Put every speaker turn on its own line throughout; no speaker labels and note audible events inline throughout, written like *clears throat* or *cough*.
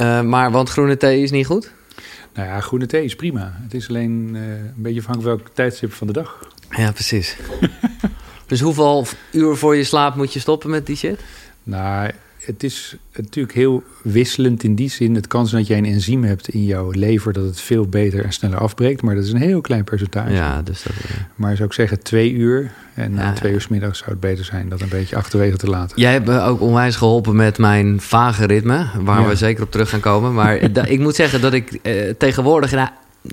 Eh, maar want groene thee is niet goed?
Nou ja, groene thee is prima. Het is alleen eh, een beetje afhankelijk welk tijdstip van de dag.
Ja, precies. *laughs* dus hoeveel uur voor je slaap moet je stoppen met die shit?
Nou, het is natuurlijk heel wisselend in die zin. Het kan zijn dat jij een enzym hebt in jouw lever dat het veel beter en sneller afbreekt. Maar dat is een heel klein percentage.
Ja, dus dat... eh,
Maar zou ik zeggen twee uur. En na
Ja.
twee uur 's middags zou het beter zijn dat een beetje achterwege te laten.
Jij hebt me ook onwijs geholpen met mijn vage ritme, waar
Ja.
we zeker op terug gaan komen. Maar *laughs* ik moet zeggen dat ik eh, tegenwoordig nou,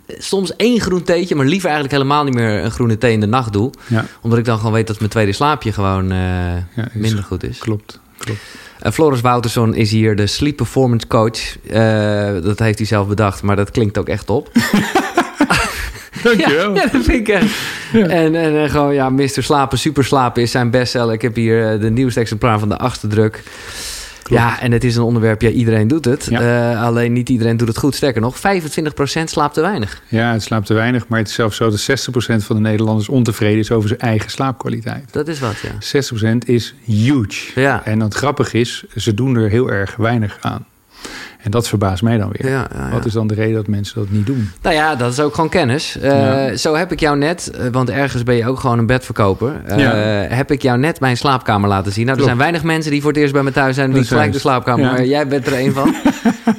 soms één groen theetje, maar liever eigenlijk helemaal niet meer een groene thee in de nacht doe.
Ja,
Omdat ik dan gewoon weet dat mijn tweede slaapje gewoon eh,
ja
minder goed is.
Klopt, klopt.
En Floris Wouterson is hier de sleep performance coach. Eh, dat heeft hij zelf bedacht, maar dat klinkt ook echt op. *laughs*
Dankjewel.
Ja, ja, dat vind ik echt. En, en gewoon, ja, Mr. Slapen, Super Slapen is zijn bestseller. Ik heb hier eh, de nieuwste exemplaar van de achtste druk.
Klopt.
Ja, en het is een onderwerp, ja, iedereen doet het.
Ja.
Eh, alleen niet iedereen doet het goed. Sterker nog, 25% slaapt te weinig.
Ja, het slaapt te weinig, maar het is zelfs zo dat 60% van de Nederlanders ontevreden is over zijn eigen slaapkwaliteit.
Dat is wat, ja.
60% is huge.
Ja.
En het grappige is, ze doen er heel erg weinig aan. En dat verbaast mij dan weer.
Ja, ja, ja.
Wat is dan de reden dat mensen dat niet doen?
Nou ja, dat is ook gewoon kennis. Eh. Zo heb ik jou net, eh, want ergens ben je ook gewoon een bedverkoper. eh. Heb ik jou net mijn slaapkamer laten zien. Nou, er
Klopt.
zijn weinig mensen die voor het eerst bij me thuis zijn. Die gelijk de slaapkamer. jij bent er een van. *laughs*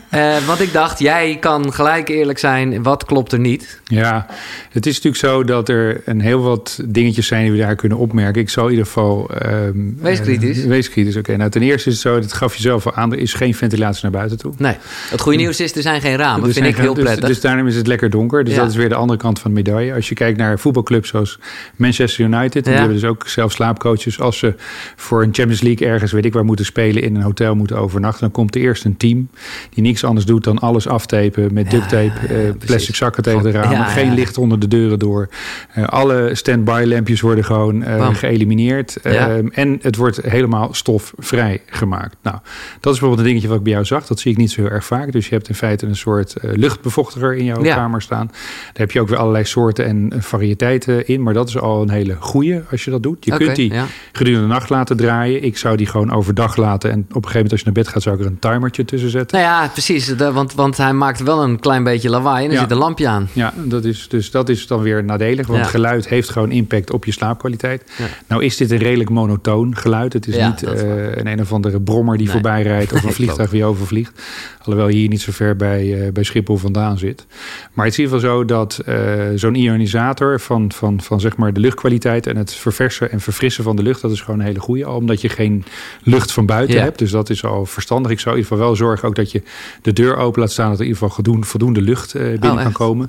Eh, want ik dacht, jij kan gelijk eerlijk zijn. Wat klopt er niet?
Ja, het is natuurlijk zo dat er een heel wat dingetjes zijn die we daar kunnen opmerken. Ik zal in ieder geval... ehm,
Wees kritisch.
eh, wees kritisch, oké. Nou, ten eerste is het zo, dat gaf je zelf al aan, er is geen ventilatie naar buiten toe.
Nee. Het goede nieuws is, er zijn geen ramen. Dat vind ik heel
dus-
prettig.
Dus, daarom is het lekker donker. Dus
Ja.
dat is weer de andere kant van de medaille. Als je kijkt naar voetbalclubs zoals Manchester United... en die
Ja.
hebben dus ook zelf slaapcoaches. Als ze voor een Champions League ergens, weet ik waar, moeten spelen... in een hotel moeten overnachten... dan komt er eerst een team die niks anders doet dan alles aftapen... met
Ja,
duct tape,
ja,
eh, plastic zakken tegen de ramen...
Ja,
geen
ja.
licht onder de deuren door. Eh, alle stand-by lampjes worden gewoon eh, geëlimineerd. Ehm, en het wordt helemaal stofvrij gemaakt. Nou, dat is bijvoorbeeld een dingetje wat ik bij jou zag. Dat zie ik niet zo heel erg vaak. Dus je hebt in feite een soort eh, luchtbevochtiger in jouw kamer staan. Daar heb je ook weer allerlei soorten en variëteiten in. Maar dat is al een hele goeie als je dat doet. Je kunt die gedurende de nacht laten draaien. Ik zou die gewoon overdag laten. En op een gegeven moment als je naar bed gaat... zou ik er een timertje tussen zetten.
Nou ja, precies. Want, want hij maakt wel een klein beetje lawaai en er
Ja.
zit een lampje aan.
Ja, dat is, dus dat is dan weer nadelig. Want
Ja.
geluid heeft gewoon impact op je slaapkwaliteit.
Ja.
Nou is dit een redelijk monotoon geluid. Het is
Ja,
niet eh, een een of andere brommer die
Nee.
voorbij rijdt... of *laughs* een vliegtuig die overvliegt. Alhoewel je hier niet zo ver bij, eh, bij Schiphol vandaan zit. Maar het is in ieder geval zo dat eh, zo'n ionisator... Van, van, van zeg maar de luchtkwaliteit en het verversen en verfrissen van de lucht... dat is gewoon een hele goede. Al omdat je geen lucht van buiten hebt. Dus dat is al verstandig. Ik zou in ieder geval wel zorgen ook dat je de deur open laat staan... dat er in ieder geval voldoende, lucht binnen
Oh,
kan komen.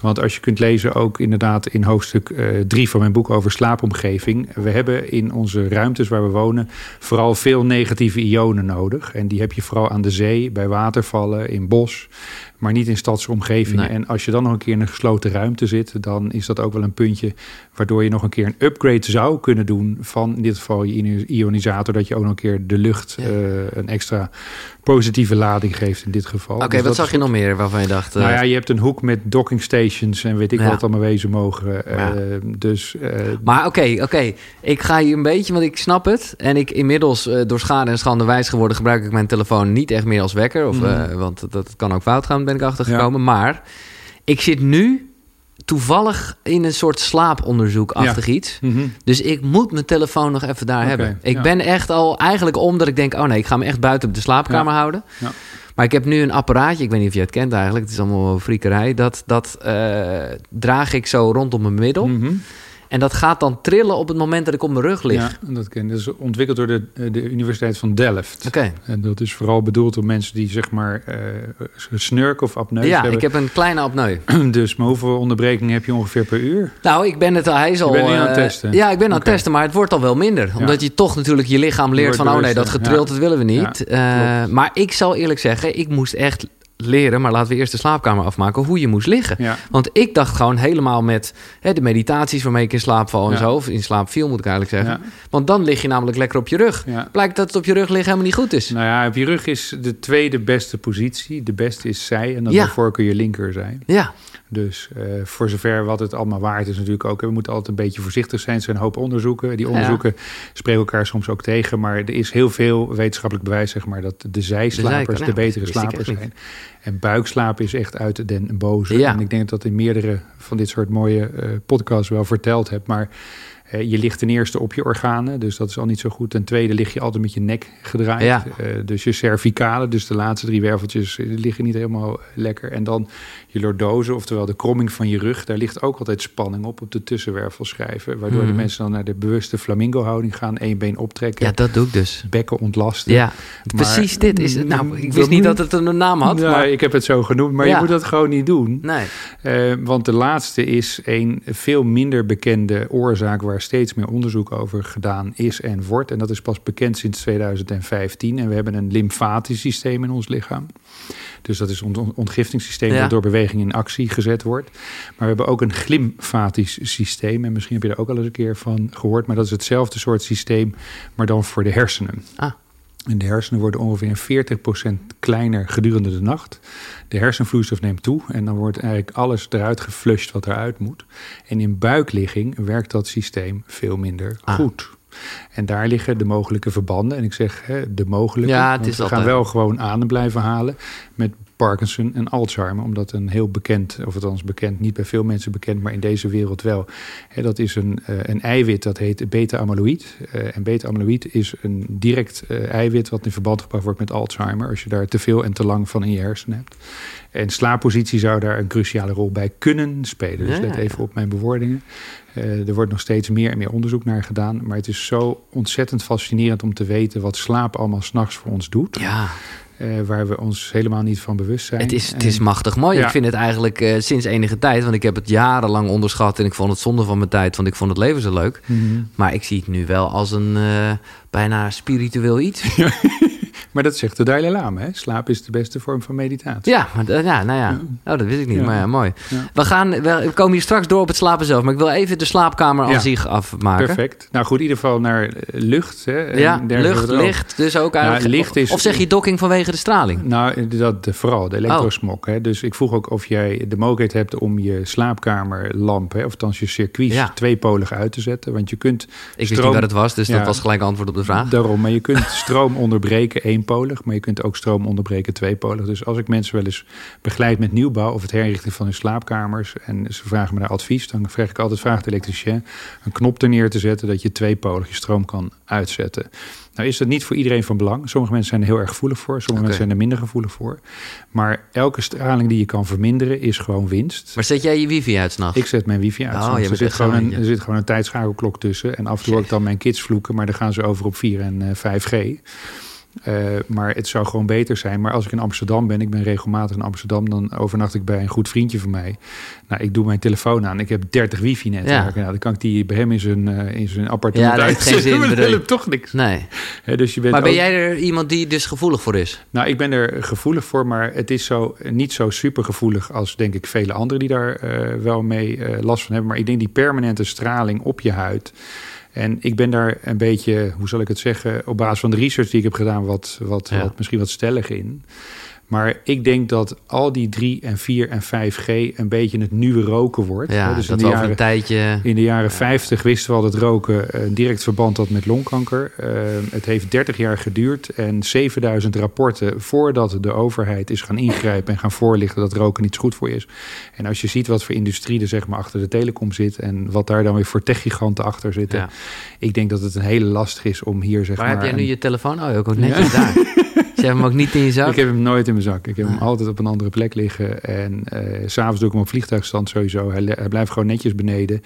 Want als je kunt lezen, ook inderdaad in hoofdstuk 3 van mijn boek over slaapomgeving. We hebben in onze ruimtes waar we wonen vooral veel negatieve ionen nodig. En die heb je vooral aan de zee, bij watervallen, in bos, maar niet in stadsomgevingen.
Nee.
En als je dan nog een keer in een gesloten ruimte zit, dan is dat ook wel een puntje waardoor je nog een keer een upgrade zou kunnen doen van in dit geval je ionisator. Dat je ook nog een keer de lucht
Ja.
eh, een extra positieve lading geeft in dit geval.
Oké,
Dus
wat zag je nog meer waarvan je dacht... eh,
nou ja, je hebt een hoek met docking stations en weet ik
Ja.
wat allemaal wezen mogen. eh, dus eh,
Maar oké, oké. Ik ga hier een beetje, want ik snap het. En ik inmiddels eh, door schade en schande wijs geworden... gebruik ik mijn telefoon niet echt meer als wekker. Of, eh, want dat, dat kan ook fout gaan, ben ik achtergekomen. Maar ik zit nu toevallig in een soort slaaponderzoek-achtig iets.
mhm.
Dus ik moet mijn telefoon nog even daar hebben. Ik
ja.
ben echt al eigenlijk omdat ik denk... oh nee, ik ga hem echt buiten op de slaapkamer houden.
Ja.
Maar ik heb nu een apparaatje, ik weet niet of je het kent eigenlijk... het is allemaal friekerij. Dat, dat eh, draag ik zo rondom mijn middel.
Mhm.
En dat gaat dan trillen op het moment dat ik op mijn rug lig.
Ja, dat, ken, dat is ontwikkeld door de, eh, de Universiteit van Delft.
Oké.
En dat is vooral bedoeld door mensen die zeg maar eh snurken of apneus
Ja,
hebben.
ik heb een kleine apneu. *clears throat*
Dus, maar hoeveel onderbrekingen heb je ongeveer per uur?
Nou, ik ben het al. Hij is al.
bent nu aan het
eh,
testen?
Ja, ik ben aan het testen, maar het wordt al wel minder. Omdat je toch natuurlijk je lichaam leert van: oh nee, dat getrild,
ja.
dat willen we niet. Eh, maar ik zal eerlijk zeggen, ik moest echt leren, maar laten we eerst de slaapkamer afmaken, hoe je moest liggen.
Ja.
Want ik dacht gewoon helemaal met hè, de meditaties waarmee ik in slaap val en
Ja.
zo, of in slaap viel moet ik eigenlijk zeggen.
Ja.
Want dan lig je namelijk lekker op je rug. Blijkt dat het op je rug liggen helemaal niet goed is.
Nou ja, op je rug is de tweede beste positie. De beste is zij en dan
Ja.
de voorkeur je linker zijn.
Ja,
Dus eh, voor zover wat het allemaal waard is natuurlijk ook. We moeten altijd een beetje voorzichtig zijn. Er zijn een hoop onderzoeken. Die onderzoeken spreken elkaar soms ook tegen. Maar er is heel veel wetenschappelijk bewijs, zeg maar, dat de zijslapers
zijkant,
de,
ja,
betere slapers zijn. En buikslaap is echt uit den boze.
Ja.
En ik denk dat dat in meerdere van dit soort mooie eh, podcasts wel verteld heb. Maar eh, je ligt ten eerste op je organen, dus dat is al niet zo goed. Ten tweede lig je altijd met je nek gedraaid.
Ja.
Eh, dus je cervicale, dus de laatste drie werveltjes, eh, liggen niet helemaal lekker. En dan je lordose, oftewel de kromming van je rug. Daar ligt ook altijd spanning op, op de tussenwervelschijven. Waardoor
Mhm.
de mensen dan naar de bewuste flamingo-houding gaan. één been optrekken,
ja, dat doe ik dus.
bekken ontlasten.
Ja,
Maar-
precies dit is het. Nou, ik wist niet dat het een naam had,
Ja,
maar...
ik heb het zo genoemd, maar
Ja.
je moet dat gewoon niet doen.
Nee.
Want de laatste is een veel minder bekende oorzaak waar steeds meer onderzoek over gedaan is en wordt. En dat is pas bekend sinds 2015. En we hebben een lymfatisch systeem in ons lichaam. Dus dat is ons on- ontgiftingssysteem
Ja.
dat door beweging in actie gezet wordt. Maar we hebben ook een glymfatisch systeem. En misschien heb je er ook al eens een keer van gehoord. Maar dat is hetzelfde soort systeem, maar dan voor de hersenen.
Ah.
En de hersenen worden ongeveer 40% kleiner gedurende de nacht. De hersenvloeistof neemt toe en dan wordt eigenlijk alles eruit geflushed wat eruit moet. En in buikligging werkt dat systeem veel minder
Ah.
goed. En daar liggen de mogelijke verbanden. En ik zeg hè, de mogelijke.
Ja, het is
we
altijd-
gaan wel gewoon adem blijven halen met Parkinson en Alzheimer. Omdat een heel bekend, of althans bekend, niet bij veel mensen bekend, maar in deze wereld wel. Hè, dat is een, eh, een eiwit dat heet beta-amyloïd. Eh, en beta-amyloïd is een direct eh, eiwit wat in verband gebracht wordt met Alzheimer. Als je daar te veel en te lang van in je hersenen hebt. En slaappositie zou daar een cruciale rol bij kunnen spelen. Dus
Ja,
let even op mijn bewoordingen. Er wordt nog steeds meer en meer onderzoek naar gedaan. Maar het is zo ontzettend fascinerend om te weten wat slaap allemaal s'nachts voor ons doet.
Ja,
eh, waar we ons helemaal niet van bewust zijn.
het is, het is machtig mooi.
Ja.
Ik vind het eigenlijk eh, sinds enige tijd, want ik heb het jarenlang onderschat en ik vond het zonde van mijn tijd, want ik vond het leven zo leuk.
Mhm.
Maar ik zie het nu wel als een eh, bijna spiritueel iets. *laughs*
Maar dat zegt de Dalai Lama. Hè? Slaap is de beste vorm van meditatie.
Ja, maar, d- ja nou ja. Oh, dat wist ik niet, maar ja, mooi. We, gaan, we komen hier straks door op het slapen zelf, maar ik wil even de slaapkamer aan zich afmaken.
Perfect. Nou goed, in ieder geval naar eh, lucht. Hè, en
Ja,
dergelijke
lucht, licht, dus ook eigenlijk.
licht is-
Of zeg je dokking vanwege de straling?
Nou, dat, de- vooral de
Oh.
elektrosmok. Hè. Dus ik vroeg ook of jij de mogelijkheid hebt om je slaapkamerlamp, hè, of althans je circuits,
Ja.
tweepolig uit te zetten. Want je kunt
Ik wist
stroom-
niet wat het was, dus dat was gelijk antwoord op
Daarom, maar je kunt *laughs* stroom onderbreken eenpolig, maar je kunt ook stroom onderbreken tweepolig. Dus als ik mensen wel eens begeleid met nieuwbouw of het herinrichten van hun slaapkamers en ze vragen me naar advies, dan vraag ik altijd vraag de elektricien een knop er neer te zetten dat je tweepolig je stroom kan uitzetten. Nou is dat niet voor iedereen van belang. Sommige mensen zijn er heel erg gevoelig voor, sommige mensen zijn er minder gevoelig voor. Maar elke straling die je kan verminderen is gewoon winst.
Maar zet jij je wifi uit s'nachts?
Ik zet mijn wifi uit.
Oh,
er, zit gewoon een, er zit gewoon een tijdschakelklok tussen. En af en toe hoor ik dan mijn kids vloeken, maar dan gaan ze over op 4 en eh, 5G. Eh, maar het zou gewoon beter zijn. Maar als ik in Amsterdam ben, ik ben regelmatig in Amsterdam, dan overnacht ik bij een goed vriendje van mij. Nou, ik doe mijn telefoon aan. Ik heb 30 wifi-netwerken.
Ja.
Nou, dan kan ik die bij hem in zijn, eh, in zijn appartement
Ja,
uitzetten, maar dat helpt toch niks.
Nee.
Dus je bent
Maar ben
ook-
jij er iemand die dus gevoelig voor is?
nou, ik ben er gevoelig voor, maar het is zo, niet zo super gevoelig als denk ik vele anderen die daar eh, wel mee eh, last van hebben. Maar ik denk die permanente straling op je huid. En ik ben daar een beetje, hoe zal ik het zeggen, op basis van de research die ik heb gedaan, wat, wat,
Ja.
wat misschien wat stellig in. Maar ik denk dat al die 3 en 4 en 5G een beetje het nieuwe roken wordt.
Ja,
dus in
dat
de
over
jaren
een tijdje...
in de jaren 50 wisten we al dat roken een direct verband had met longkanker. Eh, het heeft 30 jaar geduurd en 7000 rapporten voordat de overheid is gaan ingrijpen en gaan voorlichten dat roken niet zo goed voor je is. En als je ziet wat voor industrie er zeg maar achter de telecom zit en wat daar dan weer voor techgiganten achter zitten.
Ja.
Ik denk dat het een hele lastig is om hier zeg
Waar
maar...
heb jij nu
een-
je telefoon? Oh, ook netjes daar. *laughs* *laughs* Ze hebben hem ook niet in je zak?
Ik heb hem nooit in mijn zak. Ik heb hem
Ah.
altijd op een andere plek liggen. En s s'avonds doe ik hem op vliegtuigstand sowieso. Hij, hij blijft gewoon netjes beneden.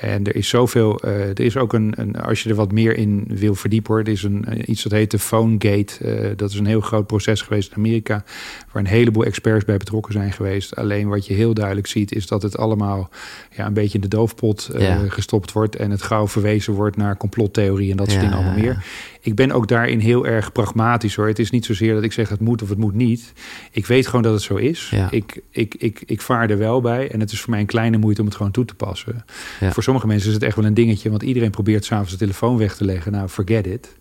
En er is zoveel... eh, er is ook een, een... Als je er wat meer in wil verdiepen... hoor, er is een, iets dat heet de PhoneGate. Eh, dat is een heel groot proces geweest in Amerika... waar een heleboel experts bij betrokken zijn geweest. Alleen wat je heel duidelijk ziet... is dat het allemaal ja, een beetje in de doofpot
Ja.
gestopt wordt... en het gauw verwezen wordt naar complottheorie... en dat soort dingen allemaal meer. Ik ben ook daarin heel erg pragmatisch hoor. Het is niet zozeer dat ik zeg het moet of het moet niet. Ik weet gewoon dat het zo is.
Ja.
Ik, ik, ik, ik vaar er wel bij. En het is voor mij een kleine moeite om het gewoon toe te passen.
Ja.
Voor sommige mensen is het echt wel een dingetje. Want iedereen probeert s'avonds de telefoon weg te leggen. Nou, forget it.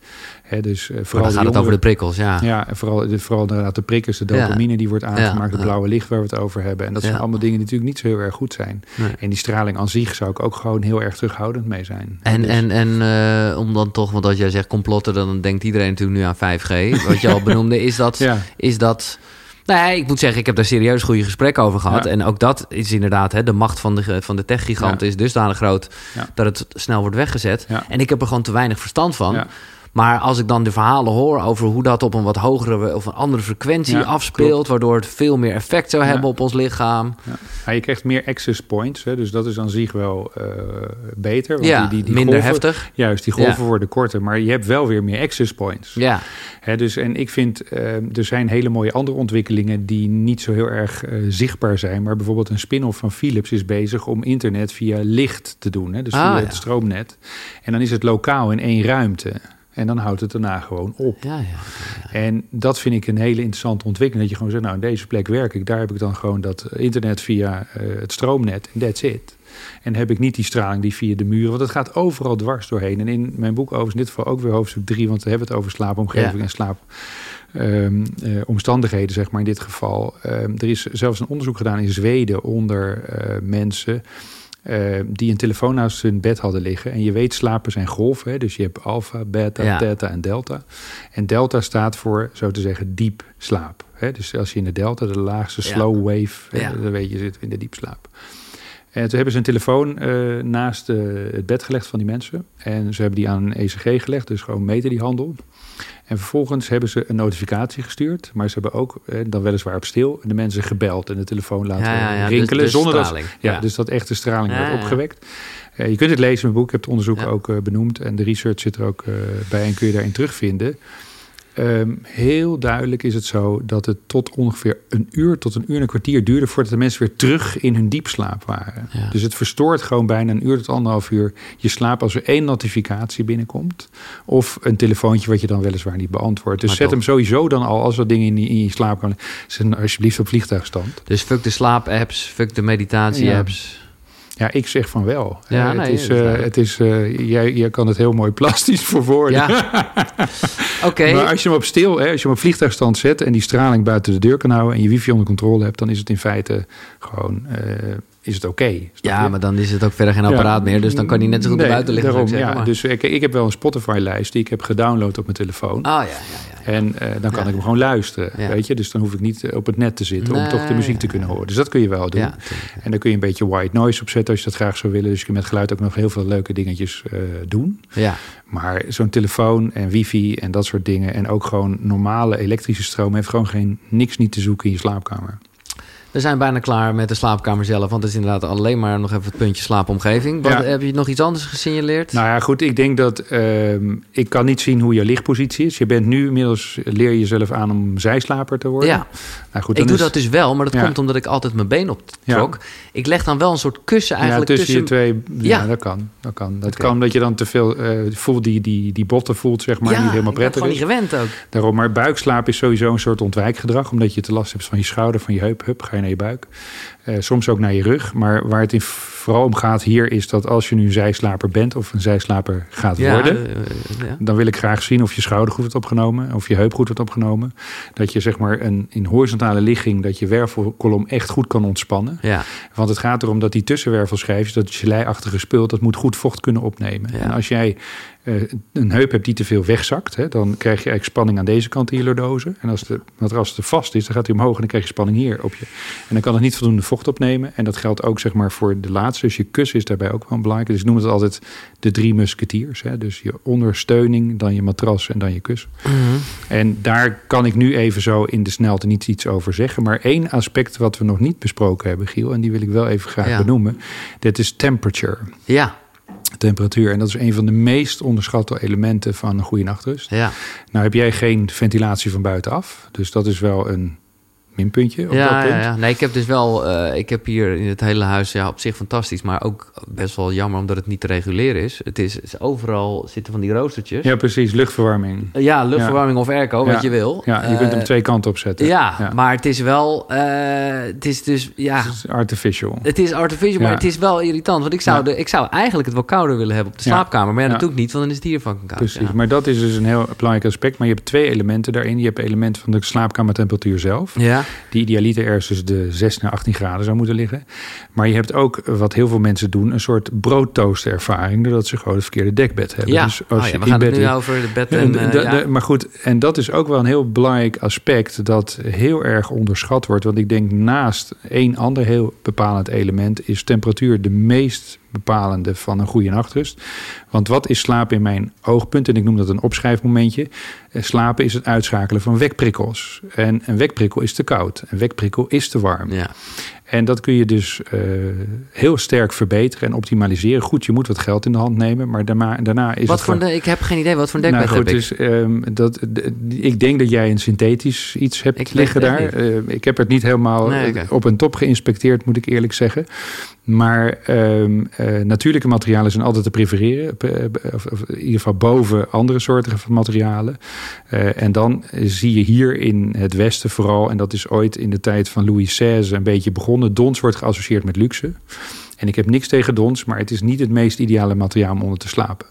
Hè, dus eh, vooral
dan gaat het over de prikkels, ja.
ja, en vooral, de, vooral inderdaad de prikkers, de dopamine die wordt aangemaakt, het blauwe licht waar we het over hebben. En dat zijn allemaal dingen die natuurlijk niet zo heel erg goed zijn.
Nee.
En die straling aan zich zou ik ook gewoon heel erg terughoudend mee zijn.
En,
Dus-
en, en eh, om dan toch, want als jij zegt complotten, dan denkt iedereen natuurlijk nu aan 5G. Wat je al *laughs* benoemde, is dat, is dat... Nou ja, ik moet zeggen, ik heb daar serieus goede gesprekken over gehad.
Ja.
En ook dat is inderdaad, hè, de macht van de, van de techgiganten
Ja.
is dusdanig groot
Ja.
dat het snel wordt weggezet. En ik heb er gewoon te weinig verstand van. Maar als ik dan de verhalen hoor over hoe dat op een wat hogere of een andere frequentie
Ja,
afspeelt,
klopt.
waardoor het veel meer effect zou
Ja.
hebben op ons lichaam.
Ja. Ja, je krijgt meer access points, hè, dus dat is aan zich wel eh, beter. Want
ja,
die, die, die
minder
golven,
heftig.
Juist, die golven worden korter, maar je hebt wel weer meer access points.
Ja,
Hè, dus, en ik vind, eh, er zijn hele mooie andere ontwikkelingen die niet zo heel erg eh, zichtbaar zijn. Maar bijvoorbeeld een spin-off van Philips is bezig om internet via licht te doen. Hè, dus
Ah,
via het stroomnet. En dan is het lokaal in één ruimte. En dan houdt het daarna gewoon op.
ja, ja.
En dat vind ik een hele interessante ontwikkeling. Dat je gewoon zegt, nou, in deze plek werk ik. Daar heb ik dan gewoon dat internet via eh, het stroomnet. En that's it. En heb ik niet die straling die via de muren. Want het gaat overal dwars doorheen. En in mijn boek overigens in dit geval ook weer hoofdstuk 3. Want we hebben het over slaapomgeving en slaap. ehm, eh, omstandigheden, zeg maar in dit geval. Ehm, er is zelfs een onderzoek gedaan in Zweden onder eh, mensen eh, die een telefoon naast hun bed hadden liggen. En je weet, slapen zijn golven. Hè? Dus je hebt alfa, beta,
Ja.
theta en delta. En delta staat voor, zo te zeggen, diep slaap. Hè? Dus als je in de delta, de laagste
Ja.
slow wave,
Ja.
dan weet je, zitten we in de diepslaap. En toen hebben ze een telefoon eh, naast eh, het bed gelegd van die mensen. En ze hebben die aan een ECG gelegd, dus gewoon meten die handel. En vervolgens hebben ze een notificatie gestuurd. Maar ze hebben ook, eh, dan weliswaar op stil, de mensen gebeld en de telefoon laten
Ja, ja, ja,
rinkelen.
dus- dus
zonder dat,
straling.
ja,
Ja.
dus dat echte straling
Ja,
wordt
ja, ja.
opgewekt. Eh, je kunt het lezen in mijn boek. Ik heb het onderzoek ook eh, benoemd. En de research zit er ook bij en kun je daarin terugvinden. Ehm, heel duidelijk is het zo dat het tot ongeveer een uur tot een uur en een kwartier duurde voordat de mensen weer terug in hun diepslaap waren.
Ja.
Dus het verstoort gewoon bijna een uur tot anderhalf uur je slaap als er één notificatie binnenkomt. Of een telefoontje wat je dan weliswaar niet beantwoordt. Dus
Maar
zet
toch.
hem sowieso dan al als dat ding in, in je slaap kan. Zet alsjeblieft op vliegtuigstand.
Dus fuck de slaap-apps, fuck de meditatie-apps.
Ja, ik zeg van wel.
Ja,
Eh,
nee,
het is,
is
eh, het is, eh, jij, jij kan het heel mooi *laughs* plastisch verwoorden.
Ja. *laughs* Oké.
Maar als je hem op stil, hè, als je hem op vliegtuigstand zet en die straling buiten de deur kan houden en je wifi onder controle hebt, dan is het in feite gewoon eh, is het oké.
Ja,
je?
maar dan is het ook verder geen apparaat meer. Dus dan kan hij net zo goed
Nee,
buiten liggen.
Daarom, ja,
maar-
dus ik, ik heb wel een Spotify-lijst die ik heb gedownload op mijn telefoon.
Ah, ja, ja, ja.
En eh, dan kan
Ja.
ik hem gewoon luisteren,
Ja.
weet je. Dus dan hoef ik niet eh, op het net te zitten om toch de muziek te kunnen horen. Dus dat kun je wel doen.
Ja.
En dan kun je een beetje white noise opzetten als je dat graag zou willen. Dus je kunt met geluid ook nog heel veel leuke dingetjes eh, doen.
ja.
Maar zo'n telefoon en wifi en dat soort dingen... en ook gewoon normale elektrische stroom... heeft gewoon geen, niks niet te zoeken in je slaapkamer.
We zijn bijna klaar met de slaapkamer zelf. Want het is inderdaad alleen maar nog even het puntje slaapomgeving. Wat,
Ja.
Heb je nog iets anders gesignaleerd?
Nou ja, goed, ik denk dat... ehm, ik kan niet zien hoe je lichtpositie is. Je bent nu inmiddels... leer je jezelf aan om zijslaper te worden.
ja,
nou, goed,
ik doe
is-
dat dus wel. Maar dat
Ja.
komt omdat ik altijd mijn been optrok. Ik leg dan wel een soort kussen
Ja,
eigenlijk
tussen,
tussen...
je twee... Ja,
Ja.
dat kan. Dat kan, dat kan omdat je dan te veel eh, voelt... Die, die, die botten voelt, zeg maar,
ja,
niet helemaal prettig
gewoon
is.
niet gewend ook.
Daarom, maar buikslaap is sowieso een soort ontwijkgedrag, omdat je te last hebt van je schouder, van je heup, hup, ga je naar je buik. Eh, soms ook naar je rug. Maar waar het in vooral om gaat hier is dat als je nu een zijslaper bent of een zijslaper gaat
Ja,
worden,
eh, ja.
dan wil ik graag zien of je schouder goed wordt opgenomen, of je heup goed wordt opgenomen. Dat je zeg maar een, in horizontale ligging, dat je wervelkolom echt goed kan ontspannen.
ja.
Want het gaat erom dat die tussenwervelschijfjes, dat geleiachtige spul, dat moet goed vocht kunnen opnemen. En als jij eh, een heup hebt die te veel wegzakt, hè, dan krijg je eigenlijk spanning aan deze kant in je lordose. En als de matras te vast is, dan gaat hij omhoog en dan krijg je spanning hier op je. En dan kan het niet voldoende vocht opnemen. En dat geldt ook zeg maar voor de laatste. Dus je kussen is daarbij ook wel belangrijk. Dus ik noem het altijd de drie musketiers. Hè. Dus je ondersteuning, dan je matras en dan je kussen.
Mhm.
En daar kan ik nu even zo in de snelte niet iets over zeggen. Maar één aspect wat we nog niet besproken hebben, Giel, en die wil ik wel even graag
Ja.
benoemen. Dat is temperature,
ja,
temperatuur. En dat is een van de meest onderschatte elementen van een goede nachtrust.
ja.
Nou heb jij geen ventilatie van buitenaf. Dus dat is wel een minpuntje op
ja,
dat punt.
ja, ja, nee, ik heb dus wel, eh, ik heb hier in het hele huis, ja, op zich fantastisch, maar ook best wel jammer omdat het niet te reguleren is. Het is, is overal zitten van die roostertjes.
Ja, precies, luchtverwarming.
Ja, luchtverwarming of airco, wat je wil.
Ja, je kunt hem
Eh,
twee kanten op zetten.
Ja, maar het is wel, eh, het is dus, ja,
Het is artificial.
het is artificial, maar het is wel irritant. Want ik zou, de, ik zou eigenlijk het wel kouder willen hebben op de slaapkamer. Maar ja, dat doe ik niet, want dan is het hier fucking koud.
Precies, maar dat is dus een heel belangrijk aspect. Maar je hebt twee elementen daarin. Je hebt elementen van de slaapkamertemperatuur zelf.
Ja,
Die idealiter ergens tussen de 6 naar 18 graden zou moeten liggen. Maar je hebt ook, eh, wat heel veel mensen doen, een soort broodtooster ervaring. Doordat ze gewoon het verkeerde dekbed hebben.
ja.
Dus
Oh
als
ja
je
we gaan het nu over de bed
Ja,
en... eh, ja.
maar goed, en dat is ook wel een heel belangrijk aspect dat heel erg onderschat wordt. Want ik denk naast één ander heel bepalend element is temperatuur de meest bepalende van een goede nachtrust. Want wat is slapen in mijn oogpunt? En ik noem dat een opschrijfmomentje. Eh, Slapen is het uitschakelen van wekprikkels. En een wekprikkel is te koud. Een wekprikkel is te warm.
ja.
En dat kun je dus eh, heel sterk verbeteren en optimaliseren. Goed, je moet wat geld in de hand nemen, maar daarna, daarna is
Wat
het
voor
gewoon-
de, ik heb geen idee, wat voor een dekbed
nou goed,
heb ik?
dus, ehm, dat, ik denk dat jij een synthetisch iets hebt
Ik
liggen daar. Eh, ik heb het niet helemaal
Nee,
op een top geïnspecteerd, moet ik eerlijk zeggen. Maar ehm, eh, natuurlijke materialen zijn altijd te prefereren. Eh, Of, of in ieder geval boven andere soorten van materialen. Eh, en dan zie je hier in het Westen vooral, en dat is ooit in de tijd van Louis XVI een beetje begonnen. Dons wordt geassocieerd met luxe. En ik heb niks tegen dons, maar het is niet het meest ideale materiaal om onder te slapen.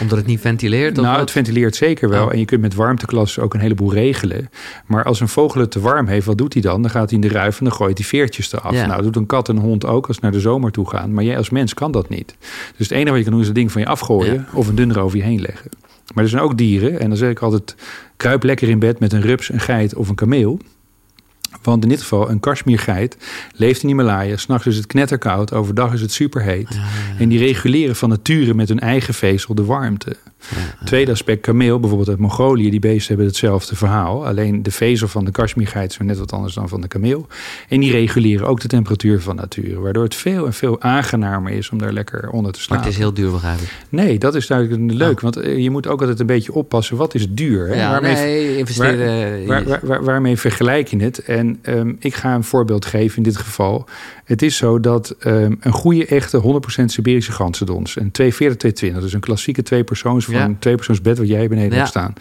Omdat het niet ventileert? Of
Nou,
wat?
het ventileert zeker wel.
Oh.
En je kunt met warmteklassen ook een heleboel regelen. Maar als een vogel het te warm heeft, wat doet hij dan? Dan gaat hij in de ruif en dan gooit hij veertjes eraf.
Ja.
Nou, dat doet een kat en een hond ook als ze naar de zomer toe gaan. Maar jij als mens kan dat niet. Dus het enige wat je kan doen is het ding van je afgooien
Ja.
of een dun over je heen leggen. Maar er zijn ook dieren, en dan zeg ik altijd... kruip lekker in bed met een rups, een geit of een kameel. Want in dit geval, een Kashmirgeit leeft in Himalaya. S'nachts is het knetterkoud, overdag is het superheet.
Ja, ja,
En die reguleren van nature met hun eigen vezel de warmte. Tweede aspect, kameel, bijvoorbeeld uit Mongolië, die beesten hebben hetzelfde verhaal. Alleen de vezel van de Kashmirgeit is net wat anders dan van de kameel. En die reguleren ook de temperatuur van nature. Waardoor het veel en veel aangenamer is om daar lekker onder te
Maar
slapen.
het is heel duur, begrijp ik.
Nee, dat is duidelijk leuk.
Oh.
Want eh, je moet ook altijd een beetje oppassen. Wat is duur? Hè? Waarmee
nee, investeren...
Waar, waar, waar- waarmee vergelijk je het? En ehm, ik ga een voorbeeld geven in dit geval. Het is zo dat ehm, een goede, echte 100% Siberische ganzendons... en 240, 220, dus een klassieke tweepersoons... van een tweepersoonsbed wat jij beneden
Ja.
hebt staan.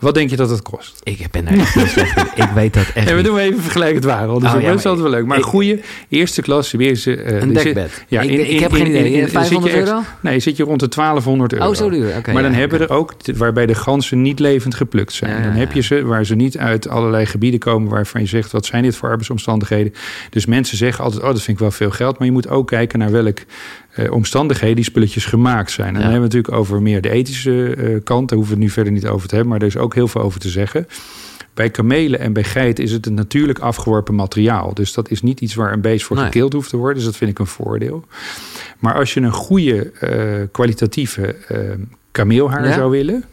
Wat denk je dat het kost?
Ik ben er echt heel slecht in. Ik weet dat echt
En we doen even vergelijkend waar. Dus
Oh,
dat is
maar
altijd wel leuk. Maar
ik-
een goede eerste klas Siberische... eh,
Een
zit-
dekbed.
Ja,
ik,
in-
ik
in-
heb
in-
geen idee.
in- in- zit je
500
echt-
euro?
Nee, zit je rond de 1200 euro.
Oh, zo duur. Oké.
maar
ja,
dan hebben we er ook waarbij de ganzen niet levend geplukt zijn.
Ja,
dan heb je ze waar ze niet uit allerlei gebieden komen waarvan je zegt: wat zijn dit voor arbeidsomstandigheden? Dus mensen zeggen altijd: oh, dat vind ik wel veel geld. Maar je moet ook kijken naar welk eh, omstandigheden die spulletjes gemaakt zijn. En dan hebben we natuurlijk over meer de ethische eh, kant. Daar hoeven we het nu verder niet over te hebben. Maar er is ook heel veel over te zeggen. Bij kamelen en bij geiten is het een natuurlijk afgeworpen materiaal. Dus dat is niet iets waar een beest voor
Nee.
gekild hoeft te worden. Dus dat vind ik een voordeel. Maar als je een goede eh, kwalitatieve kameelhaar
Ja?
zou willen,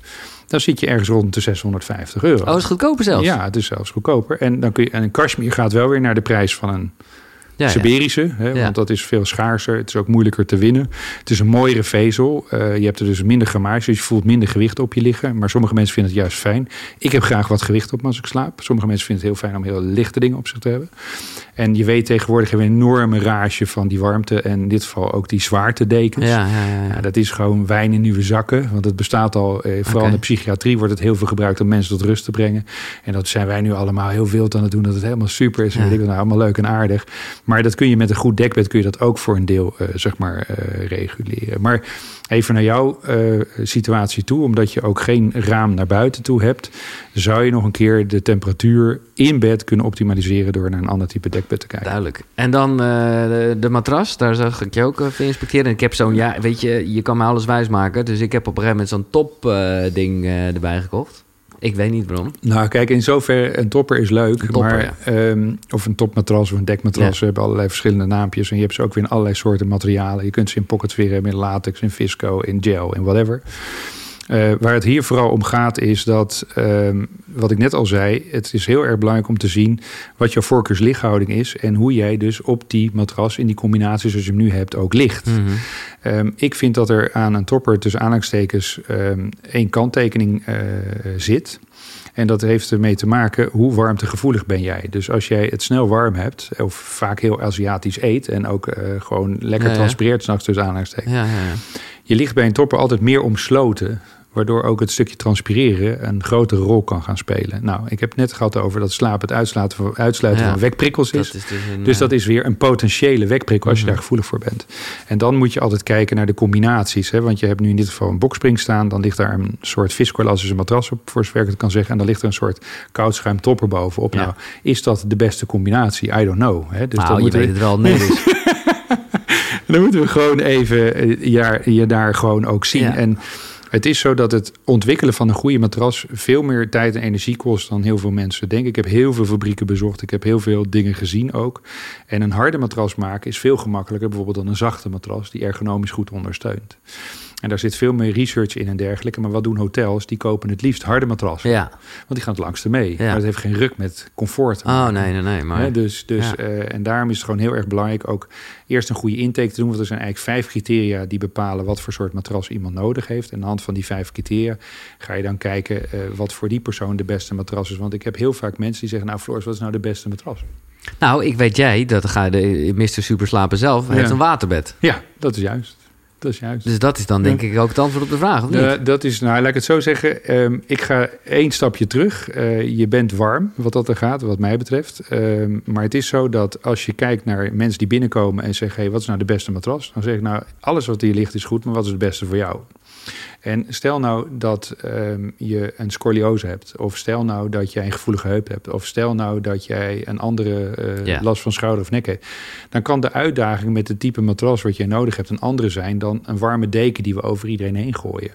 dan zit je ergens rond de 650 euro.
Oh, is het goedkoper zelfs?
Ja, het is zelfs goedkoper. En, dan kun je, en een kashmir gaat wel weer naar de prijs van een
Ja.
Siberische. Hè,
Ja.
Want dat is veel schaarser. Het is ook moeilijker te winnen. Het is een mooiere vezel. Eh, je hebt er dus minder grammage. Dus je voelt minder gewicht op je liggen. Maar sommige mensen vinden het juist fijn. Ik heb graag wat gewicht op me als ik slaap. Sommige mensen vinden het heel fijn om heel lichte dingen op zich te hebben. En je weet tegenwoordig hebben we een enorme rage van die warmte. En in dit geval ook die zwaartedekens.
Ja, ja, ja, ja.
Ja, dat is gewoon wijn in nieuwe zakken. Want het bestaat al, eh, vooral in de psychiatrie wordt het heel veel gebruikt om mensen tot rust te brengen. En dat zijn wij nu allemaal heel wild aan het doen. Dat het helemaal super is. En
Ja.
ik wat, nou, allemaal leuk en aardig. Maar dat kun je met een goed dekbed kun je dat ook voor een deel eh, zeg maar eh, reguleren. Maar even naar jouw eh, situatie toe, omdat je ook geen raam naar buiten toe hebt, zou je nog een keer de temperatuur in bed kunnen optimaliseren door naar een ander type dekbed te kijken.
Duidelijk. En dan de, de matras, daar zag ik je ook even inspecteren. En ik heb zo'n, ja, weet je, je kan me alles wijsmaken. Dus ik heb op een gegeven moment zo'n top ding erbij gekocht. Ik weet niet waarom.
Nou, kijk, in zoverre een topper is leuk.
Een topper,
maar, ehm, of een topmatras of een dekmatras.
Ja.
Ze hebben allerlei verschillende naampjes. En je hebt ze ook weer in allerlei soorten materialen. Je kunt ze in pocketweer hebben, in latex, in visco, in gel, in whatever. Eh, waar het hier vooral om gaat is dat, ehm, wat ik net al zei... het is heel erg belangrijk om te zien wat jouw voorkeurslichthouding is... en hoe jij dus op die matras in die combinatie zoals je hem nu hebt ook ligt.
Mhm.
Ehm, ik vind dat er aan een topper tussen aanhalingstekens ehm één kanttekening eh, zit. En dat heeft ermee te maken hoe warmtegevoelig ben jij. Dus als jij het snel warm hebt, of vaak heel Aziatisch eet en ook uh, gewoon lekker
Ja, ja.
transpireert s'nachts dus aanhalingstekens.
Ja, ja, ja.
Je ligt bij een topper altijd meer omsloten. Waardoor ook het stukje transpireren een grotere rol kan gaan spelen. Nou, ik heb het net gehad over dat slaap het uitsluiten van, uitsluiten
Ja.
van wekprikkels is.
Dat is dus een,
Dus
eh,
dat is weer een potentiële wekprikkel als je
Mhm.
daar gevoelig voor bent. En dan moet je altijd kijken naar de combinaties. Hè? Want je hebt nu in dit geval een bokspring staan. Dan ligt daar een soort viscoelas, dus een matras op, voor zover ik het kan zeggen. En dan ligt er een soort koudschuim topper bovenop.
Ja.
Nou, is dat de beste combinatie? I don't know. Hè? Dus
nou,
dan
je weet
we,
het wel. Nee, dus. *laughs* *laughs*
dan moeten we gewoon even eh, ja, je daar gewoon ook zien.
Ja.
En het is zo dat het ontwikkelen van een goede matras veel meer tijd en energie kost dan heel veel mensen denken. Ik heb heel veel fabrieken bezocht. Ik heb heel veel dingen gezien ook. En een harde matras maken is veel gemakkelijker bijvoorbeeld dan een zachte matras die ergonomisch goed ondersteunt. En daar zit veel meer research in en dergelijke. Maar wat doen hotels? Die kopen het liefst harde matrassen.
Ja.
Want die gaan het langste mee.
Ja.
Maar het heeft geen ruk met comfort.
Oh, nee, nee, nee. Maar,
dus, dus,
Ja.
eh, en daarom is het gewoon heel erg belangrijk ook eerst een goede intake te doen. Want er zijn eigenlijk vijf criteria die bepalen wat voor soort matras iemand nodig heeft. En aan de hand van die vijf criteria ga je dan kijken eh, wat voor die persoon de beste matras is. Want ik heb heel vaak mensen die zeggen, nou Floris, wat is nou de beste matras?
Nou, ik weet jij, dat ga de Mr. Superslaper zelf, heeft een waterbed.
Ja, dat is juist. Dat is juist.
Dus dat is dan denk ik ook het antwoord op de vraag, of niet?
Eh, dat is, nou, laat ik het zo zeggen. Ehm, ik ga één stapje terug. Eh, je bent warm, wat dat er gaat, wat mij betreft. Ehm, maar het is zo dat als je kijkt naar mensen die binnenkomen en zeggen: hey, wat is nou de beste matras? Dan zeg ik: Nou, alles wat hier ligt is goed, maar wat is het beste voor jou? En stel nou dat ehm, je een scoliose hebt, of stel nou dat jij een gevoelige heup hebt, of stel nou dat jij een andere eh,
Ja.
last van schouder of nek hebt, dan kan de uitdaging met het type matras wat jij nodig hebt een andere zijn dan een warme deken die we over iedereen heen gooien.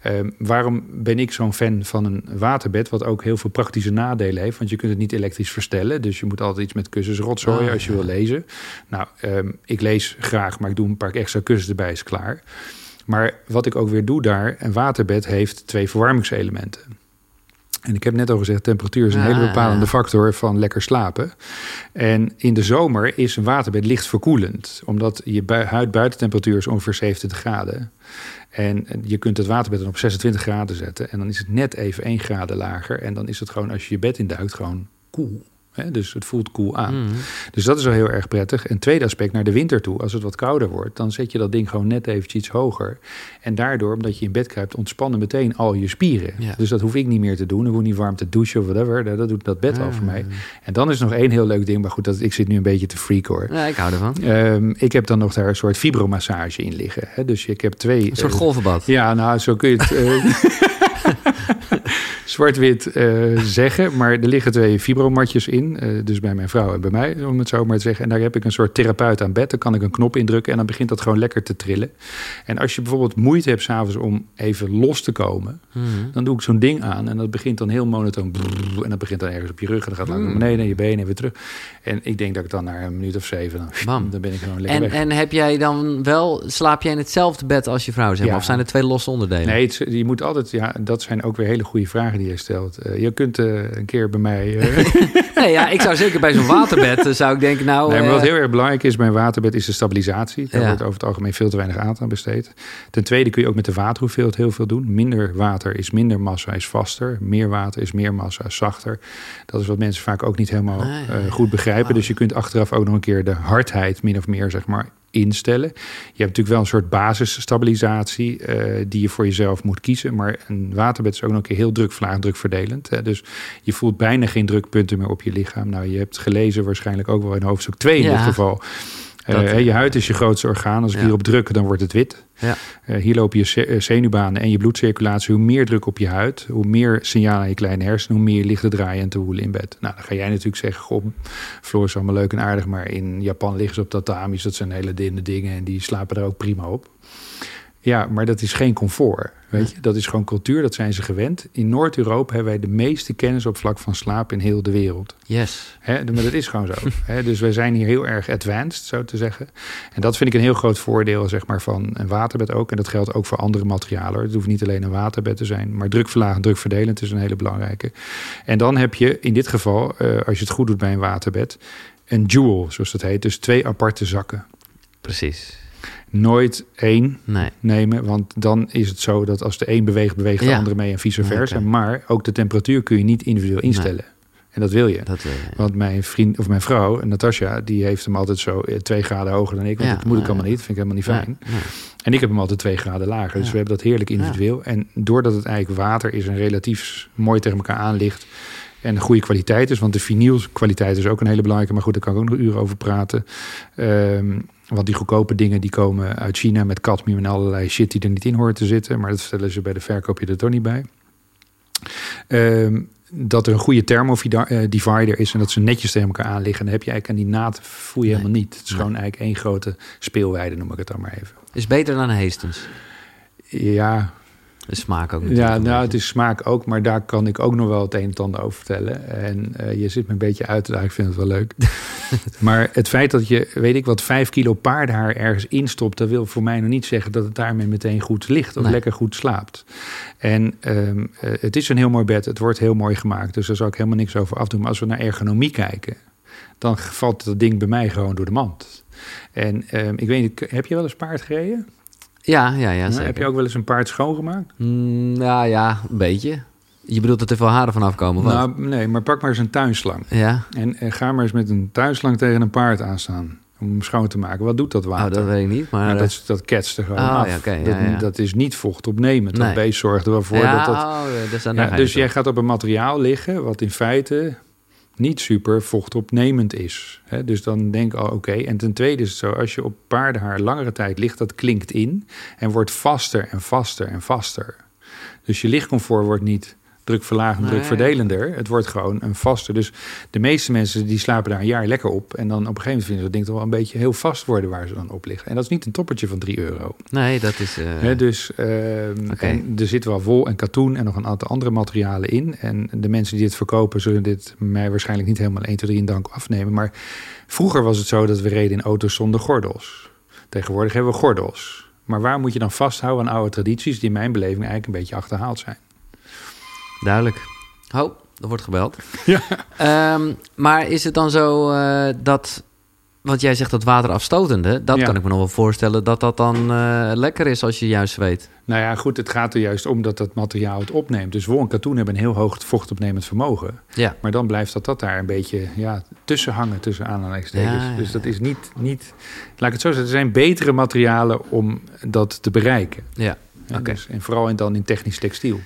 Ehm, waarom ben ik zo'n fan van een waterbed, wat ook heel veel praktische nadelen heeft? Want je kunt het niet elektrisch verstellen, dus je moet altijd iets met kussens rotzooien
Ah,
als je
ja.
wil lezen. Nou, ehm, ik lees graag, maar ik doe een paar extra kussens erbij, is klaar. Maar wat ik ook weer doe daar, een waterbed heeft twee verwarmingselementen. En ik heb net al gezegd, temperatuur is een
Ah,
hele bepalende factor van lekker slapen. En in de zomer is een waterbed licht verkoelend. Omdat je bui- huidbuitentemperatuur is ongeveer 70 graden. En je kunt het waterbed dan op 26 graden zetten. En dan is het net even 1 graden lager. En dan is het gewoon, als je je bed induikt, gewoon koel. Hè? Dus het voelt koel aan.
Mhm.
Dus dat is wel heel erg prettig. En tweede aspect, naar de winter toe. Als het wat kouder wordt, dan zet je dat ding gewoon net eventjes iets hoger. En daardoor, omdat je in bed kruipt, ontspannen meteen al je spieren.
Ja.
Dus dat hoef ik niet meer te doen. Ik hoef niet warm te douchen of whatever. Dat doet dat bed al
Ah.
voor mij. En dan is nog één heel leuk ding. Maar goed, dat, ik zit nu een beetje te freak hoor.
Ja, ik hou ervan.
Ehm, ik heb dan nog daar een soort fibromassage in liggen. Hè? Dus ik heb twee...
Een soort
eh,
golvenbad.
ja, nou, zo kun je het eh, *laughs* zwart-wit eh, zeggen. Maar er liggen twee fibromatjes in. eh, dus bij mijn vrouw en bij mij, om het zo maar te zeggen. En daar heb ik een soort therapeut aan bed. Dan kan ik een knop indrukken en dan begint dat gewoon lekker te trillen. En als je bijvoorbeeld moeite hebt s'avonds om even los te komen...
Mhm.
dan doe ik zo'n ding aan en dat begint dan heel monotoon. brrr, en dat begint dan ergens op je rug en dan gaat het
Mm.
naar beneden en je benen en weer terug. En ik denk dat ik dan na een minuut of zeven... dan,
Bam.
dan ben ik gewoon lekker
En,
weg.
en heb jij dan wel, slaap jij in hetzelfde bed als je vrouw, zeg maar?
Ja.
Of zijn er twee losse onderdelen?
Nee, het, je moet altijd, ja, dat zijn ook weer hele goede vragen die je stelt. Eh, je kunt eh, een keer bij mij. eh, *laughs*
Nee, ja, ik zou zeker bij zo'n *laughs* waterbed, zou ik denken, nou...
nee, maar wat heel erg belangrijk is bij een waterbed is de stabilisatie. Daar
Ja.
wordt over het algemeen veel te weinig aandacht aan besteed. Ten tweede kun je ook met de waterhoeveelheid heel veel doen. Minder water is minder massa, is vaster. Meer water is meer massa, is zachter. Dat is wat mensen vaak ook niet helemaal goed begrijpen. Dus je kunt achteraf ook nog een keer de hardheid min of meer, zeg maar, instellen. Je hebt natuurlijk wel een soort basisstabilisatie eh, die je voor jezelf moet kiezen. Maar een waterbed is ook nog een keer heel drukverlagend, drukverdelend. Hè. Dus je voelt bijna geen drukpunten meer op je lichaam. Nou, je hebt gelezen waarschijnlijk ook wel in hoofdstuk 2 in
Ja.
dit geval. Eh,
Dat,
hè, je huid is je grootste orgaan. Als ik
Ja.
hierop druk, dan wordt het wit.
Ja.
Eh, hier lopen je ze- eh, zenuwbanen en je bloedcirculatie. Hoe meer druk op je huid, hoe meer signalen aan je kleine hersenen, hoe meer je ligt te draaien en te woelen in bed. Nou, dan ga jij natuurlijk zeggen: Goh, Floor is allemaal leuk en aardig, maar in Japan liggen ze op tatamis. Dat zijn hele dunne dingen en die slapen er ook prima op. Ja, maar dat is geen comfort. Weet je? Dat is gewoon cultuur, dat zijn ze gewend. In Noord-Europa hebben wij de meeste kennis op vlak van slaap in heel de wereld.
Yes.
Hè, maar dat is gewoon zo. *laughs* Hè, dus wij zijn hier heel erg advanced, zo te zeggen. En dat vind ik een heel groot voordeel zeg maar, van een waterbed ook. En dat geldt ook voor andere materialen. Het hoeft niet alleen een waterbed te zijn. Maar drukverlagend, drukverdelend is een hele belangrijke. En dan heb je in dit geval, eh, als je het goed doet bij een waterbed... een jewel, zoals dat heet. Dus twee aparte zakken.
Precies.
Nooit één
Nee.
nemen. Want dan is het zo dat als de een beweegt, beweegt de
Ja.
andere mee en vice versa. Maar ook de temperatuur kun je niet individueel instellen. En dat wil je.
Dat wil je.
Want mijn vriend of mijn vrouw, Natasja, die heeft hem altijd zo eh, twee graden hoger dan ik. Want
Ja,
dat moet ik allemaal niet. Dat vind ik helemaal niet fijn. En ik heb hem altijd twee graden lager. Dus we hebben dat heerlijk individueel. En doordat het eigenlijk water is en relatief mooi tegen elkaar aan ligt. En een goede kwaliteit is. Want de vinylkwaliteit is ook een hele belangrijke. Maar goed, daar kan ik ook nog uren over praten. Ehm, want die goedkope dingen die komen uit China met cadmium en allerlei shit die er niet in hoort te zitten. Maar dat stellen ze bij de verkoop je er toch niet bij. Ehm, dat er een goede thermodivider is en dat ze netjes tegen elkaar aan liggen. En dan heb je eigenlijk aan die naad voel je
Nee.
helemaal niet. Het is
Nee.
gewoon eigenlijk één grote speelweide, noem ik het dan maar even.
Is beter dan Hastings.
Ja,
De smaak ook natuurlijk.
ja nou, het is smaak ook, maar daar kan ik ook nog wel het een en ander over vertellen. En eh, je zit me een beetje uit te dagen, ik vind het wel leuk. *laughs* maar het feit dat je, weet ik wat, vijf kilo paardenhaar ergens instopt... dat wil voor mij nog niet zeggen dat het daarmee meteen goed ligt... of
Nee.
lekker goed slaapt. En ehm, eh, het is een heel mooi bed, het wordt heel mooi gemaakt... dus daar zou ik helemaal niks over afdoen. Maar als we naar ergonomie kijken... dan valt dat ding bij mij gewoon door de mand. En ehm, ik weet heb je wel eens paard gereden?
Ja, ja, ja, zeker.
heb je ook wel eens een paard schoongemaakt?
Mm, ja, ja, een beetje. Je bedoelt dat er veel haren vanaf komen, wat?
Nou, nee, maar pak maar eens een tuinslang.
ja?
En ga maar eens met een tuinslang tegen een paard aanstaan. Om hem schoon te maken. Wat doet dat
Oh,
water?
dat weet ik niet, maar...
Nou,
eh,
dat, is- dat ketst er gewoon
Oh,
af.
ja, oké, ja,
dat,
ja.
dat is niet vochtopnemend.
Nee.
Dat beest zorgt er wel voor dat dat...
oh, eh, dus,
Ja, dus jij gaat op een materiaal liggen wat in feite niet super vochtopnemend is. Dus dan denk al, oké. En ten tweede is het zo, als je op paardenhaar langere tijd ligt, dat klinkt in en wordt vaster en vaster en vaster. Dus je lichtcomfort wordt niet drukverlagend,
Nee.
drukverdelender. Het wordt gewoon een vaster. Dus de meeste mensen die slapen daar een jaar lekker op. En dan op een gegeven moment vinden ze dat ding toch wel een beetje heel vast worden waar ze dan op liggen. En dat is niet een toppertje van 3 euro.
Nee, dat is... eh,
dus ehm, er zit wel wol en katoen en nog een aantal andere materialen in. En de mensen die dit verkopen zullen dit mij waarschijnlijk niet helemaal 1, 2, 3 in dank afnemen. Maar vroeger was het zo dat we reden in auto's zonder gordels. Tegenwoordig hebben we gordels. Maar waar moet je dan vasthouden aan oude tradities die in mijn beleving eigenlijk een beetje achterhaald zijn?
Duidelijk. Oh, er wordt gebeld. *laughs*
Ja.
Ehm, maar is het dan zo eh, dat... Want jij zegt dat waterafstotende. Dat
Ja.
kan ik me nog wel voorstellen dat dat dan eh, lekker is als je juist weet.
Nou ja, goed, het gaat er juist om dat dat materiaal het opneemt. Dus wol en katoen hebben een heel hoog vochtopnemend vermogen.
Ja.
Maar dan blijft dat, dat daar een beetje ja, tussen hangen, tussen aanhalingstekens.
Ja, ja,
dus dat is niet, niet, laat ik het zo zeggen, er zijn betere materialen om dat te bereiken.
Ja. Oké.
dus, en vooral in, dan in technisch textiel.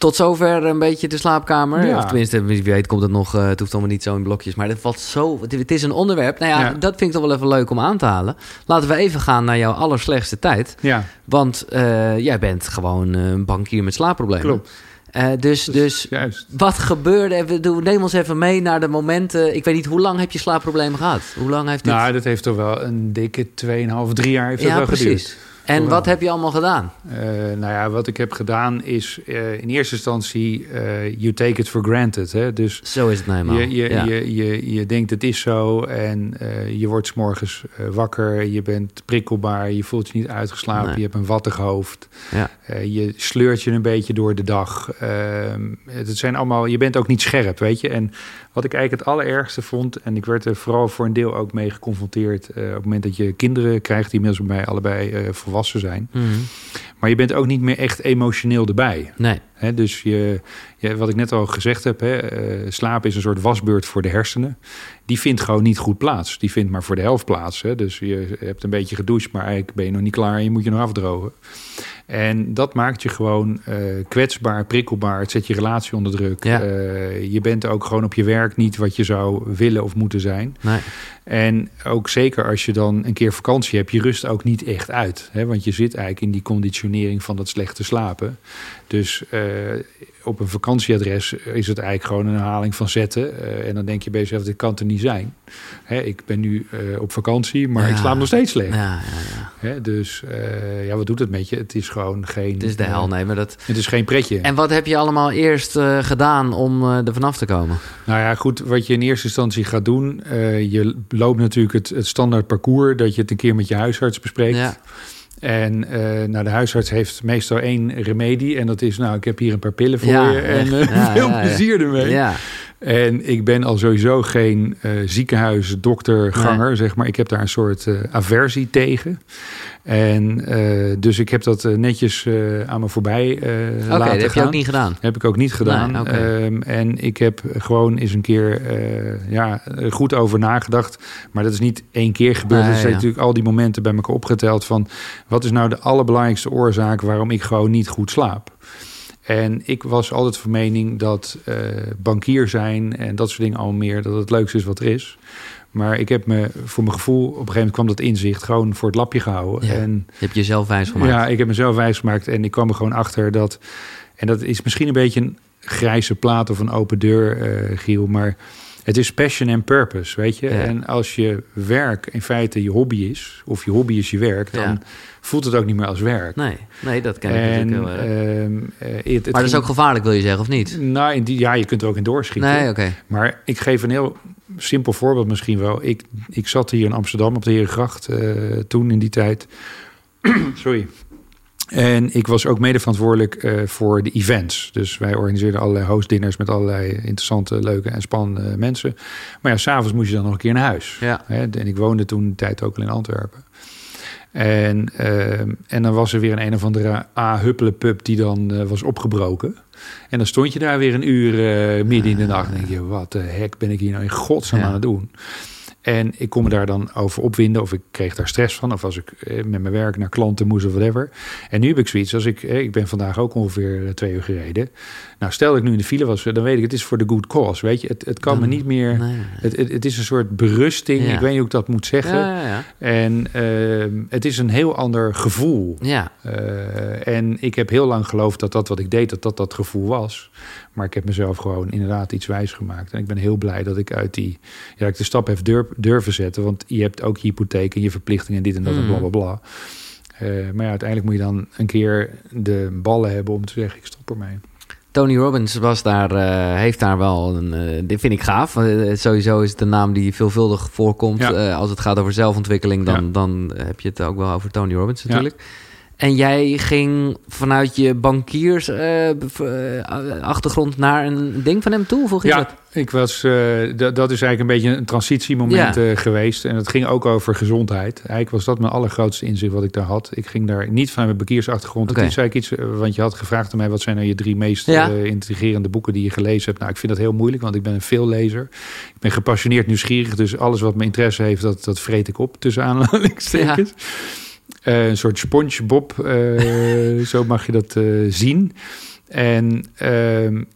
Tot zover een beetje de slaapkamer.
Ja.
Of tenminste, wie weet komt het nog... eh, het hoeft allemaal niet zo in blokjes. Maar het valt zo... Het, is een onderwerp. Nou ja,
Ja.
dat vind ik toch wel even leuk om aan te halen. Laten we even gaan naar jouw allerslechtste tijd.
Ja,
Want eh, jij bent gewoon eh, een bankier met slaapproblemen.
klopt.
Dus, dus
Juist.
wat gebeurde? Neem ons even mee naar de momenten. Ik weet niet, hoe lang heb je slaapproblemen gehad? Hoe lang heeft dit...
Nou, dat heeft toch wel een dikke 2,5, 3 jaar heeft dat
ja,
wel
precies.
geduurd.
En wat heb je allemaal gedaan?
Eh, nou ja, wat ik heb gedaan is eh, in eerste instantie, eh, you take it for granted. Hè? Dus
Zo is het nou eenmaal.
Je, je,
ja.
je, je, je denkt het is zo en je wordt 's morgens wakker, je bent prikkelbaar, je voelt je niet uitgeslapen,
Nee.
je hebt een wattig hoofd,
Ja.
je sleurt je een beetje door de dag. Ehm, het zijn allemaal, je bent ook niet scherp, weet je. En wat ik eigenlijk het allerergste vond, en ik werd er vooral voor een deel ook mee geconfronteerd op het moment dat je kinderen krijgt, die inmiddels bij mij allebei volwassen zijn.
Mhm.
Maar je bent ook niet meer echt emotioneel erbij.
Nee.
Hè, dus je, je, wat ik net al gezegd heb, hè, eh, slaap is een soort wasbeurt voor de hersenen. Die vindt gewoon niet goed plaats. Die vindt maar voor de helft plaats. Hè. Dus je hebt een beetje gedoucht, maar eigenlijk ben je nog niet klaar en je moet je nog afdrogen. En dat maakt je gewoon eh, kwetsbaar, prikkelbaar. Het zet je relatie onder druk.
Ja.
Eh, je bent ook gewoon op je werk niet wat je zou willen of moeten zijn.
nee.
En ook zeker als je dan een keer vakantie hebt, je rust ook niet echt uit. Hè? Want je zit eigenlijk in die conditionering van dat slechte slapen. Dus eh, op een vakantieadres is het eigenlijk gewoon een herhaling van zetten. Eh, en dan denk je bij jezelf, dit kan er niet zijn. Hè, ik ben nu eh, op vakantie, maar ik slaap nog steeds slecht.
Ja, ja, ja.
Hè, dus eh, ja, wat doet het met je? Het is gewoon geen...
Het is de
eh,
hel, nee, maar dat...
het is geen pretje.
En wat heb je allemaal eerst eh, gedaan om eh, er vanaf te komen?
Nou ja, goed, wat je in eerste instantie gaat doen... eh, je loopt natuurlijk het, het standaard parcours... dat je het een keer met je huisarts bespreekt. En eh, nou, de huisarts heeft meestal één remedie... en dat is, nou, ik heb hier een paar pillen voor
Ja,
je... en eh, *laughs*
Ja,
veel
ja,
plezier ermee.
Ja,
En ik ben al sowieso geen uh, ziekenhuisdokterganger, zeg maar. Ik heb daar een soort uh, aversie tegen. En uh, dus ik heb dat netjes aan me voorbij laten gaan. Dat
heb je ook niet gedaan?
Heb ik ook niet gedaan. Nee, okay. um, en ik heb gewoon eens een keer ja, goed over nagedacht. Maar dat is niet één keer gebeurd. Nee, er zijn ja. natuurlijk al die momenten bij elkaar opgeteld van... wat is nou de allerbelangrijkste oorzaak waarom ik gewoon niet goed slaap? En ik was altijd van mening dat uh, bankier zijn en dat soort dingen al meer, dat het leukste is wat er is. Maar ik heb me voor mijn gevoel, op een gegeven moment kwam dat inzicht gewoon voor het lapje gehouden.
Ja,
en,
je hebt jezelf wijs gemaakt.
Ja, ik heb mezelf wijs gemaakt en ik kwam er gewoon achter dat, en dat is misschien een beetje een grijze plaat of een open deur, uh, Giel, maar het is passion en purpose, weet je. Ja. En als je werk in feite je hobby is, of je hobby is je werk, dan ja. voelt het ook niet meer als werk.
Nee, nee dat ken ik
en,
natuurlijk heel.
Um, het, het
maar dat is ook gevaarlijk, wil je zeggen, of niet?
Nou, die, ja, je kunt er ook in doorschieten.
Nee, oké. Okay.
Maar ik geef een heel simpel voorbeeld misschien wel. Ik, ik zat hier in Amsterdam op de Herengracht uh, toen in die tijd. *clears throat* Sorry. En ik was ook mede verantwoordelijk uh, voor de events. Dus wij organiseerden allerlei hostdinners met allerlei interessante, leuke en spannende mensen. Maar ja, s'avonds moest je dan nog een keer naar huis.
Ja.
Hè? En ik woonde toen de tijd ook al in Antwerpen. En, uh, en dan was er weer een een of andere A-huppele pub die dan uh, was opgebroken. En dan stond je daar weer een uur uh, midden in de nacht. En denk je, wat de hek ben ik hier nou in godsnaam ja. aan het doen? En ik kon me daar dan over opwinden, of ik kreeg daar stress van, of als ik met mijn werk naar klanten moest of whatever. En nu heb ik zoiets, als ik, ik ben vandaag ook ongeveer twee uur gereden. Nou, stel dat ik nu in de file was, dan weet ik, het is voor de good cause, weet je. Het, het kan me niet meer, nee, nee. Het, het, het, is een soort berusting, ja. ik weet niet hoe ik dat moet zeggen.
Ja, ja,
en uh, het is een heel ander gevoel.
Ja.
Uh, en ik heb heel lang geloofd dat dat wat ik deed, dat dat dat gevoel was. Maar ik heb mezelf gewoon inderdaad iets wijs gemaakt. En ik ben heel blij dat ik uit die, ja, ik de stap heb durf, durven zetten. Want je hebt ook je hypotheek en je verplichtingen en dit en dat mm. en bla bla bla. Uh, maar ja, uiteindelijk moet je dan een keer de ballen hebben om te zeggen, ik stop ermee.
Tony Robbins was daar, uh, heeft daar wel een. Uh, dit vind ik gaaf. Uh, sowieso is het een naam die veelvuldig voorkomt. Ja. als het gaat over zelfontwikkeling, dan, ja. dan heb je het ook wel over Tony Robbins natuurlijk. Ja. En jij ging vanuit je bankiers achtergrond naar een ding van hem toe, volg je
ja,
dat?
ik was, dat is eigenlijk een beetje een transitiemoment geweest. En het ging ook over gezondheid. Eigenlijk was dat mijn allergrootste inzicht wat ik daar had. Ik ging daar niet vanuit mijn bankiersachtergrond. Okay. Het is eigenlijk iets, want je had gevraagd aan mij... wat zijn nou je drie meest ja. intrigerende boeken die je gelezen hebt. Nou, ik vind dat heel moeilijk, want ik ben een veellezer. Ik ben gepassioneerd nieuwsgierig, dus alles wat me interesse heeft... dat, dat vreet ik op, tussen *laughs* aanhalingstekens. Ja. Uh, een soort SpongeBob, uh, *laughs* zo mag je dat uh, zien. En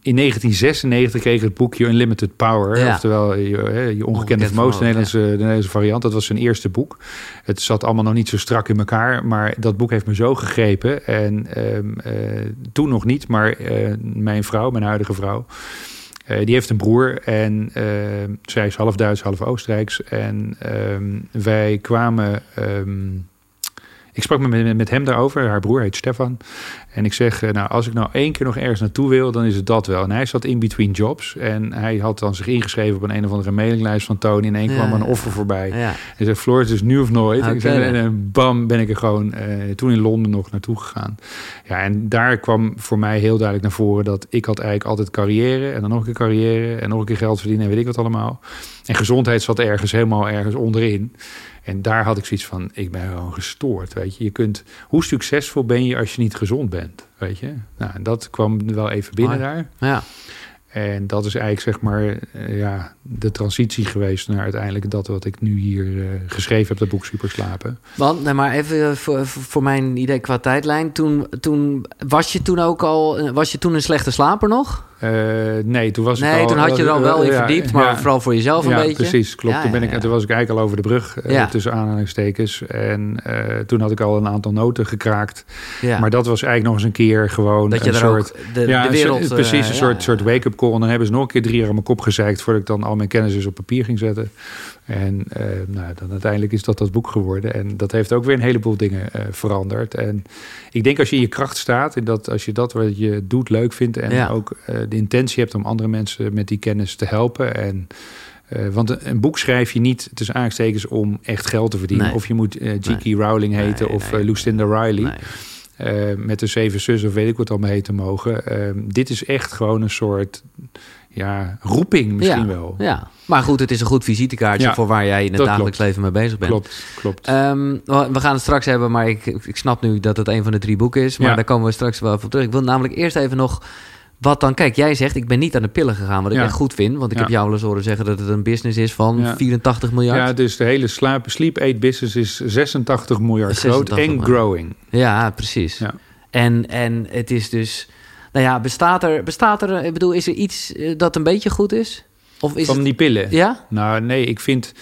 in 1996 kreeg het boekje Unlimited Power, ja. oftewel je, je ongekende vermogen, de, Nederlandse, ja. de Nederlandse variant. Dat was zijn eerste boek. Het zat allemaal nog niet zo strak in elkaar, maar dat boek heeft me zo gegrepen. En toen nog niet, maar mijn vrouw, mijn huidige vrouw, uh, die heeft een broer en uh, zij is half Duits, half Oostenrijks. En um, wij kwamen. Um, ik sprak met, met hem daarover. Haar broer heet Stefan. En ik zeg, nou, als ik nou één keer nog ergens naartoe wil, dan is het dat wel. En hij zat in between jobs. En hij had dan zich ingeschreven op een een of andere mailinglijst van Tony. En één ja, kwam een offer voorbij.
Ja.
Hij zei, Floor, het is nu of nooit. Okay. Ik zei, en bam, ben ik er gewoon uh, toen in Londen nog naartoe gegaan. Ja, en daar kwam voor mij heel duidelijk naar voren dat ik had eigenlijk altijd carrière. En dan nog een keer carrière. En nog een keer geld verdienen en weet ik wat allemaal. En gezondheid zat ergens helemaal ergens onderin. En daar had ik zoiets van, ik ben gewoon gestoord, weet je. Je kunt, hoe succesvol ben je als je niet gezond bent, weet je. Nou, en dat kwam wel even binnen daar.
Ja.
En dat is eigenlijk zeg maar uh, ja, de transitie geweest naar uiteindelijk dat wat ik nu hier uh, geschreven heb, dat boek Super Slapen.
Want, nee, maar even voor, voor mijn idee qua tijdlijn. Toen, toen was je toen ook al, was je toen een slechte slaper nog?
Uh, nee, toen was
nee,
ik al...
toen had je er al wel in ja, verdiept, maar ja, vooral voor jezelf een
ja,
beetje.
precies, klopt. toen, ben ik, toen was ik eigenlijk al over de brug, uh, tussen aanhalingstekens. En uh, toen had ik al een aantal noten gekraakt. Maar dat was eigenlijk nog eens een keer gewoon
dat je
een soort...
De, de wereld...
Een, precies, een soort, soort wake-up call. En dan hebben ze nog een keer drie jaar aan mijn kop gezeikt... voordat ik dan al mijn kennis dus op papier ging zetten. En nou, dan uiteindelijk is dat dat boek geworden. En dat heeft ook weer een heleboel dingen veranderd. En ik denk als je in je kracht staat... en dat als je dat wat je doet leuk vindt... en ook de intentie hebt om andere mensen met die kennis te helpen. En, uh, want een, boek schrijf je niet tussen aanstekens om echt geld te verdienen.
Nee.
Of je moet uh, J.K. Nee. Rowling heten nee, of uh, Lucinda Riley. Met de zeven zussen of weet ik wat allemaal heten mogen. Uh, dit is echt gewoon een soort ja, roeping misschien
ja,
wel.
Ja, maar goed, het is een goed visitekaartje voor waar jij in het dagelijks leven mee bezig bent.
Klopt, klopt.
Um, we gaan het straks hebben, maar ik, ik snap nu dat het een van de drie boeken is. Maar daar komen we straks wel op terug. Ik wil namelijk eerst even nog wat dan, kijk, jij zegt, ik ben niet aan de pillen gegaan, wat ik echt goed vind. Want ik heb jou wel eens horen zeggen dat het een business is van 84 miljard.
Ja, dus de hele slaap, sleep aid business is 86 miljard groot en growing.
Ja, precies. En, en het is dus, nou ja, bestaat er, bestaat er, ik bedoel, is er iets eh, dat een beetje goed is?
Of is van die pillen?
Ja?
Nou, nee, ik vind,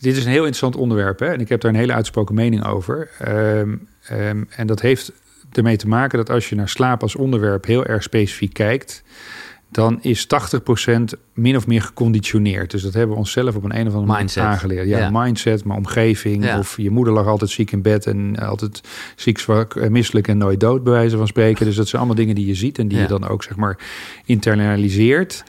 dit is een heel interessant onderwerp. Hè? En ik heb daar een hele uitsproken mening over. Um, um, en dat heeft ermee te maken dat als je naar slaap als onderwerp heel erg specifiek kijkt, dan is 80% min of meer geconditioneerd. Dus dat hebben we onszelf op een, een of andere
mindset.
manier aangeleerd. Ja, mindset, maar omgeving. Of je moeder lag altijd ziek in bed en altijd ziek, zwak, misselijk en nooit dood, bij wijze van spreken. Dus dat zijn allemaal dingen die je ziet en die je dan ook zeg maar internaliseert.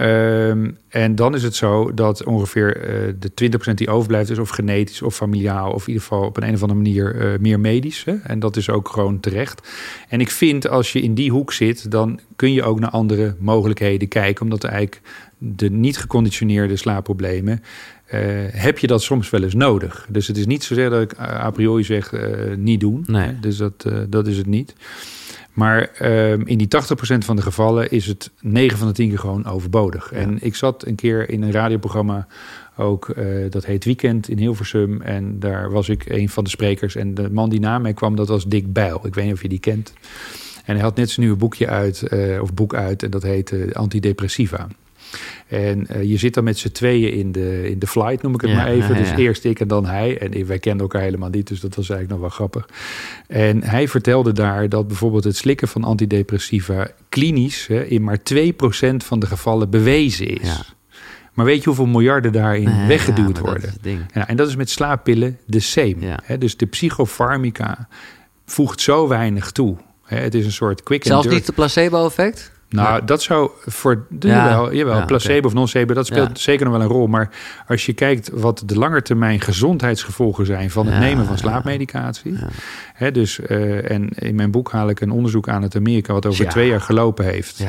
Um, en dan is het zo dat ongeveer uh, de 20% die overblijft is of genetisch of familiaal of in ieder geval op een, een of andere manier uh, meer medisch. Hè? En dat is ook gewoon terecht. En ik vind als je in die hoek zit, dan kun je ook naar andere mogelijkheden kijken, omdat eigenlijk de niet geconditioneerde slaapproblemen uh, heb je dat soms wel eens nodig. Dus het is niet zozeer dat ik a priori zeg niet doen.
Nee.
Dus dat, dat is het niet. Maar um, in die 80% van de gevallen is het 9 van de 10 keer gewoon overbodig. Ja. En ik zat een keer in een radioprogramma, ook uh, dat heet Weekend in Hilversum. En daar was ik een van de sprekers. En de man die na mij kwam, dat was Dick Bijl. Ik weet niet of je die kent. En hij had net zijn nieuwe boekje uit, uh, of boek uit, en dat heet Antidepressiva. En uh, je zit dan met z'n tweeën in de, in de flight, noem ik het ja, maar even. Ja, dus eerst ik en dan hij. En wij kenden elkaar helemaal niet, dus dat was eigenlijk nog wel grappig. En hij vertelde daar dat bijvoorbeeld het slikken van antidepressiva klinisch hè, in maar 2% van de gevallen bewezen is. Maar weet je hoeveel miljarden daarin nee, weggeduwd worden? Ja, en dat is met slaappillen de same. Hè, dus de psychofarmica voegt zo weinig toe. Hè, het is een soort quick
Zelfs niet het placebo-effect?
Nou, dat zou voor. Ja. Jawel, jawel ja, placebo okay. of non-placebo, dat speelt zeker nog wel een rol. Maar als je kijkt wat de langetermijn gezondheidsgevolgen zijn van het nemen van slaapmedicatie. Hè, dus, uh, en in mijn boek haal ik een onderzoek aan uit Amerika, wat over twee jaar gelopen heeft.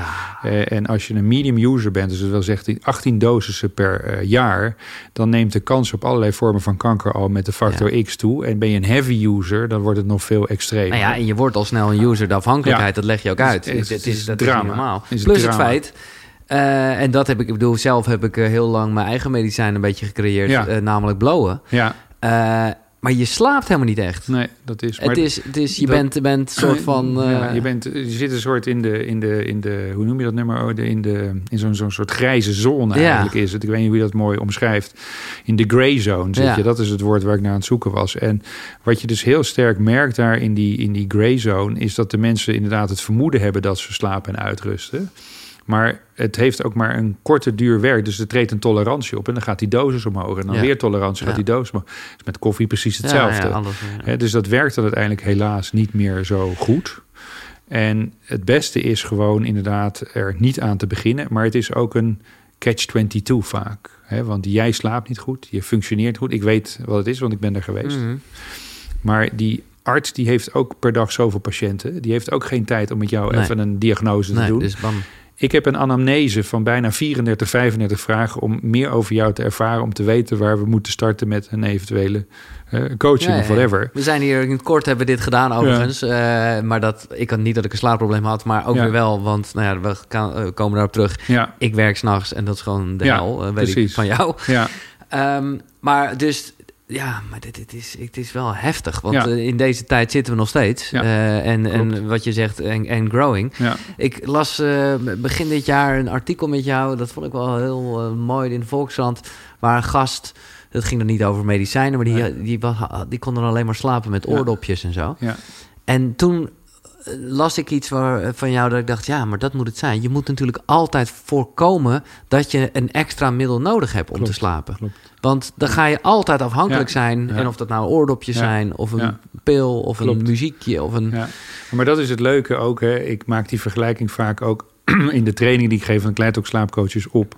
Uh, en als je een medium user bent, dus dat wil zeggen 18 dosissen per uh, jaar, dan neemt de kans op allerlei vormen van kanker al met de factor X toe. En ben je een heavy user, dan wordt het nog veel extremer.
Nou ja, en je wordt al snel een user. De afhankelijkheid, dat leg je ook uit.
Het, het,
het
is,
dat
drama.
is normaal.
Is
Plus
drama.
het feit. Uh, en dat heb ik, ik bedoel, zelf heb ik uh, heel lang mijn eigen medicijn een beetje gecreëerd,
ja.
uh, namelijk blowen.
Ja.
Maar je slaapt helemaal niet echt.
Nee, dat is.
het is, het is je dat, bent, bent een soort van.
Ja, je, bent, je zit een soort in de, in de, in de hoe noem je dat nummer? Oh, in de, in zo'n zo'n soort grijze zone eigenlijk is het. Ik weet niet hoe je dat mooi omschrijft. In de gray zone zit
Ja.
je. Dat is het woord waar ik naar aan het zoeken was. En wat je dus heel sterk merkt daar in die, in die gray zone, is dat de mensen inderdaad het vermoeden hebben dat ze slapen en uitrusten. Maar het heeft ook maar een korte duur werk. Dus er treedt een tolerantie op en dan gaat die dosis omhoog. En dan
Ja.
weer tolerantie, gaat die dosis omhoog. Dus met koffie precies hetzelfde.
Ja,
dus dat werkt dan uiteindelijk helaas niet meer zo goed. En het beste is gewoon inderdaad er niet aan te beginnen. Maar het is ook een catch-22 vaak. Hè? Want jij slaapt niet goed, je functioneert goed. Ik weet wat het is, want ik ben er geweest.
Mhm.
Maar die arts die heeft ook per dag zoveel patiënten. Die heeft ook geen tijd om met jou
Nee.
even een diagnose te
Nee,
doen.
dus bam.
Ik heb een anamnese van bijna 34, 35 vragen... om meer over jou te ervaren, om te weten waar we moeten starten... met een eventuele eh, coaching
Ja,
of whatever.
We zijn hier in het kort hebben we dit gedaan overigens. Eh, maar dat, ik had niet dat ik een slaapprobleem had, maar ook weer wel. Want nou ja, we kan- eh, komen daarop terug. Ik werk s'nachts en dat is gewoon de hel, weet ik van jou.
ja,
Ehm, maar dus, ja, maar dit, dit is, het is wel heftig. Want
Ja.
eh, in deze tijd zitten we nog steeds.
Ja,
Eh, en, en wat je zegt, en, en growing.
ja.
Ik las eh, begin dit jaar een artikel met jou. Dat vond ik wel heel mooi in de Volkskrant. Waar een gast, het ging er niet over medicijnen... maar die, die, was, die kon dan alleen maar slapen met oordopjes en zo.
ja.
En toen las ik iets waar, eh, van jou dat ik dacht... ja, maar dat moet het zijn. Je moet natuurlijk altijd voorkomen... dat je een extra middel nodig hebt om
Klopt,
te slapen.
klopt.
Want dan ga je altijd afhankelijk
Ja,
zijn.
ja.
En of dat nou oordopjes
Ja,
zijn... of een pil, of een muziekje... of een...
Maar dat is het leuke ook. Hè. Ik maak die vergelijking vaak ook *clears throat* in de training die ik geef van Kleidok slaapcoaches op.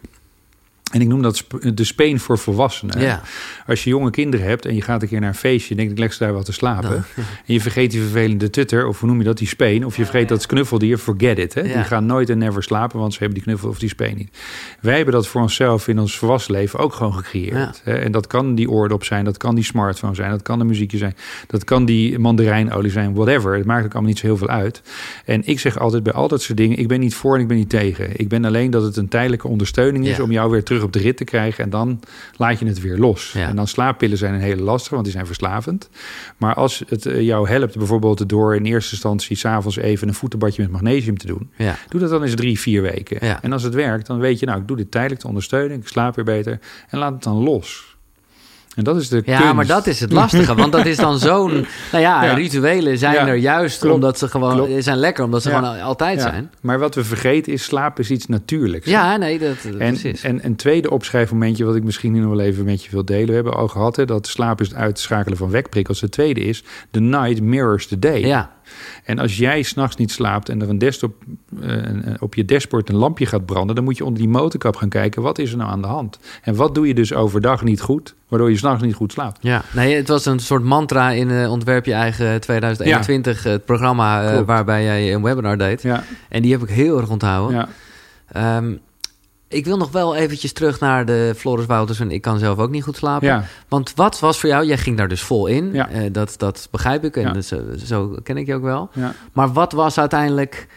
En ik noem dat de speen voor volwassenen.
Ja.
Als je jonge kinderen hebt en je gaat een keer naar een feestje... en denkt ik leg ze daar wel te slapen. *laughs* En je vergeet die vervelende tutter, of hoe noem je dat, die speen... of je vergeet dat knuffeldier, forget it. Hè? Die gaan nooit en never slapen, want ze hebben die knuffel of die speen niet. Wij hebben dat voor onszelf in ons volwassen leven ook gewoon gecreëerd. Hè? En dat kan die oordop zijn, dat kan die smartphone zijn... dat kan de muziekje zijn, dat kan die mandarijnolie zijn, whatever. Het maakt ook allemaal niet zo heel veel uit. En ik zeg altijd bij al dat soort dingen... ik ben niet voor en ik ben niet tegen. Ik ben alleen dat het een tijdelijke ondersteuning is... om jou weer terug op de rit te krijgen. En dan laat je het weer los. En dan slaappillen zijn een hele lastige, want die zijn verslavend. Maar als het eh, jou helpt, bijvoorbeeld door in eerste instantie s'avonds even een voetenbadje met magnesium te doen.
Ja.
Doe dat dan eens drie, vier weken. En als het werkt, dan weet je, nou, ik doe dit tijdelijk te ondersteunen. Ik slaap weer beter. En laat het dan los. En dat is de
Ja, maar dat is het lastige. want dat is dan *laughs* zo'n... Nou ja, rituelen zijn er juist omdat ze gewoon... Klopt. zijn lekker, omdat ze gewoon altijd zijn.
Maar wat we vergeten is, slaap is iets natuurlijks.
Ja, nee, dat, dat
en. En een tweede opschrijfmomentje... wat ik misschien nu nog wel even met je wil delen. We hebben al gehad, hè, dat slaap is het uitschakelen van wekprikkels. De tweede is, the night mirrors the day.
Ja.
En als jij s'nachts niet slaapt en er een desktop, uh, op je dashboard een lampje gaat branden, dan moet je onder die motorkap gaan kijken, wat is er nou aan de hand? En wat doe je dus overdag niet goed, waardoor je s'nachts niet goed slaapt?
Ja, nee, het was een soort mantra in uh, Ontwerp je eigen 2021, ja. het programma uh, waarbij jij een webinar deed.
Ja.
En die heb ik heel erg onthouden.
Ja.
Um, ik wil nog wel eventjes terug naar de Floris Wouters. En ik kan zelf ook niet goed slapen.
Ja.
Want wat was voor jou... Jij ging daar dus vol in.
Ja.
Uh, dat, dat begrijp ik. En
Ja.
dus, zo ken ik je ook wel. Maar wat was uiteindelijk...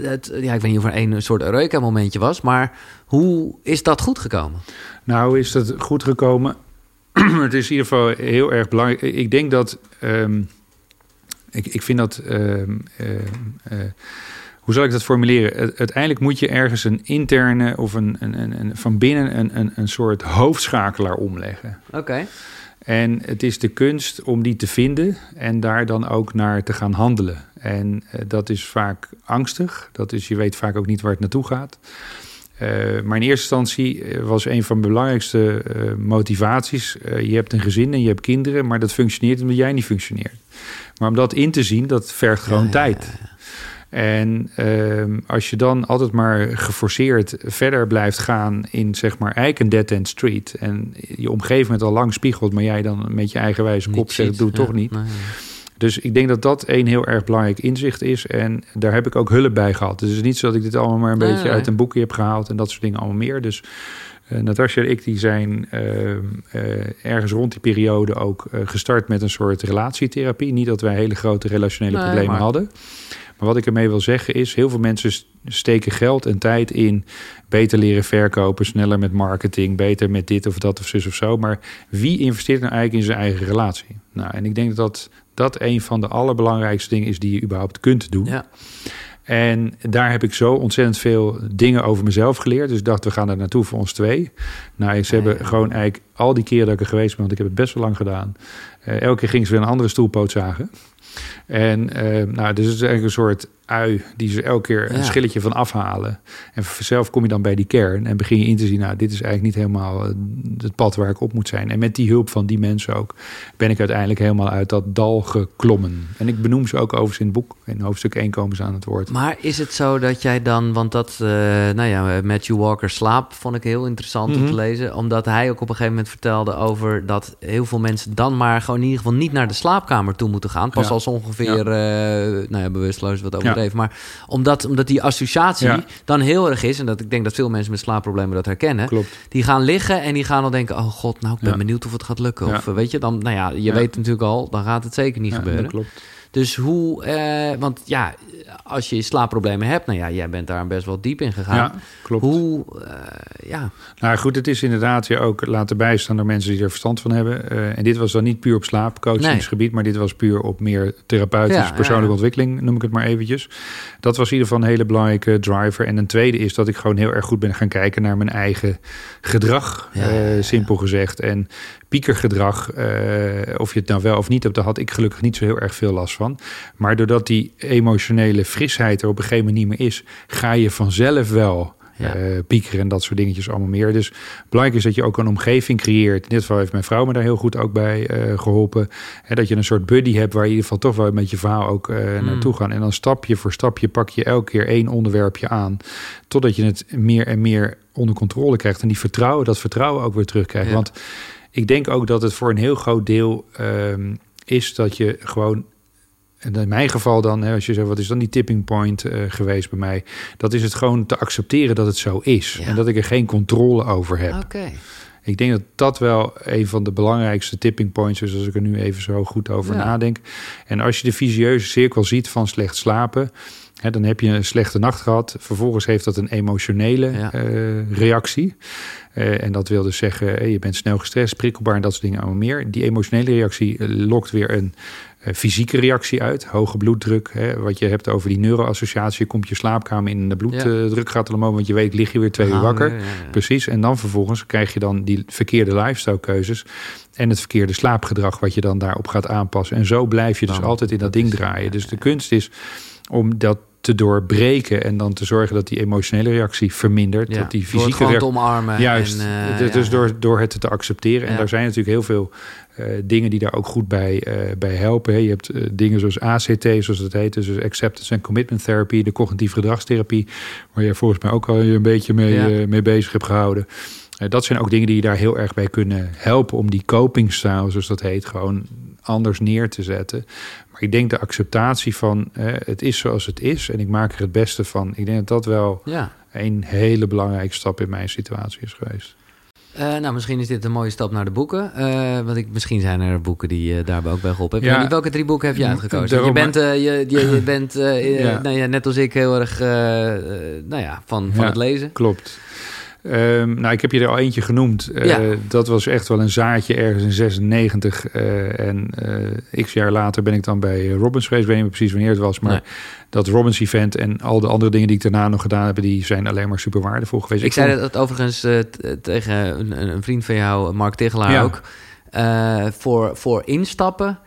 Het, ja, ik weet niet of er een soort Eureka-momentje was. Maar hoe is dat goed gekomen?
Nou, is dat goed gekomen? *clears throat* het is in ieder geval heel erg belangrijk. Ik denk dat... Um, ik, ik vind dat... Um, uh, hoe zal ik dat formuleren? Uiteindelijk moet je ergens een interne of een, een, een, een van binnen een, een, een soort hoofdschakelaar omleggen.
Oké. Okay.
En het is de kunst om die te vinden en daar dan ook naar te gaan handelen. En uh, dat is vaak angstig. Dat is, je weet vaak ook niet waar het naartoe gaat. Uh, maar in eerste instantie was een van de belangrijkste uh, motivaties. je hebt een gezin en je hebt kinderen, maar dat functioneert omdat jij niet functioneert. Maar om dat in te zien, dat vergt gewoon ja, tijd.
Ja, ja,
en uh, als je dan altijd maar geforceerd verder blijft gaan in zeg maar eigenlijk een dead end street en je omgeving het al lang spiegelt, maar jij dan met je eigenwijze kop zegt, doe het ja, toch niet.
Nee.
Dus ik denk dat dat een heel erg belangrijk inzicht is. En daar heb ik ook hulp bij gehad. Dus het is niet zo dat ik dit allemaal maar een
Nee,
beetje
nee.
uit een boekje heb gehaald en dat soort dingen allemaal meer. Dus uh, Natasja en ik die zijn uh, uh, ergens rond die periode ook eh, gestart met een soort relatietherapie. Niet dat wij hele grote relationele problemen hadden. Maar wat ik ermee wil zeggen is, heel veel mensen steken geld en tijd in beter leren verkopen, sneller met marketing, beter met dit of dat of zus of zo. Maar wie investeert nou eigenlijk in zijn eigen relatie? Nou, en ik denk dat dat, een van de allerbelangrijkste dingen is die je überhaupt kunt doen.
Ja.
En daar heb ik zo ontzettend veel dingen over mezelf geleerd. Dus ik dacht, we gaan daar naartoe voor ons twee. Nou, ze hebben gewoon eigenlijk al die keren dat ik er geweest ben, want ik heb het best wel lang gedaan. eh, elke keer gingen ze weer een andere stoelpoot zagen. En eh, nou, dus het is eigenlijk een soort ui die ze elke keer een
Ja.
schilletje van afhalen. En zelf kom je dan bij die kern en begin je in te zien, nou, dit is eigenlijk niet helemaal eh, het pad waar ik op moet zijn. En met die hulp van die mensen ook, ben ik uiteindelijk helemaal uit dat dal geklommen. En ik benoem ze ook overigens in het boek. In hoofdstuk 1 komen ze aan het woord.
Maar is het zo dat jij dan, want dat, nou ja, Matthew Walker slaap vond ik heel interessant om
Mhm.
te lezen, omdat hij ook op een gegeven moment vertelde over dat heel veel mensen dan maar gewoon in ieder geval niet naar de slaapkamer toe moeten gaan, pas
Ja.
als ongeveer, eh, nou ja, bewusteloos wat overdreven, maar omdat, omdat die associatie
Ja.
dan heel erg is en dat ik denk dat veel mensen met slaapproblemen dat herkennen,
Klopt.
die gaan liggen en die gaan dan denken, oh god, nou ik ben
Ja.
benieuwd of het gaat lukken,
Ja.
of eh, weet je, dan, nou ja, je
Ja.
weet natuurlijk al, dan gaat het zeker niet
Ja,
gebeuren.
dat klopt.
Dus hoe, eh, want ja, als je slaapproblemen hebt, nou ja, jij bent daar best wel diep in gegaan.
Ja, klopt.
Hoe, eh, ja,
Nou goed, het is inderdaad je ook laten bijstaan door mensen die er verstand van hebben. Eh, en dit was dan niet puur op slaapcoachingsgebied, maar dit was puur op meer therapeutisch,
Ja,
persoonlijke
ja.
ontwikkeling, noem ik het maar eventjes. Dat was in ieder geval een hele belangrijke driver. En een tweede is dat ik gewoon heel erg goed ben gaan kijken naar mijn eigen gedrag, simpel gezegd. En piekergedrag, eh, of je het nou wel of niet hebt, daar had ik gelukkig niet zo heel erg veel last van. Maar doordat die emotionele frisheid er op een gegeven moment niet meer is, ga je vanzelf wel
Ja.
eh, piekeren en dat soort dingetjes allemaal meer. Dus belangrijk is dat je ook een omgeving creëert. In dit geval heeft mijn vrouw me daar heel goed ook bij eh, geholpen. Hè, dat je een soort buddy hebt waar je in ieder geval toch wel met je verhaal ook eh,
Mm.
naartoe gaat. En dan stapje voor stapje pak je elke keer één onderwerpje aan. Totdat je het meer en meer onder controle krijgt. En die vertrouwen, dat vertrouwen ook weer terugkrijgt. Want ik denk ook dat het voor een heel groot deel ehm, is dat je gewoon en in mijn geval dan, hè, als je zegt, wat is dan die tipping point uh, geweest bij mij? Dat is het gewoon te accepteren dat het zo is. En dat ik er geen controle over heb. Ik denk dat dat wel een van de belangrijkste tipping points is, als ik er nu even zo goed over nadenk. En als je de visieuze cirkel ziet van slecht slapen, dan heb je een slechte nacht gehad. Vervolgens heeft dat een emotionele uh, reactie. Uh, en dat wil dus zeggen, je bent snel gestrest, prikkelbaar en dat soort dingen allemaal meer. Die emotionele reactie lokt weer een eh, fysieke reactie uit. Hoge bloeddruk, hè, wat je hebt over die neuroassociatie. Je komt je slaapkamer in, de bloeddruk gaat allemaal, want je weet, lig je weer twee uur wakker. Precies. En dan vervolgens krijg je dan die verkeerde lifestyle keuzes en het verkeerde slaapgedrag wat je dan daarop gaat aanpassen. En zo blijf je dus altijd in dat ding draaien. Dus de kunst is om dat te doorbreken en dan te zorgen dat die emotionele reactie vermindert. dat die fysieke
reactie omarmen.
Juist. En, uh, dus door, door het te accepteren. En daar zijn natuurlijk heel veel uh, dingen die daar ook goed bij, uh, bij helpen. Je hebt dingen zoals ACT, zoals het heet, dus Acceptance and Commitment Therapy, de cognitieve gedragstherapie, waar je volgens mij ook al een beetje mee, mee bezig hebt gehouden. dat zijn ook dingen die je daar heel erg bij kunnen helpen om die copingstijl, zoals dat heet, gewoon anders neer te zetten. Maar ik denk de acceptatie van het is zoals het is en ik maak er het beste van. Ik denk dat dat wel ja. een hele belangrijke stap in mijn situatie is geweest.
Uh, nou, misschien is dit een mooie stap naar de boeken. Uh, want ik, misschien zijn er boeken die uh, daarbij ook bij geholpen hebben. Ja. Welke drie boeken heb je uitgekozen? Je bent, je, je, je, bent *laughs* ja. Nou ja, net als ik heel erg nou ja, van, van het lezen.
Klopt. Um, nou, ik heb je er al eentje genoemd. Uh, Dat was echt wel een zaadje ergens in 96. Uh, en uh, x jaar later ben ik dan bij Robbins geweest. Ik weet niet precies wanneer het was. Maar nee. dat Robbins event en al de andere dingen die ik daarna nog gedaan heb... die zijn alleen maar super waardevol geweest.
Ik, ik zei dat overigens tegen een, een, vriend van jou, Mark Tegelaar ja. ook. voor, voor instappen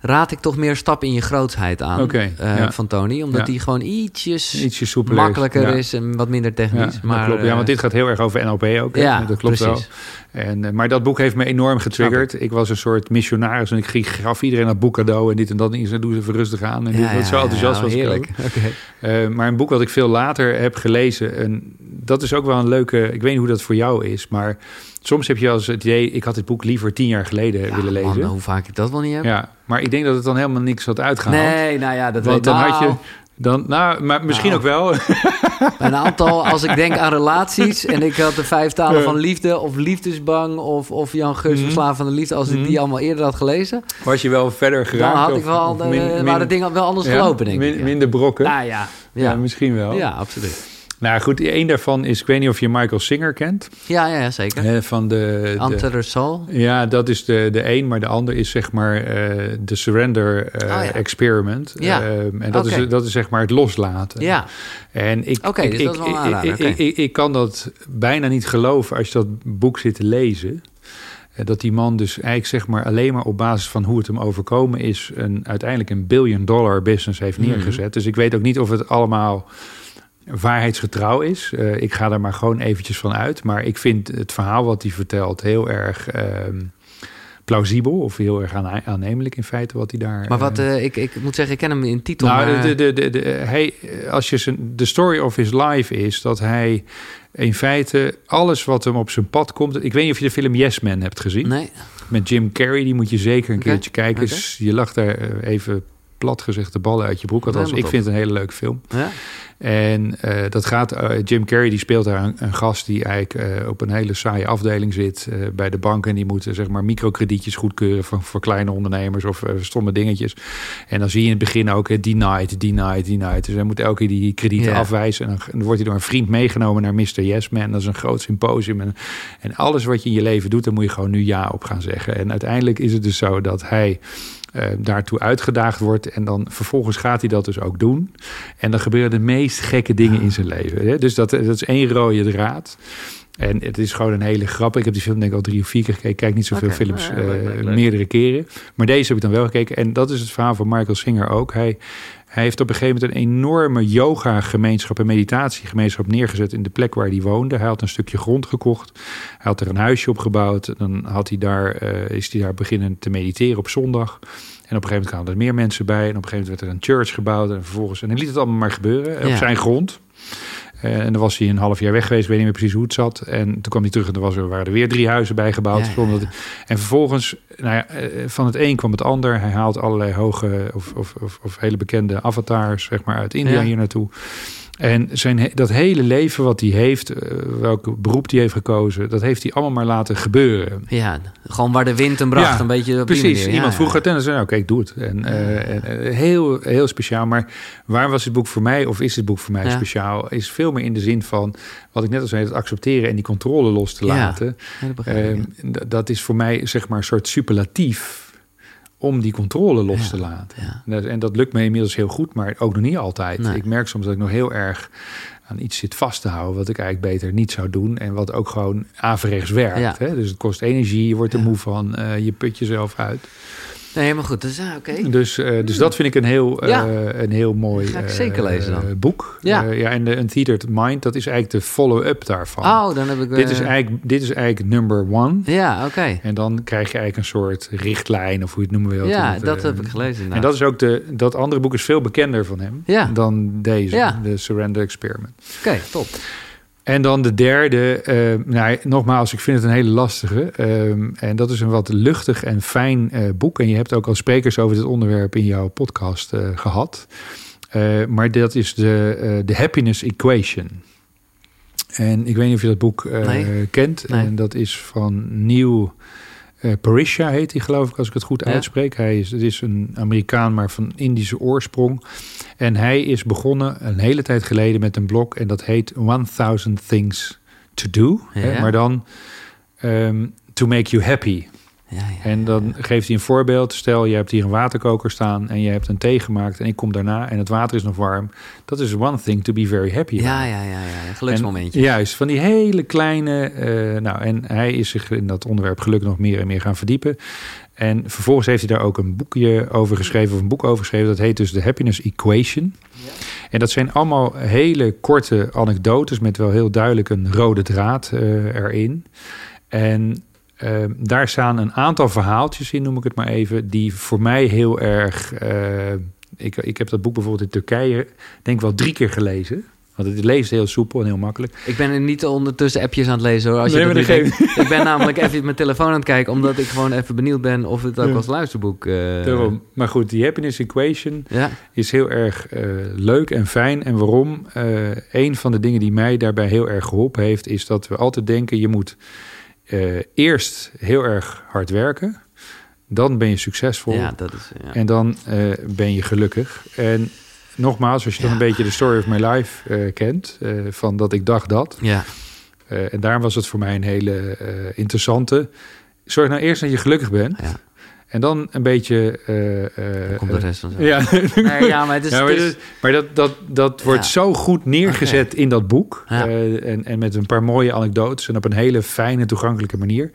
raad ik toch meer stap in je grootheid aan okay, uh, van Tony. Omdat die gewoon ietsjes, ietsjes makkelijker is en wat minder technisch.
maar, klopt. Ja, want dit gaat heel erg over NLP ook. Ja, dat klopt precies. wel. En, uh, maar dat boek heeft me enorm getriggerd. Ik was een soort missionaris en ik ging, gaf iedereen dat boek cadeau en dit en dat. En ze doen ze even rustig aan. En ja, dit, zo enthousiast was heerlijk. Okay. Uh, maar een boek wat ik veel later heb gelezen. En dat is ook wel een leuke... Ik weet niet hoe dat voor jou is, maar soms heb je als het idee... ik had dit boek liever tien jaar geleden willen lezen.
Man, hoe vaak ik dat wel niet heb.
Ja, maar ik denk dat het dan helemaal niks had uitgehaald.
Nee, nou ja, dat
Want dan had je dan, nou, maar misschien nou. ook wel. *laughs*
Een aantal, als ik denk aan relaties en ik had de vijf talen van liefde of liefdesbang of, of Jan Geus mm van de liefde, als ik die allemaal eerder had gelezen.
Was je wel verder geraakt?
Dan had ik wel, de, min, waren de dingen wel anders gelopen, denk ik.
Minder brokken?
Nou ja, ja.
ja, misschien wel.
Ja, absoluut.
Nou goed, één daarvan is, ik weet niet of je Michael Singer kent.
Ja, ja zeker.
van de...
Ante the Soul.
Ja, dat is de, de een, maar de ander is zeg maar uh, de Surrender uh, oh, ja. Experiment.
Ja.
Uh, en dat, okay. is, dat is zeg maar het loslaten.
Ja.
En ik,
Oké, okay, dus
ik, ik, ik, ik, kan dat bijna niet geloven als je dat boek zit te lezen. Dat die man dus eigenlijk zeg maar alleen maar op basis van hoe het hem overkomen is... Een, uiteindelijk een billion dollar business heeft neergezet. Mm. Dus ik weet ook niet of het allemaal waarheidsgetrouw is. Uh, ik ga er maar gewoon eventjes van uit. Maar ik vind het verhaal wat hij vertelt heel erg uh, plausibel. Of heel erg aannemelijk in feite wat hij daar...
Maar wat, uh, ik, ik moet zeggen, ik ken hem in titel.
Nou, maar... de, de, de, de, hij, als je zijn, de story of his life is dat hij in feite alles wat hem op zijn pad komt... Ik weet niet of je de film Yes Man hebt gezien.
Nee.
Met Jim Carrey, die moet je zeker een okay. keertje kijken. Okay. Je lag daar even plat gezegd de ballen uit je broek. Althans, ik vind het een hele leuke film.
Ja?
En uh, dat gaat, uh, Jim Carrey die speelt daar een, een gast die eigenlijk uh, op een hele saaie afdeling zit bij de bank. En die moet zeg maar microkredietjes goedkeuren voor, voor kleine ondernemers of stomme dingetjes. En dan zie je in het begin ook denied, denied, denied. Dus hij moet elke keer die kredieten yeah. afwijzen. En dan, dan, wordt hij door een vriend meegenomen naar Mr. Yes Man. Dat is een groot symposium. En, en alles wat je in je leven doet, daar moet je gewoon nu ja op gaan zeggen. En uiteindelijk is het dus zo dat hij uh, daartoe uitgedaagd wordt. En dan vervolgens gaat hij dat dus ook doen. En dan gebeuren de meest gekke dingen in zijn leven. Hè? Dus dat, dat is één rode draad. En het is gewoon een hele grap. Ik heb die film denk ik al drie of vier keer gekeken. Ik kijk niet zoveel okay, films, leuk, leuk. meerdere keren. Maar deze heb ik dan wel gekeken. En dat is het verhaal van Michael Singer ook. Hij, hij heeft op een gegeven moment een enorme yoga-gemeenschap en meditatiegemeenschap neergezet in de plek waar hij woonde. Hij had een stukje grond gekocht. Hij had er een huisje op gebouwd. Dan had hij daar, uh, is hij daar beginnen te mediteren op zondag. En op een gegeven moment kwamen er meer mensen bij. En op een gegeven moment werd er een church gebouwd. En vervolgens. En hij liet het allemaal maar gebeuren op zijn grond. Uh, en dan was hij een half jaar weg geweest, ik weet niet meer precies hoe het zat. En toen kwam hij terug en er, was, er waren er weer drie huizen bijgebouwd. Ja, ja, ja. En vervolgens, nou ja, van het een kwam het ander. Hij haalt allerlei hoge of, of, of, of hele bekende avatars zeg maar, uit India hier naartoe. En zijn, dat hele leven wat hij heeft, uh, welk beroep hij heeft gekozen, dat heeft hij allemaal maar laten gebeuren.
Ja, gewoon waar de wind hem bracht,
ja,
een beetje.
Precies. Ja, Iemand vroeg het en zei: Oké, ik doe het. En, uh, en, heel, heel speciaal. Maar waar was het boek voor mij, of is het boek voor mij speciaal? Is veel meer in de zin van wat ik net al zei: het accepteren en die controle los te laten. Dat, uh, dat is voor mij zeg maar een soort superlatief om die controle los ja, te laten. Ja. En dat lukt me inmiddels heel goed, maar ook nog niet altijd. Nee. Ik merk soms dat ik nog heel erg aan iets zit vast te houden... wat ik eigenlijk beter niet zou doen... en wat ook gewoon averechts werkt. Ja. Hè? Dus het kost energie, je wordt er moe van, uh, je put jezelf uit.
Nee, helemaal goed. Dus, ah, okay.
dus, uh, dus dat vind ik een heel, uh, ja. een heel mooi
Ga ik zeker lezen dan.
boek. Ja. ja, en de Untethered Mind, dat is eigenlijk de follow-up daarvan.
Oh, dan heb ik...
Dit, is eigenlijk, dit is eigenlijk number one.
Ja, oké. Okay.
En dan krijg je eigenlijk een soort richtlijn, of hoe je het noemen wil.
Ja, dat heb ik gelezen. Nou.
En dat is ook de... Dat andere boek is veel bekender van hem ja. dan deze, de Surrender Experiment.
Oké, okay, top.
En dan de derde, uh, nou, nogmaals, ik vind het een hele lastige. Um, en dat is een wat luchtig en fijn uh, boek. En je hebt ook al sprekers over dit onderwerp in jouw podcast uh, gehad. maar dat is de, de Happiness Equation. En ik weet niet of je dat boek nee. kent. Nee. En dat is van Neil Parisha, heet hij geloof ik, als ik het goed ja. uitspreek. Hij is, het is een Amerikaan, maar van Indische oorsprong. En hij is begonnen een hele tijd geleden met een blog en dat heet 1000 Things to Do. Ja. Hè, maar dan um, to make you happy. Ja, ja, en dan geeft hij een voorbeeld. Stel, je hebt hier een waterkoker staan en je hebt een thee gemaakt en ik kom daarna en het water is nog warm. Dat is one thing to be very happy.
Ja, ja, ja, ja. geluksmomentje.
Juist, van die hele kleine. Uh, nou, en hij is zich in dat onderwerp gelukkig nog meer en meer gaan verdiepen. En vervolgens heeft hij daar ook een boekje over geschreven, of een boek over geschreven. Dat heet dus de Happiness Equation. Ja. En dat zijn allemaal hele korte anekdotes met wel heel duidelijk een rode draad uh, erin. En uh, daar staan een aantal verhaaltjes in, noem ik het maar even, die voor mij heel erg. Uh, ik, ik heb dat boek bijvoorbeeld in Turkije, denk wel drie keer gelezen. Want het leest heel soepel en heel makkelijk.
Ik ben er niet ondertussen appjes aan het lezen hoor. Als nee, je dat. Ik ben namelijk even mijn telefoon aan het kijken, omdat ik gewoon even benieuwd ben of het ook ja. als luisterboek. Uh...
Daarom. Maar goed, die happiness equation ja. is heel erg uh, leuk en fijn. En waarom? Uh, een van de dingen die mij daarbij heel erg geholpen heeft, is dat we altijd denken: je moet eerst heel erg hard werken. Dan ben je succesvol.
Ja, dat is, ja.
En dan ben je gelukkig. En nogmaals, als je ja. dan een beetje de story of my life uh, kent, van dat ik dacht dat.
Ja.
En daar was het voor mij een hele interessante. Zorg nou eerst dat je gelukkig bent. Ja. En dan een beetje.
komt de rest van zo. *laughs*
Ja,
nee, ja maar, het is,
ja, maar, dus, maar dat, dat, dat wordt ja. zo goed neergezet okay. in dat boek. en, en met een paar mooie anekdotes en op een hele fijne, toegankelijke manier.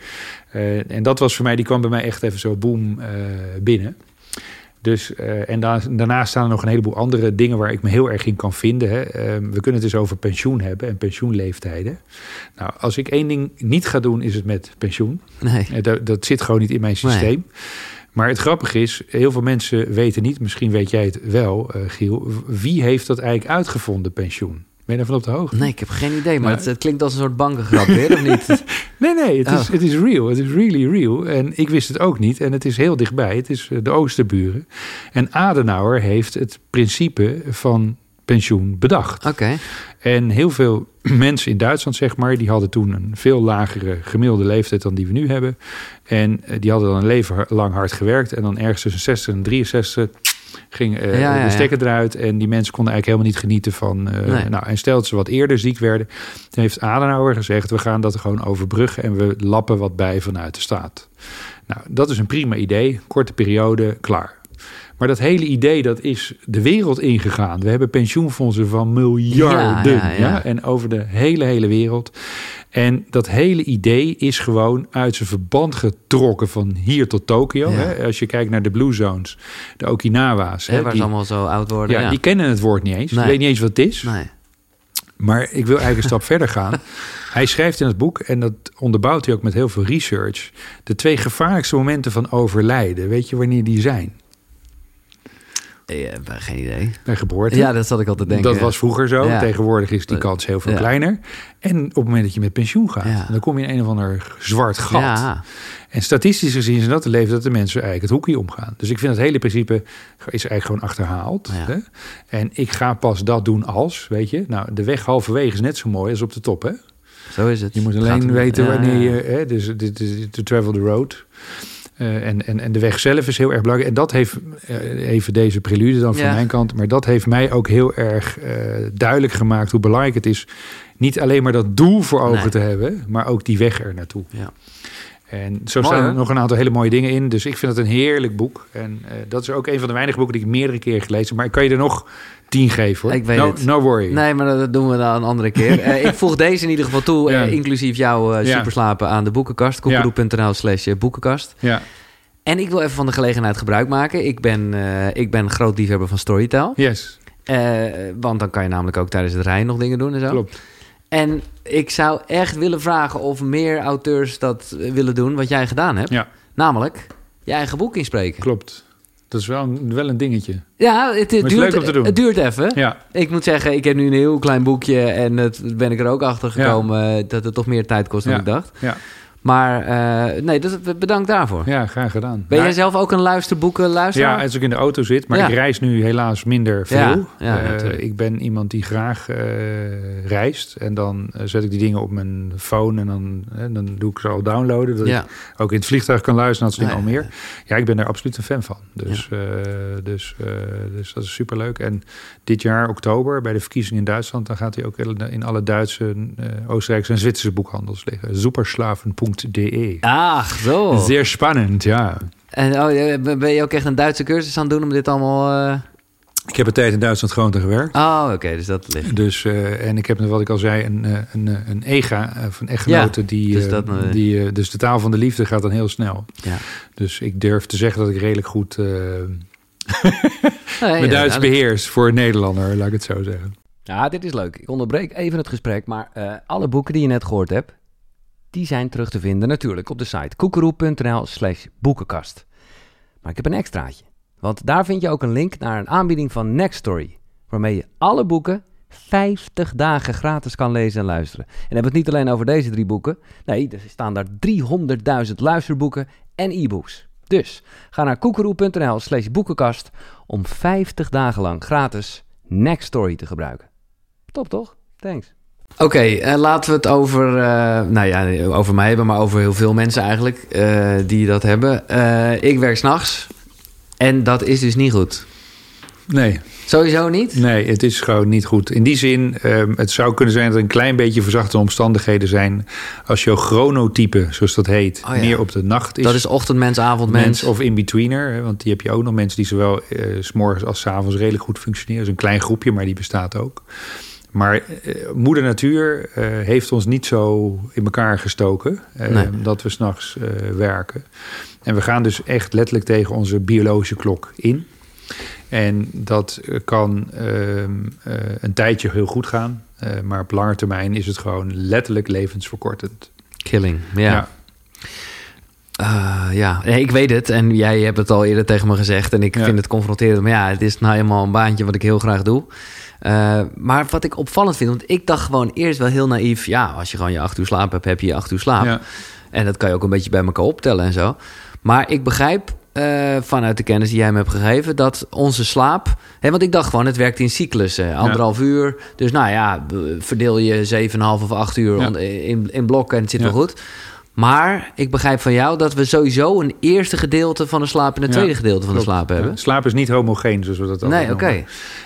en dat was voor mij, die kwam bij mij echt even zo boem binnen. Dus, uh, en da daarnaast staan er nog een heleboel andere dingen waar ik me heel erg in kan vinden. Hè. Uh, we kunnen het dus over pensioen hebben en pensioenleeftijden. Nou, als ik één ding niet ga doen, is het met pensioen.
Nee.
Uh, dat, dat, zit gewoon niet in mijn systeem. Nee. Maar het grappige is, heel veel mensen weten niet, misschien weet jij het wel, Giel, wie heeft dat eigenlijk uitgevonden, pensioen? Ben je daarvan op de hoogte?
Nee, ik heb geen idee, maar nou, het, het, klinkt als een soort bankengrap weer, of niet? *laughs*
nee, nee, het, oh. is, het is real. Het is really real. En ik wist het ook niet. En het is heel dichtbij. Het is de Oosterburen. En Adenauer heeft het principe van pensioen bedacht.
Oké. Okay.
En heel veel *clears throat* mensen in Duitsland, zeg maar, die hadden toen een veel lagere gemiddelde leeftijd dan die we nu hebben. En die hadden dan een leven lang hard gewerkt. En dan ergens tussen 60 en 63 ging uh, ja, ja, de stekker eruit. En die mensen konden eigenlijk helemaal niet genieten van... Uh, nee. nou, en stel dat ze wat eerder ziek werden... dan heeft Adenauer gezegd... we gaan dat gewoon overbruggen... en we lappen wat bij vanuit de staat. Nou, dat is een prima idee. Korte periode, klaar. Maar dat hele idee dat is de wereld ingegaan. We hebben pensioenfondsen van miljarden. Ja, ja, ja. En over de hele, hele wereld. En dat hele idee is gewoon uit zijn verband getrokken van hier tot Tokio. Ja. Als je kijkt naar de Blue Zones, de Okinawa's.
Hè, waar die, ze allemaal zo oud worden.
Ja, die kennen het woord niet eens. Nee. Weet niet eens wat het is.
Nee.
Maar ik wil eigenlijk een stap *laughs* verder gaan. Hij schrijft in het boek, en dat onderbouwt hij ook met heel veel research... de twee gevaarlijkste momenten van overlijden. Weet je wanneer die zijn?
Ja, geen idee.
Bij geboorte.
Ja, dat zat ik al te denken.
Dat was vroeger zo.
Ja.
Tegenwoordig is die kans heel veel
Ja.
kleiner. En op het moment dat je met pensioen gaat, dan kom je in een of ander zwart gat.
Ja,
En statistisch gezien is dat de leven dat de mensen eigenlijk het hoekje omgaan. Dus ik vind het hele principe is eigenlijk gewoon achterhaald. Hè? En ik ga pas dat doen als, weet je. Nou, de weg halverwege is net zo mooi als op de top, hè.
zo is het.
Je moet alleen weten wanneer je... Hè, dus to travel the road. Eh, en, en, en de weg zelf is heel erg belangrijk. En dat heeft, eh, even deze prelude dan van
Ja.
mijn kant... maar dat heeft mij ook heel erg eh, duidelijk gemaakt... hoe belangrijk het is niet alleen maar dat doel voor ogen
Nee.
te hebben... maar ook die weg er naartoe.
Ja.
En zo
Mooi,
staan er nog een aantal hele mooie dingen in. Dus ik vind het een heerlijk boek. En eh, dat is ook een van de weinige boeken die ik meerdere keren gelezen heb. Maar ik kan je er nog tien geven hoor.
Ik weet
no,
het.
no worry.
Nee, maar dat doen we dan een andere keer. *laughs* Eh, ik voeg deze in ieder geval toe,
Ja.
eh, inclusief jouw superslapen aan de boekenkast. koekeroe.nl slash boekenkast.
Ja,
En ik wil even van de gelegenheid gebruik maken. Ik ben, ik ben groot liefhebber van Storytel.
yes,
want dan kan je namelijk ook tijdens het rijden nog dingen doen en zo.
klopt.
En ik zou echt willen vragen of meer auteurs dat willen doen wat jij gedaan hebt.
Ja,
Namelijk je eigen boek inspreken.
klopt. Dat is wel een, wel een dingetje.
Ja, het, het
het
duurt,
leuk om te doen.
het duurt even.
Ja,
Ik moet zeggen, ik heb nu een heel klein boekje en het ben ik er ook achter gekomen dat het toch meer tijd kost dan
Ja.
ik dacht.
ja,
Maar eh, nee, dus bedankt daarvoor.
ja, graag gedaan.
Ben
Nou,
jij zelf ook een luisterboeken luisteraar?
Ja, als ik in de auto zit, maar
Ja.
ik reis nu helaas minder veel.
Ja, ja,
Eh, ik ben iemand die graag eh, reist. En dan eh, zet ik die dingen op mijn phone en dan, eh, dan doe ik ze al downloaden. Dat ik ook in het vliegtuig kan luisteren, dat soort dingen al meer. Ja, ik ben daar absoluut een fan van. Dus, eh, dus, eh, dus dat is superleuk. En dit jaar, oktober, bij de verkiezingen in Duitsland... dan gaat hij ook in alle Duitse, eh, Oostenrijkse en Zwitserse boekhandels liggen. Superslaven.de.
Ach, zo.
Zeer spannend, ja.
En oh, eh, ben je ook echt een Duitse cursus aan het doen om dit allemaal... eh,
Ik heb een tijd in Duitsland gewoon gewerkt.
Oh, oké, dus dat ligt.
Dus, eh, en ik heb, wat ik al zei, een, eh, een, eh, een EGA eh, van echtgenoten. die,
dus
eh,
dat, eh,
die, eh, dus de taal van de liefde gaat dan heel snel.
Ja.
Dus ik durf te zeggen dat ik redelijk goed eh
Nee,
mijn Duits beheers voor een Nederlander, laat ik het zo zeggen.
Ja, dit is leuk. Ik onderbreek even het gesprek, maar eh, alle boeken die je net gehoord hebt, die zijn terug te vinden natuurlijk op de site koekeroe.nl slash boekenkast. Maar ik heb een extraatje, want daar vind je ook een link naar een aanbieding van Nextory, waarmee je alle boeken 50 dagen gratis kan lezen en luisteren. En hebben het niet alleen over deze drie boeken, nee, er staan daar 300.000 luisterboeken en e-books. Dus ga naar koekeroe.nl slash boekenkast om 50 dagen lang gratis Nextory te gebruiken. Top toch? Thanks. Oké, eh, laten we het over, eh, nou ja, over mij hebben, maar over heel veel mensen eigenlijk eh, die dat hebben. Ik werk s'nachts en dat is dus niet goed.
Nee,
Sowieso niet?
nee, het is gewoon niet goed. In die zin, ehm, het zou kunnen zijn dat er een klein beetje verzachte omstandigheden zijn. Als jouw chronotype, zoals dat heet,
Oh ja.
meer op de nacht is.
Dat is ochtendmens, avondmens.
mens of in-betweener. Want die heb je ook nog mensen die zowel eh, s s'morgens als s avonds redelijk goed functioneren. Dat is een klein groepje, maar die bestaat ook. Maar eh, moeder natuur eh, heeft ons niet zo in elkaar gestoken
Nee.
dat we s'nachts werken. En we gaan dus echt letterlijk tegen onze biologische klok in. En dat kan ehm, eh, een tijdje heel goed gaan. maar op lange termijn is het gewoon letterlijk levensverkortend.
Killing, ja.
Ja.
Ah, ja, Nee, ik weet het. En jij hebt het al eerder tegen me gezegd. En ik
Ja.
vind het confronterend. Maar ja, het is nou eenmaal een baantje wat ik heel graag doe. Eh, maar wat ik opvallend vind, want ik dacht gewoon eerst wel heel naïef... ja, als je gewoon je acht uur slaap hebt, heb je je acht uur slaap.
Ja.
En dat kan je ook een beetje bij elkaar optellen en zo. Maar ik begrijp eh, vanuit de kennis die jij me hebt gegeven... dat onze slaap... Hè, want ik dacht gewoon, het werkt in cyclussen. Anderhalf uur. Dus nou ja, verdeel je 7,5 of 8 uur
Ja.
in, in blokken en het zit
Ja.
wel goed. Maar ik begrijp van jou dat we sowieso een eerste gedeelte van de slaap... en een
Ja,
tweede gedeelte van de
Klopt.
slaap hebben.
Ja, slaap is niet homogeen, zoals we dat altijd
Nee, oké.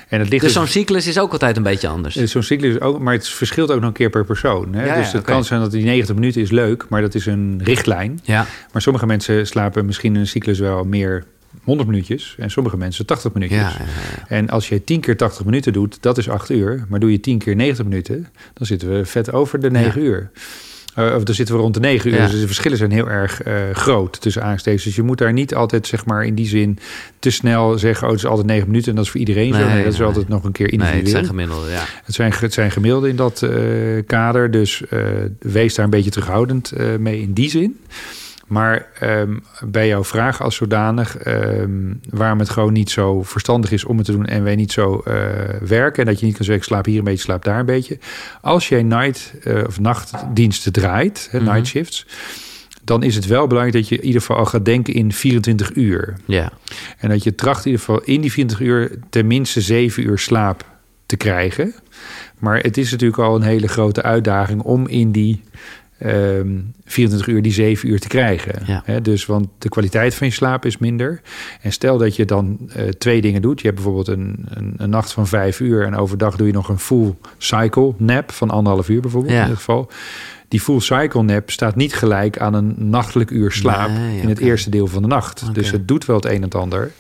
En het ligt
Dus
dus,
zo'n cyclus is ook altijd een beetje anders.
eh, zo'n cyclus is ook, maar het verschilt ook nog een keer per persoon. Hè?
Ja,
dus het kan zijn dat die 90 minuten is leuk, maar dat is een richtlijn.
Ja,
Maar sommige mensen slapen misschien in een cyclus wel meer 100 minuutjes en sommige mensen 80 minuutjes.
ja, ja, ja.
En als je 10 keer 80 minuten doet, dat is 8 uur. Maar doe je 10 keer 90 minuten, dan zitten we vet over de 9 uur. Eh, of dan zitten we rond de 9 uur.
Ja.
Dus de verschillen zijn heel erg eh, groot tussen aanstekens. Dus je moet daar niet altijd, zeg maar, in die zin te snel zeggen: oh, het is altijd 9 minuten en dat is voor iedereen zo.
Nee,
Nee, dat is
nee.
altijd nog een keer
Nee,
individueel.
het zijn gemiddelde, ja.
Het zijn, het zijn gemiddelden in dat eh, kader. Dus wees daar een beetje terughoudend mee in die zin. Maar um, bij jouw vraag als zodanig, um, waarom het gewoon niet zo verstandig is om het te doen en wij niet zo uh, werken. En dat je niet kan zeggen, ik slaap hier een beetje, slaap daar een beetje. Als jij night uh, of nachtdiensten draait, mm -hmm. night shifts dan is het wel belangrijk dat je in ieder geval al gaat denken in 24 uur.
Ja.
En dat je tracht in ieder geval in die 24 uur tenminste 7 uur slaap te krijgen. Maar het is natuurlijk al een hele grote uitdaging om in die um, 24 uur die 7 uur te krijgen.
Ja.
dus want de kwaliteit van je slaap is minder. En stel dat je dan uh, twee dingen doet. Je hebt bijvoorbeeld een, een, een, nacht van 5 uur en overdag doe je nog een full cycle nap van anderhalf uur bijvoorbeeld
ja.
in ieder geval die full cycle nap staat niet gelijk aan een nachtelijk uur slaap
Nee,
in het eerste deel van de nacht. Dus het doet wel het een en het ander.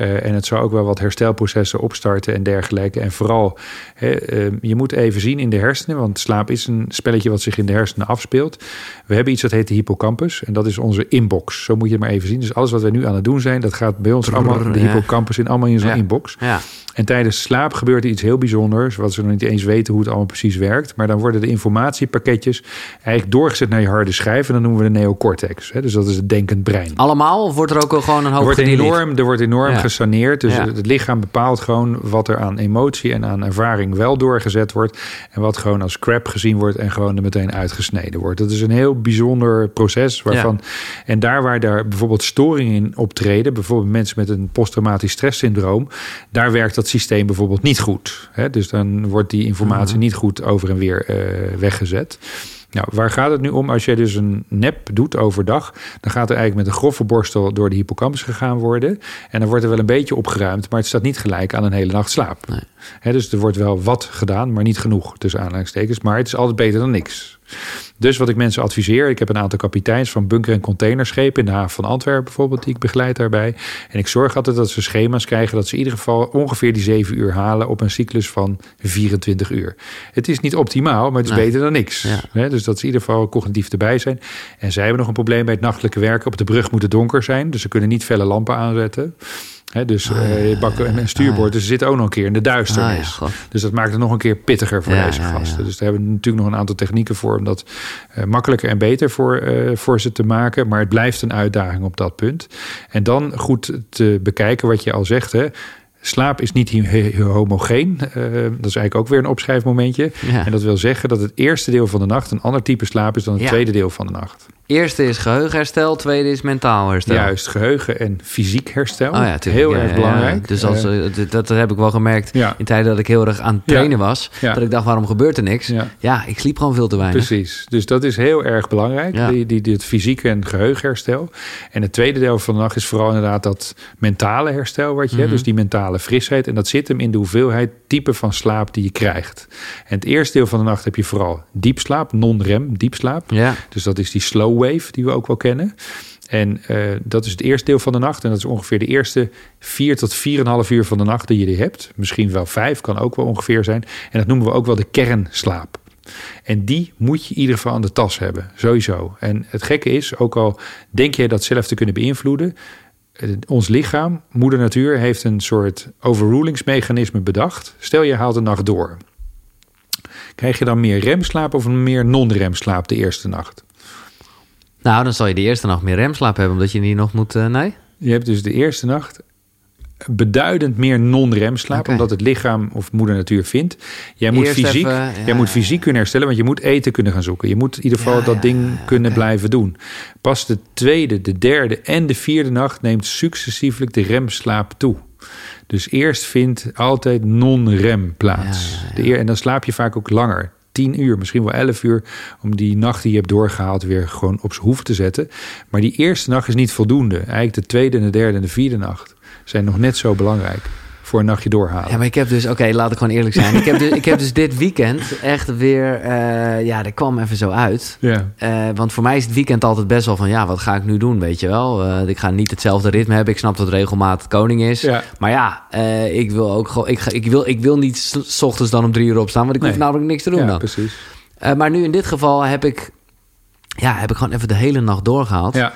Uh, en het zou ook wel wat herstelprocessen opstarten en dergelijke. En vooral, uh, je moet even zien in de hersenen, want slaap is een spelletje wat zich in de hersenen afspeelt. We hebben iets dat heet de hippocampus en dat is onze inbox. Zo moet je het maar even zien. Dus alles wat we nu aan het doen zijn, dat gaat bij ons
Brrr,
allemaal, de
ja.
hippocampus in allemaal in zo'n
Ja.
inbox.
Ja.
En tijdens slaap gebeurt er iets heel bijzonders, wat ze nog niet eens weten hoe het allemaal precies werkt. Maar dan worden de informatiepakketjes eigenlijk doorgezet naar je harde schijf en dan noemen we de neocortex. Dus dat is het denkend brein.
Allemaal? Of wordt er ook wel gewoon een
Er
hoop
wordt
gedelete?
enorm, er wordt enorm. Gesaneerd. Dus
Ja.
het lichaam bepaalt gewoon wat er aan emotie en aan ervaring wel doorgezet wordt. En wat gewoon als crap gezien wordt en gewoon er meteen uitgesneden wordt. Dat is een heel bijzonder proces waarvan. En daar waar daar bijvoorbeeld storingen in optreden, bijvoorbeeld mensen met een posttraumatisch stresssyndroom, daar werkt dat systeem bijvoorbeeld niet goed. Hè? Dus dan wordt die informatie
Mhm.
niet goed over en weer eh, weggezet. Nou, waar gaat het nu om? Als jij dus een nep doet overdag, dan gaat er eigenlijk met een grove borstel door de hippocampus gegaan worden. En dan wordt er wel een beetje opgeruimd, maar het staat niet gelijk aan een hele nacht slaap.
Nee.
Dus er wordt wel wat gedaan, maar niet genoeg tussen aanhalingstekens. Maar het is altijd beter dan niks. Dus wat ik mensen adviseer, ik heb een aantal kapiteins van bunker- en containerschepen in de haven van Antwerpen bijvoorbeeld, die ik begeleid daarbij. En ik zorg altijd dat ze schema's krijgen dat ze in ieder geval ongeveer die 7 uur halen op een cyclus van 24 uur. Het is niet optimaal, maar het is
Nee.
beter dan niks.
Ja.
Dus dat ze in ieder geval cognitief erbij zijn. En zij hebben nog een probleem bij het nachtelijke werken. Op de brug moet het donker zijn, dus ze kunnen niet felle lampen aanzetten. Dus
Ah,
eh, bakken en stuurboord,
Ah,
dus ze zitten ook nog een keer in de
Ah, ja,
duisternis.
God.
Dus dat maakt het nog een keer pittiger voor
Ja,
deze
ja,
gasten.
ja.
Dus daar hebben we natuurlijk nog een aantal technieken voor om dat eh, makkelijker en beter voor, eh, voor ze te maken. Maar het blijft een uitdaging op dat punt. En dan goed te bekijken wat je al zegt. Hè. Slaap is niet homogeen. Dat is eigenlijk ook weer een opschrijfmomentje.
Ja.
En dat wil zeggen dat het eerste deel van de nacht een ander type slaap is dan het
Ja.
tweede deel van de nacht.
Eerste is geheugenherstel, tweede is mentaal herstel.
Juist, geheugen en fysiek herstel.
Oh ja, tuurlijk.
Heel
Ja,
erg belangrijk.
ja. Dus als,
Eh,
eh, dat, dat heb ik wel gemerkt in tijden dat ik heel erg aan het trainen was. Dat ik dacht, waarom gebeurt er niks?
Ja.
Ik sliep gewoon veel te weinig.
Precies. Dus dat is heel erg belangrijk. Die, die, het fysieke en geheugenherstel. En het tweede deel van de nacht is vooral inderdaad dat mentale herstel wat je
Mhm.
hebt. Dus die mentale frisheid. En dat zit hem in de hoeveelheid type van slaap die je krijgt. En het eerste deel van de nacht heb je vooral diepslaap, non-rem, diepslaap.
Ja,
Dus dat is die slow wave die we ook wel kennen. En eh, dat is het eerste deel van de nacht. En dat is ongeveer de eerste vier tot vier en half uur van de nacht die je die hebt. Misschien wel vijf, kan ook wel ongeveer zijn. En dat noemen we ook wel de kernslaap. En die moet je in ieder geval aan de tas hebben, sowieso. En het gekke is, ook al denk jij dat zelf te kunnen beïnvloeden... eh, ons lichaam, moeder natuur, heeft een soort overrulingsmechanisme bedacht. Stel je haalt de nacht door. Krijg je dan meer remslaap of meer non-remslaap de eerste nacht?
Nou dan zal je de eerste nacht meer remslaap hebben, omdat je niet nog moet... eh, nee?
Je hebt dus de eerste nacht beduidend meer non-remslaap, omdat het lichaam of moeder natuur vindt. Jij moet,
Eerst
fysiek,
even, ja,
jij moet
ja,
fysiek kunnen herstellen, want je moet eten kunnen gaan zoeken. Je moet in ieder geval dat ding kunnen blijven doen. Pas de tweede, de derde en de vierde nacht neemt successievelijk de remslaap toe. Dus eerst vindt altijd non-rem plaats. De eer, en dan slaap je vaak ook langer. 10 uur, misschien wel 11 uur, om die nacht die je hebt doorgehaald weer gewoon op zijn hoef te zetten. Maar die eerste nacht is niet voldoende. Eigenlijk de tweede, de derde en de vierde nacht zijn nog net zo belangrijk voor een nachtje doorhalen.
Ja, maar ik heb dus... Oké, laat ik gewoon eerlijk zijn. ik, heb dus, ik heb dus *laughs* dit weekend echt weer... eh, ja, dat kwam even zo uit.
Ja.
Eh, want voor mij is het weekend altijd best wel van... ja, wat ga ik nu doen, weet je wel? Eh, ik ga niet hetzelfde ritme hebben. Ik snap dat regelmaat koning is.
Ja.
Maar ja, ik wil ook gewoon... Ik, ga, ik, wil, ik wil niet s- ochtends dan om drie uur opstaan... want ik hoef
Nee.
namelijk niks te doen
ja,
dan.
precies.
Maar nu in dit geval heb ik... Ja, heb ik gewoon even de hele nacht doorgehaald.
Ja,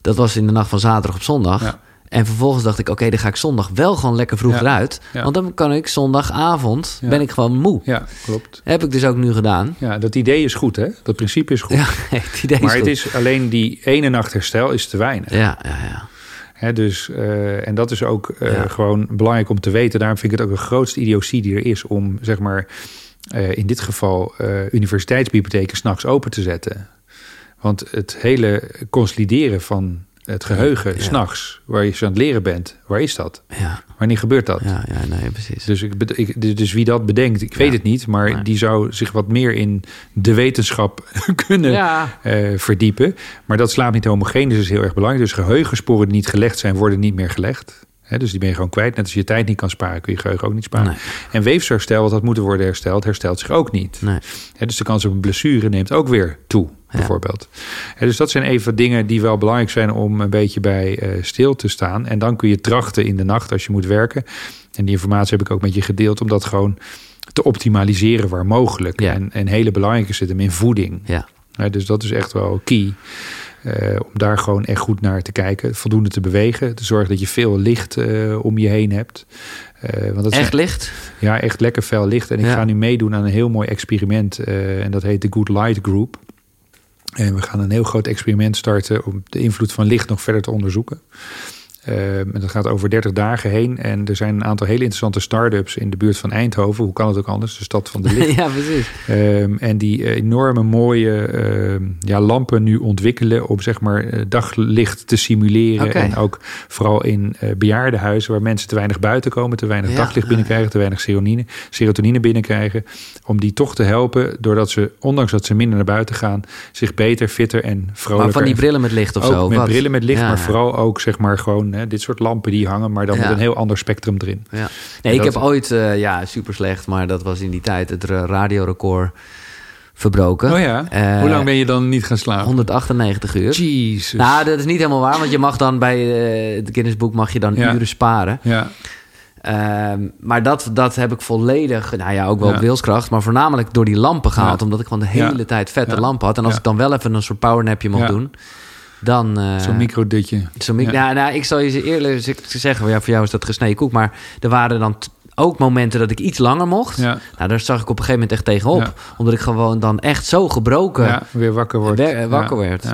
Dat was in de nacht van zaterdag op zondag.
Ja.
En vervolgens dacht ik, oké, dan ga ik zondag wel gewoon lekker vroeg eruit. Want dan kan ik zondagavond, ben ik gewoon moe.
Ja, klopt.
Heb ik dus ook nu gedaan.
Ja, dat idee is goed, hè? Dat principe is goed.
Ja, *laughs* het idee
maar
is
het is alleen die ene nacht herstel is te weinig.
Ja, ja, ja.
He, dus, uh, en dat is ook uh, ja. gewoon belangrijk om te weten. Daarom vind ik het ook de grootste idiotie die er is om, zeg maar, uh, in dit geval universiteitsbibliotheken s'nachts open te zetten. Want het hele consolideren van het geheugen ja. s'nachts, waar je aan het leren bent, waar is dat?
Ja.
Wanneer gebeurt dat?
Ja, ja nee, precies.
Dus, ik, ik, dus wie dat bedenkt, ik weet het niet, maar nee. die zou zich wat meer in de wetenschap *laughs* kunnen ja. uh, verdiepen. Maar dat slaapt niet homogeen, dus is heel erg belangrijk. Dus geheugensporen die niet gelegd zijn, worden niet meer gelegd. He, dus die ben je gewoon kwijt. Net als je tijd niet kan sparen, kun je geheugen ook niet sparen.
Nee.
En weefselherstel, wat had moeten worden hersteld, herstelt zich ook niet.
Nee.
He, dus de kans op een blessure neemt ook weer toe. Bijvoorbeeld. Dus dat zijn even dingen die wel belangrijk zijn om een beetje bij uh, stil te staan. En dan kun je trachten in de nacht als je moet werken. En die informatie heb ik ook met je gedeeld, om dat gewoon te optimaliseren waar mogelijk.
Ja.
En, en hele belangrijke zit hem in voeding.
Ja.
dus dat is echt wel key. Uh, om daar gewoon echt goed naar te kijken. Voldoende te bewegen. Te zorgen dat je veel licht uh, om je heen hebt.
Uh, want dat echt zijn, licht?
Ja, echt lekker fel licht. En ik ga nu meedoen aan een heel mooi experiment. en dat heet de Good Light Group. En we gaan een heel groot experiment starten om de invloed van licht nog verder te onderzoeken. Uh, en dat gaat over 30 dagen heen. En er zijn een aantal hele interessante start-ups in de buurt van Eindhoven. Hoe kan het ook anders? De stad van de licht. *laughs*
ja, precies.
Um, en die enorme mooie uh, ja, lampen nu ontwikkelen om zeg maar uh, daglicht te simuleren.
Okay.
En ook vooral in uh, bejaardenhuizen waar mensen te weinig buiten komen, te weinig ja, daglicht binnenkrijgen, te weinig serotonine, serotonine binnenkrijgen. Om die toch te helpen doordat ze, ondanks dat ze minder naar buiten gaan, zich beter, fitter en vrolijker.
Maar van die brillen met licht of
ook
zo?
Met
wat?
brillen met licht,
ja,
maar vooral ook zeg maar gewoon hè, dit soort lampen die hangen, maar dan
Ja.
met een heel ander spectrum erin.
Ja. Nee, ik
dat-
heb ooit, eh, ja, super slecht, maar dat was in die tijd het ra- radiorecord verbroken.
Oh ja?
Eh,
Hoe lang ben je dan niet gaan slapen?
198 uur.
Jezus.
Nou, dat is niet helemaal waar, want je mag dan bij eh, het Guinness Book mag je dan
Ja.
uren sparen.
ja.
Ehm, maar dat, dat heb ik volledig, nou ja, ook wel
Ja.
op wilskracht, maar voornamelijk door die lampen gehaald,
Ja.
omdat ik gewoon de hele tijd vette lampen had. En als ik dan wel even een soort powernapje mocht
Ja.
doen, dan... eh,
Zo'n microdutje.
Zo mi-
Ja.
nou, nou, ik zal je eerlijk zeggen, ja, voor jou is dat gesneden koek. Maar er waren dan ook momenten dat ik iets langer mocht.
Ja.
Nou, daar zag ik op een gegeven moment echt tegenop.
Ja.
Omdat ik gewoon dan echt zo gebroken
Ja, weer wakker wordt.
eh, wakker
Ja,
werd.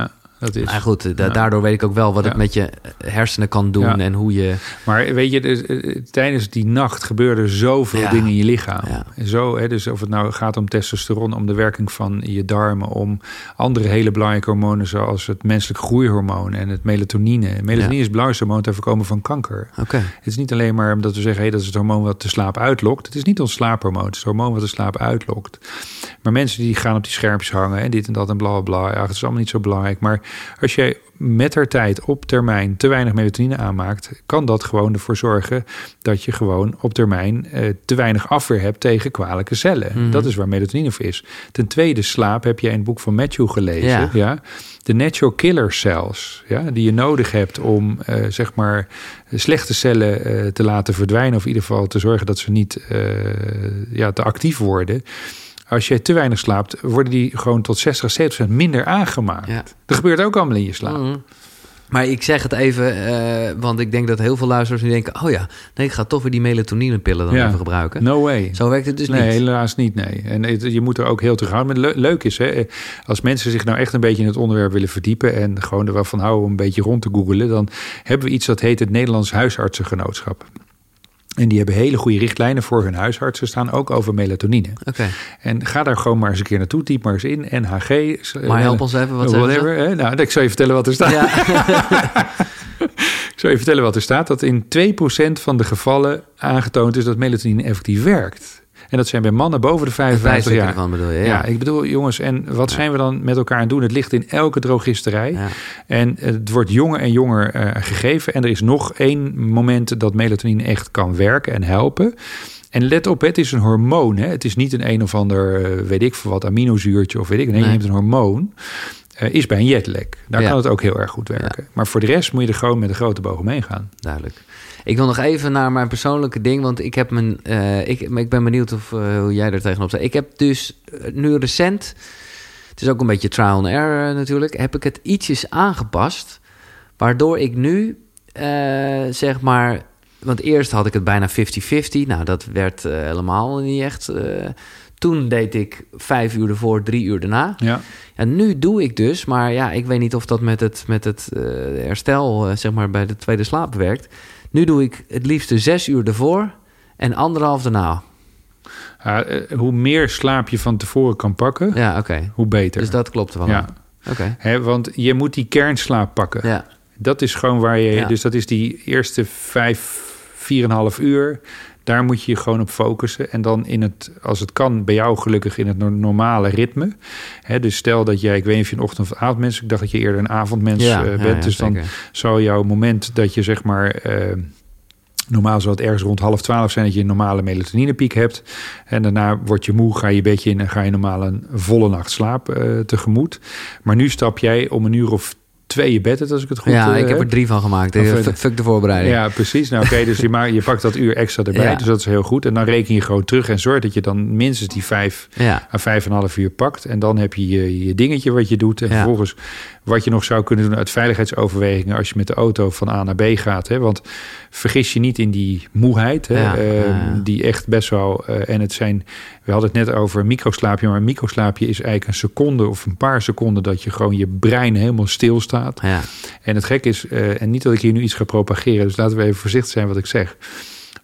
Dat is.
Goed, da- daardoor weet ik ook wel wat het met je hersenen kan doen en hoe je...
Maar weet je, dus, eh, tijdens die nacht gebeuren zoveel dingen in je lichaam. Zo, hè, dus of het nou gaat om testosteron, om de werking van je darmen, om andere hele belangrijke hormonen zoals het menselijk groeihormoon en het melatonine. Melatonine is het belangrijkste hormoon ter voorkomen van kanker.
Oké,
Het is niet alleen maar omdat we zeggen, hey, dat is het hormoon wat de slaap uitlokt. Het is niet ons slaaphormoon, het is het hormoon wat de slaap uitlokt. Maar mensen die gaan op die schermpjes hangen en dit en dat en bla bla bla. Ja, het is allemaal niet zo belangrijk. Maar als jij met der tijd op termijn te weinig melatonine aanmaakt, kan dat gewoon ervoor zorgen dat je gewoon op termijn eh, te weinig afweer hebt tegen kwalijke cellen.
Mhm.
Dat is waar melatonine voor is. Ten tweede, slaap heb je in het boek van Matthew gelezen.
Ja.
Ja. De natural killer cells, ja, die je nodig hebt om eh, zeg maar slechte cellen eh, te laten verdwijnen, of in ieder geval te zorgen dat ze niet eh, ja, te actief worden. Als je te weinig slaapt, worden die gewoon tot 60, 70 minder aangemaakt.
Ja.
Dat gebeurt ook allemaal in je slaap.
Mhm. Maar ik zeg het even, eh, want ik denk dat heel veel luisteraars nu denken... oh ja, nee, ik ga toch weer die melatoninepillen dan
Ja.
even gebruiken.
No way.
Zo werkt het dus
nee,
niet.
helaas niet. Nee. En het- je moet er ook heel terughouden. Maar le- leuk is, hè, als mensen zich nou echt een beetje in het onderwerp willen verdiepen en gewoon er wel van houden om een beetje rond te googelen, dan hebben we iets dat heet het Nederlands Huisartsengenootschap. En die hebben hele goede richtlijnen voor hun huisartsen staan, ook over melatonine.
Oké,
En ga daar gewoon maar eens een keer naartoe. Typ maar eens in. NHG.
maar help ons even, wat?
Whatever. Hè? Nou, ik zal je vertellen wat er staat.
Ja. *laughs*
Ik zal je vertellen wat er staat. Dat in 2% van de gevallen aangetoond is dat melatonine effectief werkt. En dat zijn bij mannen boven de 55 jaar.
Bedoel je, ja.
Ja, ik bedoel, jongens, en wat zijn we dan met elkaar aan het doen? Het ligt in elke drogisterij.
Ja.
En het wordt jonger en jonger eh, gegeven. En er is nog één moment dat melatonine echt kan werken en helpen. En let op, het is een hormoon. Hè? Het is niet een een of ander, eh, weet ik veel wat, aminozuurtje of weet ik. Nee,
Nee.
je neemt een hormoon. eh, is bij een jetlag. Daar kan het ook heel erg goed werken. Maar voor de rest moet je er gewoon met een grote boog omheen gaan.
duidelijk. Ik wil nog even naar mijn persoonlijke ding, want ik heb mijn, eh, ik, ik ben benieuwd of, eh, hoe jij er tegenop staat. Ik heb dus eh, nu recent, het is ook een beetje trial and error natuurlijk, heb ik het ietsjes aangepast, waardoor ik nu zeg maar... Want eerst had ik het bijna 50-50. Nou, dat werd helemaal niet echt... Toen deed ik vijf uur ervoor, drie uur daarna.
Ja.
En nu doe ik dus, maar ja, ik weet niet of dat met het, met het herstel, zeg maar, bij de tweede slaap werkt. Nu doe ik het liefste zes uur ervoor en anderhalf daarna.
Uh, hoe meer slaap je van tevoren kan pakken,
ja, oké.
hoe beter.
Dus dat klopt wel.
Ja.
Oké.
Okay. Want je moet die kernslaap pakken.
Ja.
Dat is gewoon waar je... Dus dat is die eerste vijf, vier en half uur. Daar moet je je gewoon op focussen. En dan in het, als het kan, bij jou gelukkig in het normale ritme. dus stel dat jij, ik weet niet of je een ochtend- of avondmens... ik dacht dat je eerder een avondmens
ja,
uh, bent. dus dan zou jouw moment dat je zeg maar... Uh, Normaal zou het ergens rond half twaalf zijn dat je een normale melatoninepiek hebt. En daarna word je moe, ga je bedje in en ga je normaal een volle nacht slaap uh, tegemoet. Maar nu stap jij om een uur of twee je bed het, als ik het goed
Ja, ik
uh,
heb er drie van gemaakt. Of, fuck, fuck de voorbereiding.
Ja, precies. Nou, oké, okay, dus je, maar, je pakt dat uur extra erbij. Ja. Dus dat is heel goed. En dan reken je gewoon terug en zorg dat je dan minstens die vijf
ja.
à vijf en een half uur pakt. En dan heb je je, je dingetje wat je doet. En ja. vervolgens wat je nog zou kunnen doen uit veiligheidsoverwegingen als je met de auto van A naar B gaat. Hè? Want vergis je niet in die moeheid, hè?
Ja,
uh,
ja.
die echt best wel. Uh, en het zijn, we hadden het net over microslaapje, maar een microslaapje is eigenlijk een seconde of een paar seconden dat je gewoon je brein helemaal stilstaat.
Ja.
En het gek is, uh, en niet dat ik hier nu iets ga propageren, dus laten we even voorzichtig zijn wat ik zeg.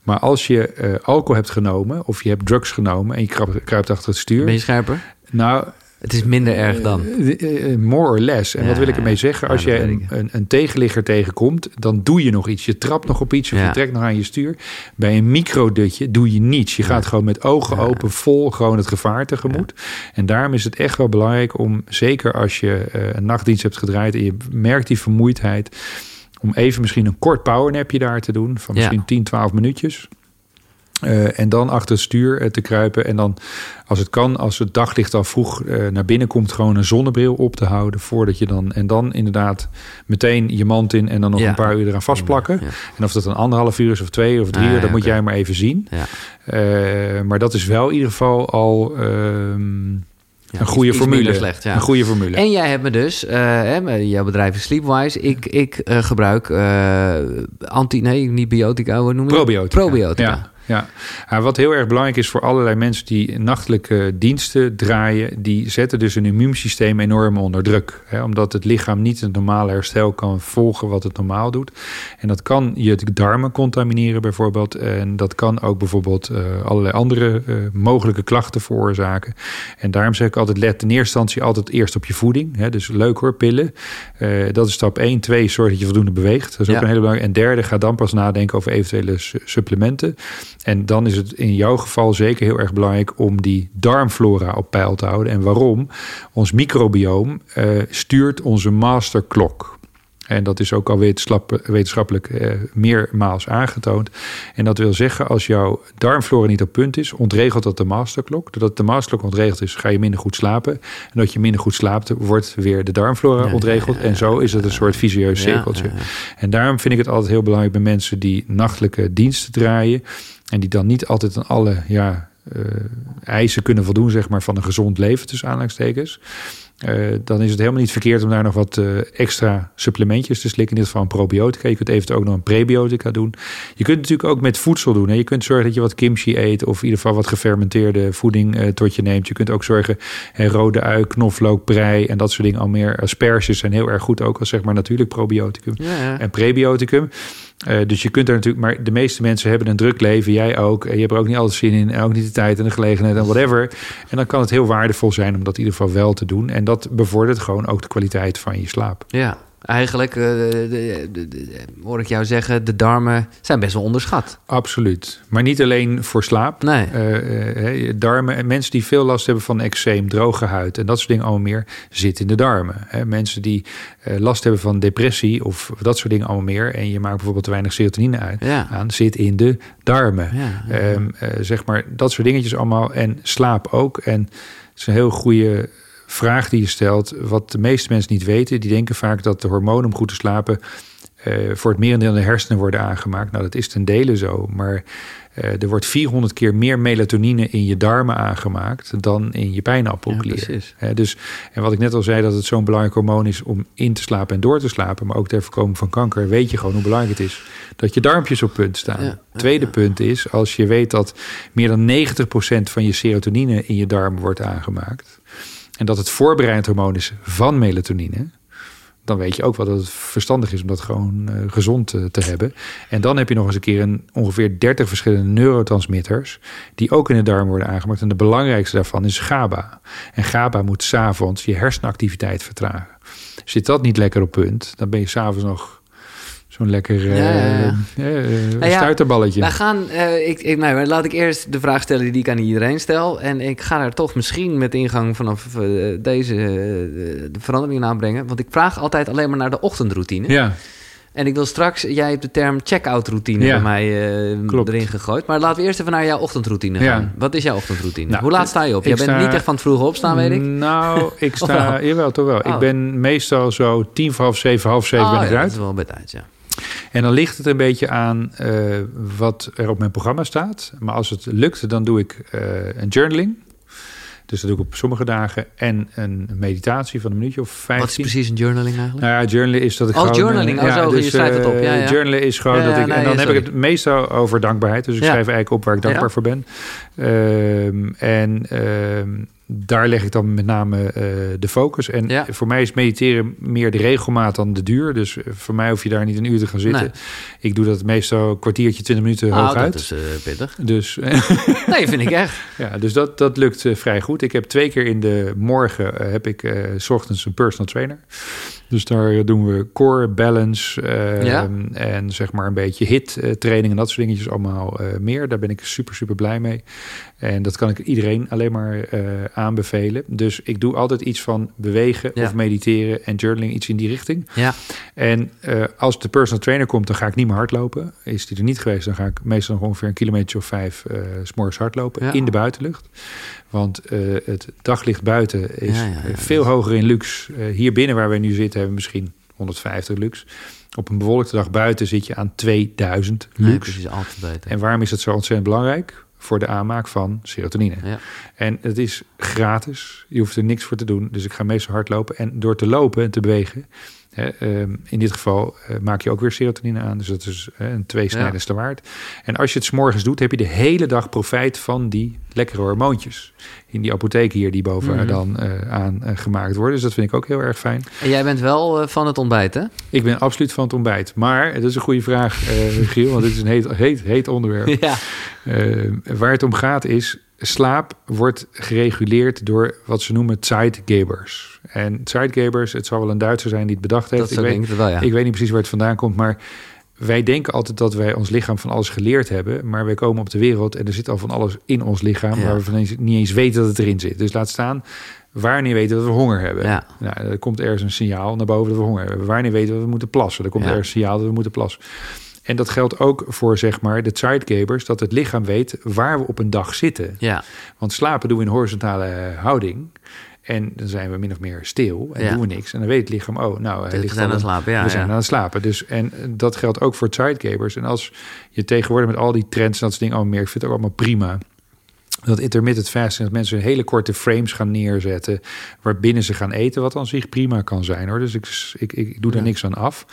Maar als je uh, alcohol hebt genomen of je hebt drugs genomen en je kruipt, kruipt achter het stuur.
Ben je scherper?
Nou,
het is minder erg dan.
Uh, more or less. En
Ja,
wat wil ik ermee zeggen? Als je een, een, een tegenligger tegenkomt, dan doe je nog iets. Je trapt nog op iets of
Ja.
je trekt nog aan je stuur. Bij een microdutje doe je niets. Je gaat gewoon met ogen open, vol gewoon het gevaar tegemoet. En daarom is het echt wel belangrijk om, zeker als je eh, een nachtdienst hebt gedraaid en je merkt die vermoeidheid, om even misschien een kort powernapje daar te doen, van misschien 10, 12 minuutjes. Eh, en dan achter het stuur eh, te kruipen. En dan, als het kan, als het daglicht al vroeg eh, naar binnen komt, gewoon een zonnebril op te houden. Voordat je dan. En dan inderdaad meteen je mand in en dan nog
Ja.
een paar uur eraan vastplakken.
Ja.
En of dat een anderhalf uur is of twee of drie
Ah,
uur, dat moet jij maar even zien.
Ja.
Maar dat is wel in ieder geval al ehm,
Ja,
een goede
iets-
formule.
slecht, ja.
Een goede formule.
En jij hebt me dus, eh, hè, jouw bedrijf is Sleepwise. Ik, ik gebruik eh, anti, nee, niet biotica, hoe noem je dat?
Probiotica.
Probiotica.
Ja, ja. Wat heel erg belangrijk is voor allerlei mensen die nachtelijke diensten draaien, die zetten dus hun immuunsysteem enorm onder druk. Hè, omdat het lichaam niet het normale herstel kan volgen wat het normaal doet. En dat kan je darmen contamineren bijvoorbeeld. En dat kan ook bijvoorbeeld eh, allerlei andere eh, mogelijke klachten veroorzaken. En daarom zeg ik altijd, let in eerste instantie altijd eerst op je voeding. Hè, dus leuk hoor, pillen. Eh, dat is stap 1. 2, zorg dat je voldoende beweegt. Dat is ook
Ja.
een hele belangrijke. En derde, ga dan pas nadenken over eventuele su- supplementen. En dan is het in jouw geval zeker heel erg belangrijk om die darmflora op peil te houden. En waarom? Ons microbioom eh, stuurt onze masterklok. En dat is ook al wetenschap- wetenschappelijk eh, meermaals aangetoond. En dat wil zeggen, als jouw darmflora niet op punt is, ontregelt dat de masterklok. Doordat de masterklok ontregeld is, ga je minder goed slapen. En dat je minder goed slaapt, wordt weer de darmflora
Ja,
ontregeld.
ja, ja,
En zo is het een soort visueus
Ja,
cirkeltje. En daarom vind ik het altijd heel belangrijk bij mensen die nachtelijke diensten draaien. En die dan niet altijd aan alle ja, eisen kunnen voldoen, zeg maar, van een gezond leven, tussen aanhalingstekens. Eh, dan is het helemaal niet verkeerd om daar nog wat eh, extra supplementjes te slikken. In dit geval een probiotica. Je kunt eventueel ook nog een prebiotica doen. Je kunt natuurlijk ook met voedsel doen. Hè. Je kunt zorgen dat je wat kimchi eet. Of in ieder geval wat gefermenteerde voeding eh, tot je neemt. Je kunt ook zorgen hè, rode ui, knoflook, prei en dat soort dingen. Al meer asperges zijn heel erg goed ook als zeg maar natuurlijk probioticum
ja.
en prebioticum. Eh, dus je kunt daar natuurlijk, maar de meeste mensen hebben een druk leven, jij ook. En je hebt er ook niet altijd zin in, en ook niet de tijd en de gelegenheid en whatever. En dan kan het heel waardevol zijn om dat in ieder geval wel te doen. En dat bevordert gewoon ook de kwaliteit van je slaap.
Ja, eigenlijk eh, de- de- hoor ik jou zeggen, de darmen zijn best wel onderschat.
Absoluut. Maar niet alleen voor slaap.
Nee.
Eh, darmen en mensen die veel last hebben van eczeem, droge huid en dat soort dingen allemaal meer, zit in de darmen. Mensen die last hebben van depressie of dat soort dingen allemaal meer en je maakt bijvoorbeeld te weinig serotonine uit,
Ja.
aan, zit in de darmen.
Ja, ja.
Ehm, eh, zeg maar dat soort dingetjes allemaal en slaap ook. En het is een heel goede vraag die je stelt. Wat de meeste mensen niet weten, die denken vaak dat de hormonen om goed te slapen voor het merendeel de hersenen worden aangemaakt. Nou, dat is ten dele zo, maar uh, er wordt 400 keer meer melatonine in je darmen aangemaakt dan in je pijnappelklier. Ja, dus, en wat ik net al zei, dat het zo'n belangrijk hormoon is om in te slapen en door te slapen, maar ook ter voorkoming van kanker, weet je gewoon hoe belangrijk het is dat je darmpjes op punt staan. Tweede punt is, als je weet dat meer dan 90% van je serotonine in je darmen wordt aangemaakt, en dat het voorbereidend hormoon is van melatonine, dan weet je ook wel dat het verstandig is om dat gewoon uh, gezond uh, te hebben. En dan heb je nog eens een keer een, ongeveer 30 verschillende neurotransmitters die ook in de darm worden aangemaakt. En de belangrijkste daarvan is GABA. En GABA moet s'avonds je hersenactiviteit vertragen. Zit dat niet lekker op punt, dan ben je s'avonds nog Zo'n lekker uh, ja, uh, stuiterballetje.
Wij gaan, ik, ik, nou, laat ik eerst de vraag stellen die ik aan iedereen stel. En ik ga er toch misschien met ingang vanaf deze de verandering aanbrengen. Want ik vraag altijd alleen maar naar de ochtendroutine.
Ja.
En ik wil straks, jij hebt de term check-out routine bij mij erin gegooid. Maar laten we eerst even naar jouw ochtendroutine gaan. Wat is jouw ochtendroutine? Nou, Hoe laat sta je op? Jij bent niet echt van het vroege opstaan, weet ik.
Nou, *laughs* ik sta, jawel, toch wel. Ik oh. ben meestal zo tien voor half zeven, half zeven oh, ben ik eruit.
dat is wel bij tijd, ja.
En dan ligt het een beetje aan uh, wat er op mijn programma staat. Maar als het lukt, dan doe ik uh, een journaling. Dus dat doe ik op sommige dagen. En een meditatie van een minuutje of vijf.
Wat is precies een journaling eigenlijk?
Nou ja, journalen is dat ik
oh, gewoon... journaling. Oh, ja, zo, dus, je schrijft het op. Ja, ja.
Journalen is gewoon dat ik... en dan heb ik het meestal over dankbaarheid. Dus ik schrijf eigenlijk op waar ik dankbaar voor ben. Um, en... Um, daar leg ik dan met name uh, de focus. En ja. voor mij is mediteren meer de regelmaat dan de duur. Dus eh, voor mij hoef je daar niet een uur te gaan zitten. Nee. Ik doe dat meestal een kwartiertje, twintig minuten oh, hooguit.
dat is uh, pittig.
Dus, *laughs*
nee, vind ik echt. *laughs*
Ja, dus dat, dat lukt vrij goed. Ik heb twee keer in de morgen heb ik s ochtends een personal trainer. Dus daar doen we core, balance uh, en zeg maar een beetje hit training en dat soort dingetjes allemaal meer. Daar ben ik super, super blij mee. En dat kan ik iedereen alleen maar eh, aanbevelen. Dus ik doe altijd iets van bewegen of mediteren en journaling, iets in die richting.
Ja.
En als de personal trainer komt, dan ga ik niet meer hardlopen. Is die er niet geweest, dan ga ik meestal nog ongeveer een kilometer of vijf uh, s'morgens hardlopen in de buitenlucht. Want uh, het daglicht buiten is veel hoger in luxe. Hier binnen waar we nu zitten hebben we misschien 150 lux. Op een bewolkte dag buiten zit je aan 2000 lux.
Nee, altijd beter.
En waarom is het zo ontzettend belangrijk? Voor de aanmaak van serotonine.
Ja.
En het is gratis. Je hoeft er niks voor te doen. Dus ik ga meestal hardlopen. En door te lopen en te bewegen Ehm, in dit geval eh, maak je ook weer serotonine aan. Dus dat is een tweesnijdendste ja. waard. En als je het s'morgens doet, heb je de hele dag profijt van die lekkere hormoontjes. In die apotheek hier die boven mm dan uh, aan uh, gemaakt worden. Dus dat vind ik ook heel erg fijn.
En jij bent wel van het ontbijt, hè?
Ik ben absoluut van het ontbijt. Maar, dat is een goede vraag, Giel. want dit is een heet, heet, heet onderwerp. *laughs*
Ja.
waar het om gaat is slaap wordt gereguleerd door wat ze noemen Zeitgebers. En Zeitgebers, het zal wel een Duitser zijn die het bedacht heeft.
ik, weet,
wel,
ja.
ik weet niet precies waar het vandaan komt, maar wij denken altijd dat wij ons lichaam van alles geleerd hebben, maar wij komen op de wereld en er zit al van alles in ons lichaam waar we van eens, niet eens weten dat het erin zit. Dus laat staan wanneer weten dat we honger hebben.
Ja.
Nou, er komt ergens een signaal naar boven dat we honger hebben. Wanneer weten dat we moeten plassen. Er komt ergens een signaal dat we moeten plassen. En dat geldt ook voor zeg maar de zeitgebers, dat het lichaam weet waar we op een dag zitten.
Ja.
Want slapen doen we in horizontale houding. En dan zijn we min of meer stil en doen we niks. En dan weet het lichaam, oh, nou,
we zijn aan het slapen. Ja,
we zijn aan het slapen. Dus, en dat geldt ook voor zeitgebers. En als je tegenwoordig met al die trends en dat soort dingen allemaal meer, ik vind het ook allemaal prima dat intermittent fasting, dat mensen hele korte frames gaan neerzetten, waarbinnen ze gaan eten, wat aan zich prima kan zijn hoor. Dus ik, ik, ik doe daar niks aan af.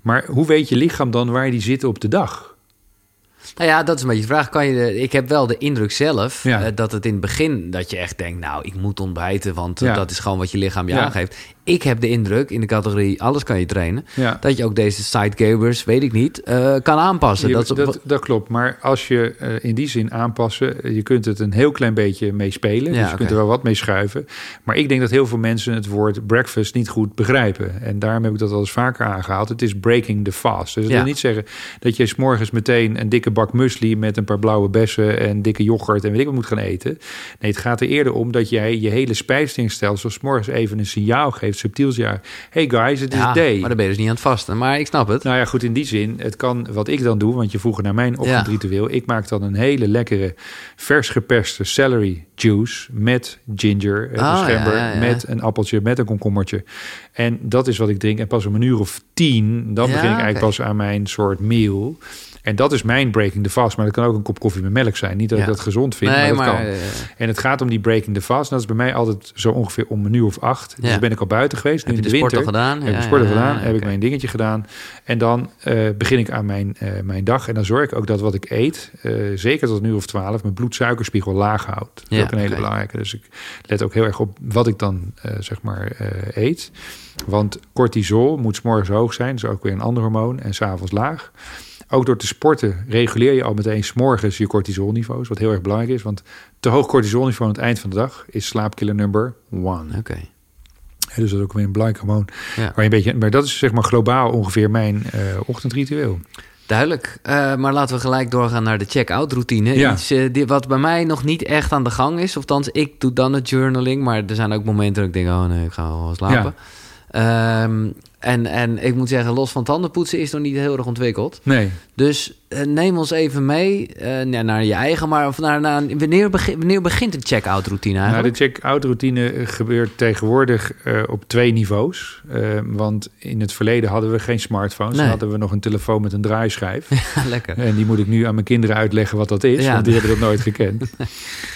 Maar hoe weet je lichaam dan waar die zit op de dag?
Nou ja, dat is een beetje de vraag. Kan je de, ik heb wel de indruk zelf ja. uh, dat het in het begin dat je echt denkt, nou, ik moet ontbijten, want ja. dat is gewoon wat je lichaam je ja. aangeeft ik heb de indruk in de categorie alles kan je trainen,
ja.
dat je ook deze sidegabers, weet ik niet, uh, kan aanpassen.
Je, dat, dat, dat, klopt, maar als je uh, in die zin aanpassen, je kunt het een heel klein beetje meespelen, ja, dus je okay. kunt er wel wat mee schuiven. Maar ik denk dat heel veel mensen het woord breakfast niet goed begrijpen. En daarom heb ik dat al eens vaker aangehaald. Het is breaking the fast. Dus dat ja. wil niet zeggen dat je s morgens meteen een dikke bak muesli met een paar blauwe bessen en dikke yoghurt en weet ik wat moet gaan eten. Nee, het gaat er eerder om dat jij je hele spijsdienstelsel s morgens even een signaal geeft iets subtiels. Ja, hey guys, het is
Ja,
day.
maar dan ben je dus niet aan het vasten. Maar ik snap het.
Nou ja, goed, in die zin, het kan wat ik dan doe, want je vroeg naar mijn ochtendritueel. Ik maak dan een hele lekkere vers geperste celery juice met ginger, eh,
Ah, ja,
met een appeltje, met een komkommertje. En dat is wat ik drink. En pas om een uur of tien, dan begin ik eigenlijk pas aan mijn soort meal. En dat is mijn breaking the fast. Maar dat kan ook een kop koffie met melk zijn. Niet dat
Ja.
ik dat gezond vind,
nee,
maar dat
maar...
kan.
eh,
En het gaat om die breaking the fast. Dat is bij mij altijd zo ongeveer om een uur of acht. Dus
Ja.
ben ik al buiten geweest.
heb
nu
je
in
de
de
sport al
winter.
gedaan?
Heb ik
Ja,
de sport al
ja,
gedaan,
ja,
heb ik mijn dingetje gedaan. En dan eh, begin ik aan mijn, eh, mijn dag. En dan zorg ik ook dat wat ik eet, zeker tot een uur of twaalf, mijn bloedsuikerspiegel laag houdt. Dat is
Ja,
ook een hele belangrijke. Dus ik let ook heel erg op wat ik dan zeg maar eet. Want cortisol moet 's morgens hoog zijn, dat is ook weer een ander hormoon, en s'avonds laag. Ook door te sporten reguleer je al meteen 's morgens je cortisolniveaus, wat heel erg belangrijk is. Want te hoog cortisolniveau aan het eind van de dag is slaapkiller number one.
Oké.
Dus dat is ook weer een belangrijk hormoon.
Ja.
Je een beetje, maar dat is zeg maar globaal ongeveer mijn eh, ochtendritueel.
Duidelijk. Eh, maar laten we gelijk doorgaan naar de check-out routine.
Ja.
Iets eh, die, wat bij mij nog niet echt aan de gang is. Althans, ik doe dan het journaling. Maar er zijn ook momenten dat ik denk, oh nee, ik ga wel slapen. Ehm, en, en ik moet zeggen, los van tandenpoetsen is nog niet heel erg ontwikkeld.
Nee.
Dus neem ons even mee eh, naar- je eigen, maar of naar, naar, wanneer, begin, wanneer begint de check-out routine
Nou, de
eigenlijk?
check-out routine eh, gebeurt tegenwoordig eh, op twee niveaus. Eh, want in het verleden hadden we geen smartphones.
Nee.
Hadden we nog een telefoon met een draaischijf. *laughs*
Lekker.
En die moet ik nu aan mijn kinderen uitleggen wat dat is.
Ja.
Want die hebben dat nooit gekend. *laughs*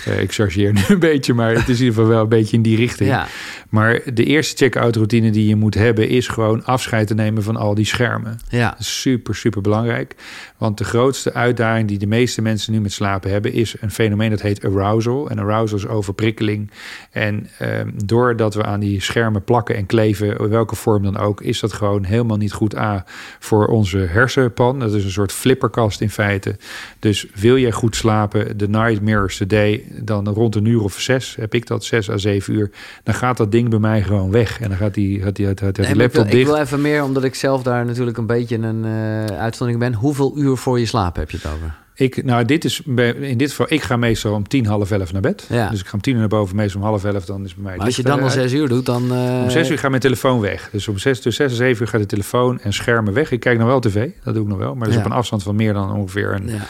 Eh, ik chargeer nu een beetje, maar het is in ieder geval wel een beetje in die richting.
Ja,
Maar de eerste check-out routine die je moet hebben... is gewoon afscheid te nemen van al die schermen.
ja.
Super, super belangrijk. Want de grootste uitdaging die de meeste mensen nu met slapen hebben, is een fenomeen dat heet arousal. En arousal is overprikkeling. En ehm, doordat we aan die schermen plakken en kleven, in welke vorm dan ook, is dat gewoon helemaal niet goed A voor onze hersenpan. Dat is een soort flipperkast in feite. Dus wil je goed slapen, de night mirrors the day, dan rond een uur of zes, heb ik dat, zes à zeven uur, dan gaat dat ding bij mij gewoon weg. En dan gaat die, gaat die, gaat die, gaat die
Nee, maar ik, wil,
laptop
ik
dicht.
wil even meer, omdat ik zelf daar natuurlijk een beetje een eh, uitzondering ben. Hoeveel uur voor je slaap heb je het over?
Ik, nou, dit is in dit geval, ik ga meestal om tien, half elf naar bed.
Ja.
Dus ik ga om tien uur naar boven, meestal om half elf, dan is bij mij.
Maar als je dan al zes uur doet, dan... eh,
Om zes uur gaat mijn telefoon weg. Dus om zes, tussen zes en zeven uur gaat de telefoon en schermen weg. Ik kijk nog wel tv, dat doe ik nog wel. Maar dat is
Ja.
op een afstand van meer dan ongeveer een
Ja.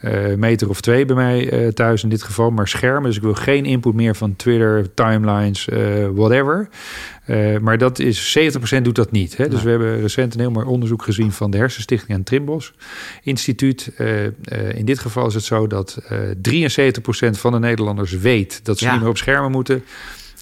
eh, meter of twee bij mij eh, thuis in dit geval. Maar schermen, dus ik wil geen input meer van Twitter, timelines, eh, whatever. Eh, maar dat is 70% doet dat niet. Hè? Dus we hebben recent een heel mooi onderzoek gezien van de Hersenstichting en het Trimbos Instituut. Eh, eh, in dit geval is het zo dat eh 73% van de Nederlanders weet dat ze
Ja.
niet meer op schermen moeten.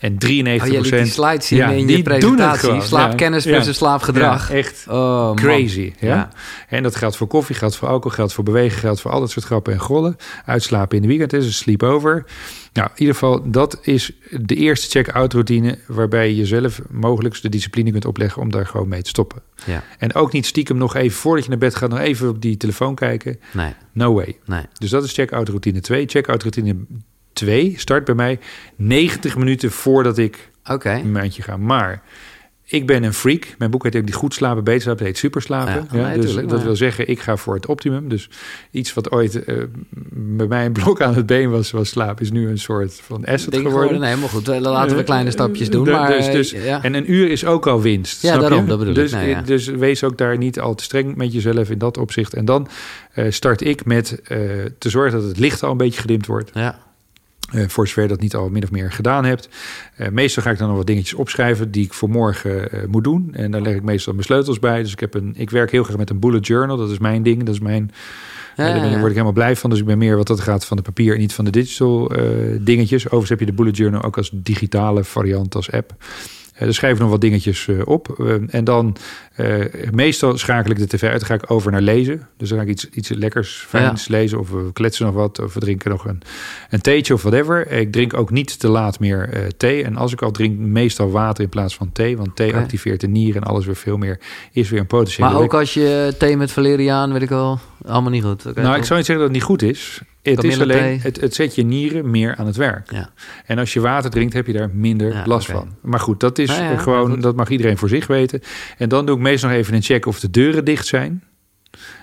En 93%
Oh, je liet die slides zien
Ja,
in
die
je presentatie. Slaapkennis
Ja.
versus slaapgedrag.
Ja, echt
Oh,
crazy. Ja?
Ja.
En dat geldt voor koffie, geldt voor alcohol, geldt voor bewegen, geldt voor al dat soort grappen en grollen. Uitslapen in de weekend is een sleepover. Nou, in ieder geval, dat is de eerste check-out routine waarbij je jezelf mogelijk de discipline kunt opleggen om daar gewoon mee te stoppen.
Ja,
En ook niet stiekem nog even voordat je naar bed gaat, nog even op die telefoon kijken.
nee,
No way.
nee.
Dus dat is check-out routine 2. Check-out routine 2 start bij mij 90 minuten voordat ik een maandje ga. Maar ik ben een freak. Mijn boek heet ook Die Goed Slapen, Beter Slapen. Heet Super Slapen.
Ja,
Ja,
nee,
dus
tuurlijk,
dat
maar-
wil zeggen, ik ga voor het optimum. Dus iets wat ooit eh, bij mij een blok aan het been was, was slaap, is nu een soort van asset
Ding
geworden.
Nee, maar goed. eh, Laten we kleine stapjes doen.
Eh,
Maar,
dus, dus,
eh, ja.
En een uur is ook al winst.
Ja, daarom,
je?
dat bedoel ik.
dus,
Nou ja.
dus wees ook daar niet al te streng met jezelf in dat opzicht. En dan eh, start ik met eh, te zorgen dat het licht al een beetje gedimd wordt.
ja.
Eh, voor zover dat niet al min of meer gedaan hebt. Eh, meestal ga ik dan nog wat dingetjes opschrijven die ik voor morgen eh, moet doen. En daar leg ik meestal mijn sleutels bij. Dus ik, heb een, ik werk heel graag met een bullet journal. Dat is mijn ding. Dat is mijn.
Ja,
daar ben-
ja, ja.
word ik helemaal blij van. Dus ik ben meer wat dat gaat van de papier en niet van de digital dingetjes. Overigens heb je de bullet journal ook als digitale variant als app. Eh, daar schrijf ik nog wat dingetjes eh, op. Eh, en dan eh, meestal schakel ik de tv uit. Dan ga ik over naar lezen. Dus dan ga ik iets, iets lekkers, fijns lezen. Of we kletsen nog wat. Of we drinken nog een, een theetje of whatever. Ik drink ook niet te laat meer eh, thee. En als ik al drink, meestal water in plaats van thee. Want thee activeert de nieren en alles weer veel meer. Is weer een potentiële
Maar ook als je thee met valeriaan, weet ik wel, allemaal niet goed.
Nou, ik zou niet zeggen dat het niet goed is. Het is alleen, het, het zet je nieren meer aan het werk.
Ja.
En als je water drinkt, heb je daar minder
Ja,
last van. Maar goed, dat is
ja,
eh, gewoon, dat mag iedereen voor zich weten. En dan doe ik meestal nog even een check of de deuren dicht zijn.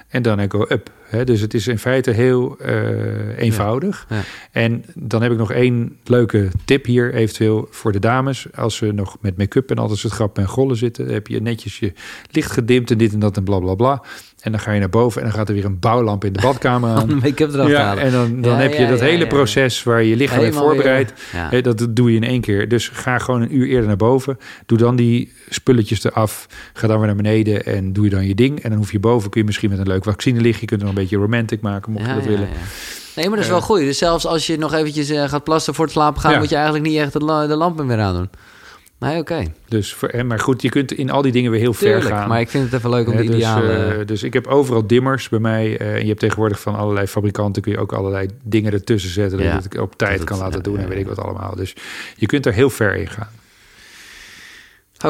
En dan ik go up, Hè? Dus het is in feite heel uh, eenvoudig. Ja. Ja. En dan heb ik nog één leuke tip hier, eventueel voor de dames. Als ze nog met make-up en alles het grap en gollen zitten, heb je netjes je licht gedimd en dit en dat en bla bla bla. En dan ga je naar boven en dan gaat er weer een bouwlamp in de badkamer *laughs* aan.
make-up eraf ja,
En dan, dan heb je dat hele proces waar je lichaam mee voorbereidt. Dat doe je in één keer. Dus ga gewoon een uur eerder naar boven. Doe dan die spulletjes eraf. Ga dan weer naar beneden en doe je dan je ding. En dan hoef je boven, kun je misschien met een leuk vaccine liggen. Je kunt een beetje romantic maken, mocht je dat willen.
Nee, maar dat is wel goed. Dus zelfs als je nog eventjes uh, gaat plassen voor het slapen gaan... moet je eigenlijk niet echt de, de lampen meer aan doen. Nee, oké.
Dus, maar goed, je kunt in al die dingen weer heel ver gaan.
Maar ik vind het even leuk om die dus, idealen...
Uh, dus ik heb overal dimmers bij mij. Uh, je hebt tegenwoordig van allerlei fabrikanten... kun je ook allerlei dingen ertussen zetten... dat het op tijd kan laten doen en weet ik wat allemaal. Dus je kunt er heel ver in gaan.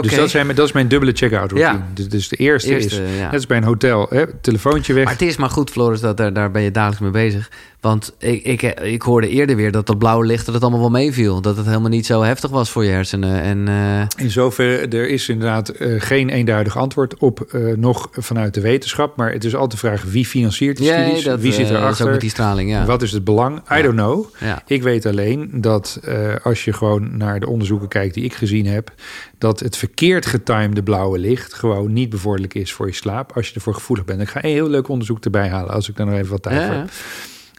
Dus dat, zijn, dat is mijn dubbele check-out routine. Ja. Dus, de eerste, eerste is, ja. net is bij een hotel, hè, telefoontje weg.
Maar het is maar goed, Floris, dat daar, daar ben je dagelijks mee bezig. Want ik, ik, ik hoorde eerder weer dat dat blauwe licht dat het allemaal wel meeviel. Dat het helemaal niet zo heftig was voor je hersenen. En, uh...
In zoverre, er is inderdaad uh, geen eenduidig antwoord op uh, nog vanuit de wetenschap. Maar het is altijd de vraag wie financiert die ja, studies? Dat, wie zit erachter?
met die straling, ja.
Wat is het belang? I don't know. Ik weet alleen dat als je gewoon naar de onderzoeken kijkt die ik gezien heb... dat het verkeerd getimede blauwe licht gewoon niet bevorderlijk is voor je slaap... als je ervoor gevoelig bent. Ik ga een heel leuk onderzoek erbij halen als ik daar nog even wat tijd voor heb.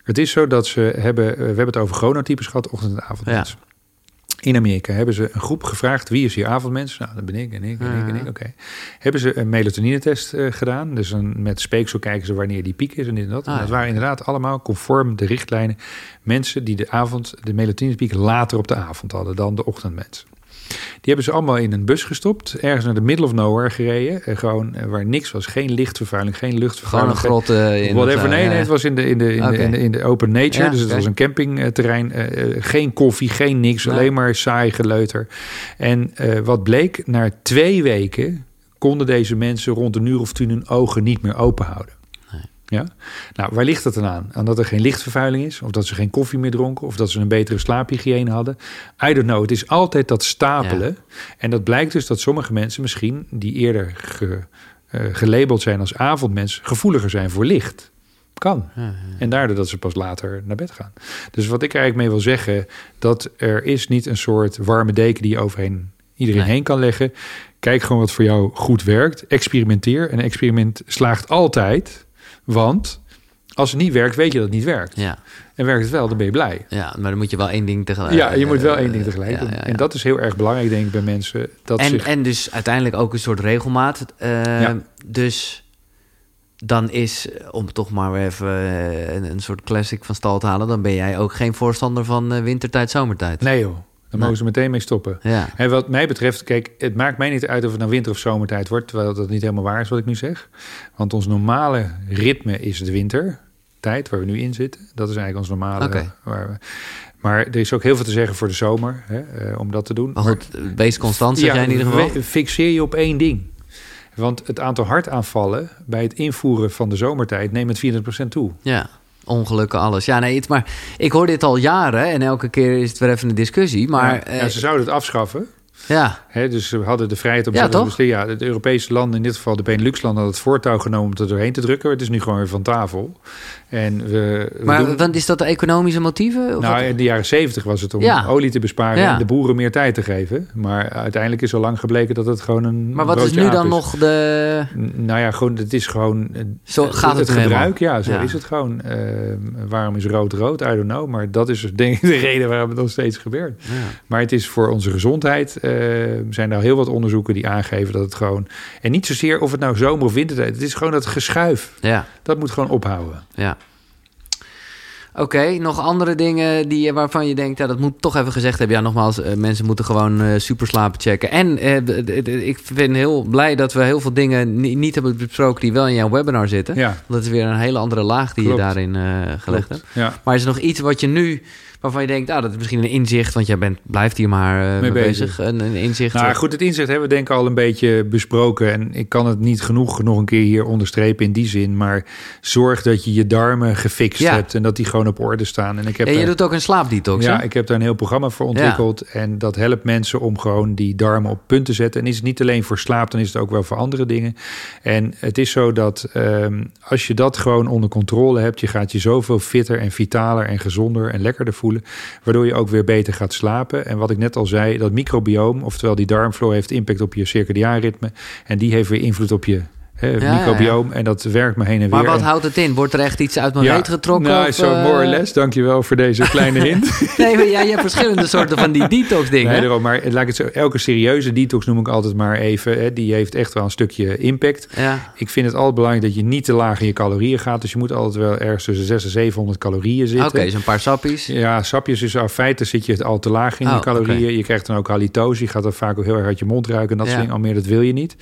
Het is zo dat ze hebben, eh, we hebben het over chronotypes gehad, ochtend- en avondmens. In Amerika hebben ze een groep gevraagd: wie is hier avondmens? Nou, dat ben ik en ik en ik en ik. Oké. Hebben ze een melatonine-test uh, gedaan? Dus een, met speeksel kijken ze wanneer die piek is en dit en dat. Ah, en dat waren inderdaad allemaal conform de richtlijnen mensen die de avond, de melatoninepiek later op de avond hadden dan de ochtendmens. Die hebben ze allemaal in een bus gestopt. Ergens naar de middle of nowhere gereden. Uh, gewoon uh, waar niks was. Geen lichtvervuiling, geen luchtvervuiling.
Gewoon een grot uh,
in Whatever. nee, nee, het was in de, in de, in, okay. de, in, de, in de open nature. Ja, dus het okay. was een campingterrein. geen koffie, geen niks. Nee. Alleen maar saai geleuter. En wat bleek, na twee weken konden deze mensen rond een uur of tien hun ogen niet meer open houden. Ja? Nou, waar ligt dat dan aan? Aan dat er geen lichtvervuiling is, of dat ze geen koffie meer dronken, of dat ze een betere slaaphygiëne hadden. I don't know. Het is altijd dat stapelen. Ja. En dat blijkt dus dat sommige mensen misschien, die eerder ge, uh, gelabeld zijn als avondmens, gevoeliger zijn voor licht. Kan. Ja, ja. En daardoor dat ze pas later naar bed gaan. Dus wat ik eigenlijk mee wil zeggen, dat er is niet een soort warme deken die je overheen iedereen nee. heen kan leggen. Kijk gewoon wat voor jou goed werkt. Experimenteer. Een experiment slaagt altijd. Want als het niet werkt, weet je dat het niet werkt.
Ja.
En werkt het wel, dan ben je blij.
Ja, maar dan moet je wel één ding tegelijk.
Ja, je moet wel één ding tegelijk. Ja, ja, ja. En dat is heel erg belangrijk, denk ik, bij mensen. Dat
en,
zich...
en dus uiteindelijk ook een soort regelmaat. Uh, dus dan is, om toch maar even een, een, soort classic van stal te halen... dan ben jij ook geen voorstander van uh, wintertijd, zomertijd.
Nee joh. Dan mogen ze meteen mee stoppen.
Ja.
En wat mij betreft, kijk, het maakt mij niet uit of het nou winter of zomertijd wordt, terwijl dat niet helemaal waar is wat ik nu zeg. Want ons normale ritme is de wintertijd, waar we nu in zitten. Dat is eigenlijk ons normale.
Okay.
Waar we, maar er is ook heel veel te zeggen voor de zomer, hè, uh, om dat te doen.
Maar goed, wees constant, zeg ja, jij in ieder geval.
Fixeer je op één ding. Want het aantal hartaanvallen bij het invoeren van de zomertijd neemt met 24% toe.
Ja ongelukken, alles. Ja, nee, het, maar ik hoor dit al jaren en elke keer is het weer even een discussie. Maar,
ja, ja, ze zouden het afschaffen.
Ja.
He, dus we hadden de vrijheid om
ja, toch?
Ja, het Europese landen, in dit geval de Benelux-landen, had het voortouw genomen om er doorheen te drukken. Het is nu gewoon weer van tafel. En we, we
maar doen... is dat de economische motieven?
Of nou, wat? in de jaren zeventig was het om ja. olie te besparen ja. en de boeren meer tijd te geven. Maar uiteindelijk is al lang gebleken dat het gewoon een.
Maar wat is nu dan
is.
nog de.
Nou ja, gewoon, het is gewoon.
Zo gaat het,
het gebruik. Ja, zo ja. is het gewoon. Uh, waarom is rood rood? I don't know. Maar dat is denk ik *laughs* de reden waarom het nog steeds gebeurt. Maar het is voor onze gezondheid. Uh, zijn er heel wat onderzoeken die aangeven dat het gewoon. En niet zozeer of het nou zomer of wintertijd. Het is gewoon dat geschuif.
Ja.
Dat moet gewoon ophouden.
Ja. Oké, okay, nog andere dingen die, waarvan je denkt, ja, dat moet toch even gezegd hebben. Ja, nogmaals, uh, mensen moeten gewoon uh, super slapen checken. En uh, ik ben heel blij dat we heel veel dingen niet hebben besproken die wel in jouw webinar zitten.
Ja.
Dat is weer een hele andere laag die Klopt. je daarin gelegd
Klopt.
hebt.
Ja.
Maar is er nog iets wat je nu waarvan je denkt, ah, dat is misschien een inzicht, want jij bent, blijft hier maar uh, mee, mee bezig. bezig. Een, een, inzicht.
Nou goed, het inzicht hebben we denk ik al een beetje besproken. En ik kan het niet genoeg nog een keer hier onderstrepen in die zin. Maar zorg dat je je darmen gefixt
ja.
hebt en dat die gewoon op orde staan. En ik heb
je
daar,
doet ook een slaapdetox,
Ja,
hè?
ik heb daar een heel programma voor ontwikkeld. En dat helpt mensen om gewoon die darmen op punt te zetten. En is het niet alleen voor slaap, dan is het ook wel voor andere dingen. En het is zo dat ehm, als je dat gewoon onder controle hebt... je gaat je zoveel fitter en vitaler en gezonder en lekkerder voelen... waardoor je ook weer beter gaat slapen. En wat ik net al zei, dat microbioom, oftewel die darmflora... heeft impact op je circadiaan ritme. En die heeft weer invloed op je hè,
ja,
microbioom. En dat werkt me heen en
Maar
weer.
wat
En-
houdt het in? Wordt er echt iets uit mijn reet getrokken?
Nou,
of,
zo
eh,
more or less. Dankjewel voor deze *laughs* kleine hint.
Nee, maar ja, je hebt verschillende soorten van die detox dingen.
Nee, daarom, maar laat ik het zo, elke serieuze detox noem ik altijd maar even. Hè, die heeft echt wel een stukje impact.
ja.
Ik vind het altijd belangrijk dat je niet te laag in je calorieën gaat. Dus je moet altijd wel ergens tussen 600 en 700 calorieën
Oké,
zitten.
zo'n paar sappies.
Ja, sapjes is in feite zit je al te laag in
Oh,
je calorieën.
oké.
Je krijgt dan ook halitose. Je gaat dan vaak ook heel erg uit je mond ruiken. En dat
Ja.
soort dingen. Al meer, dat wil je niet.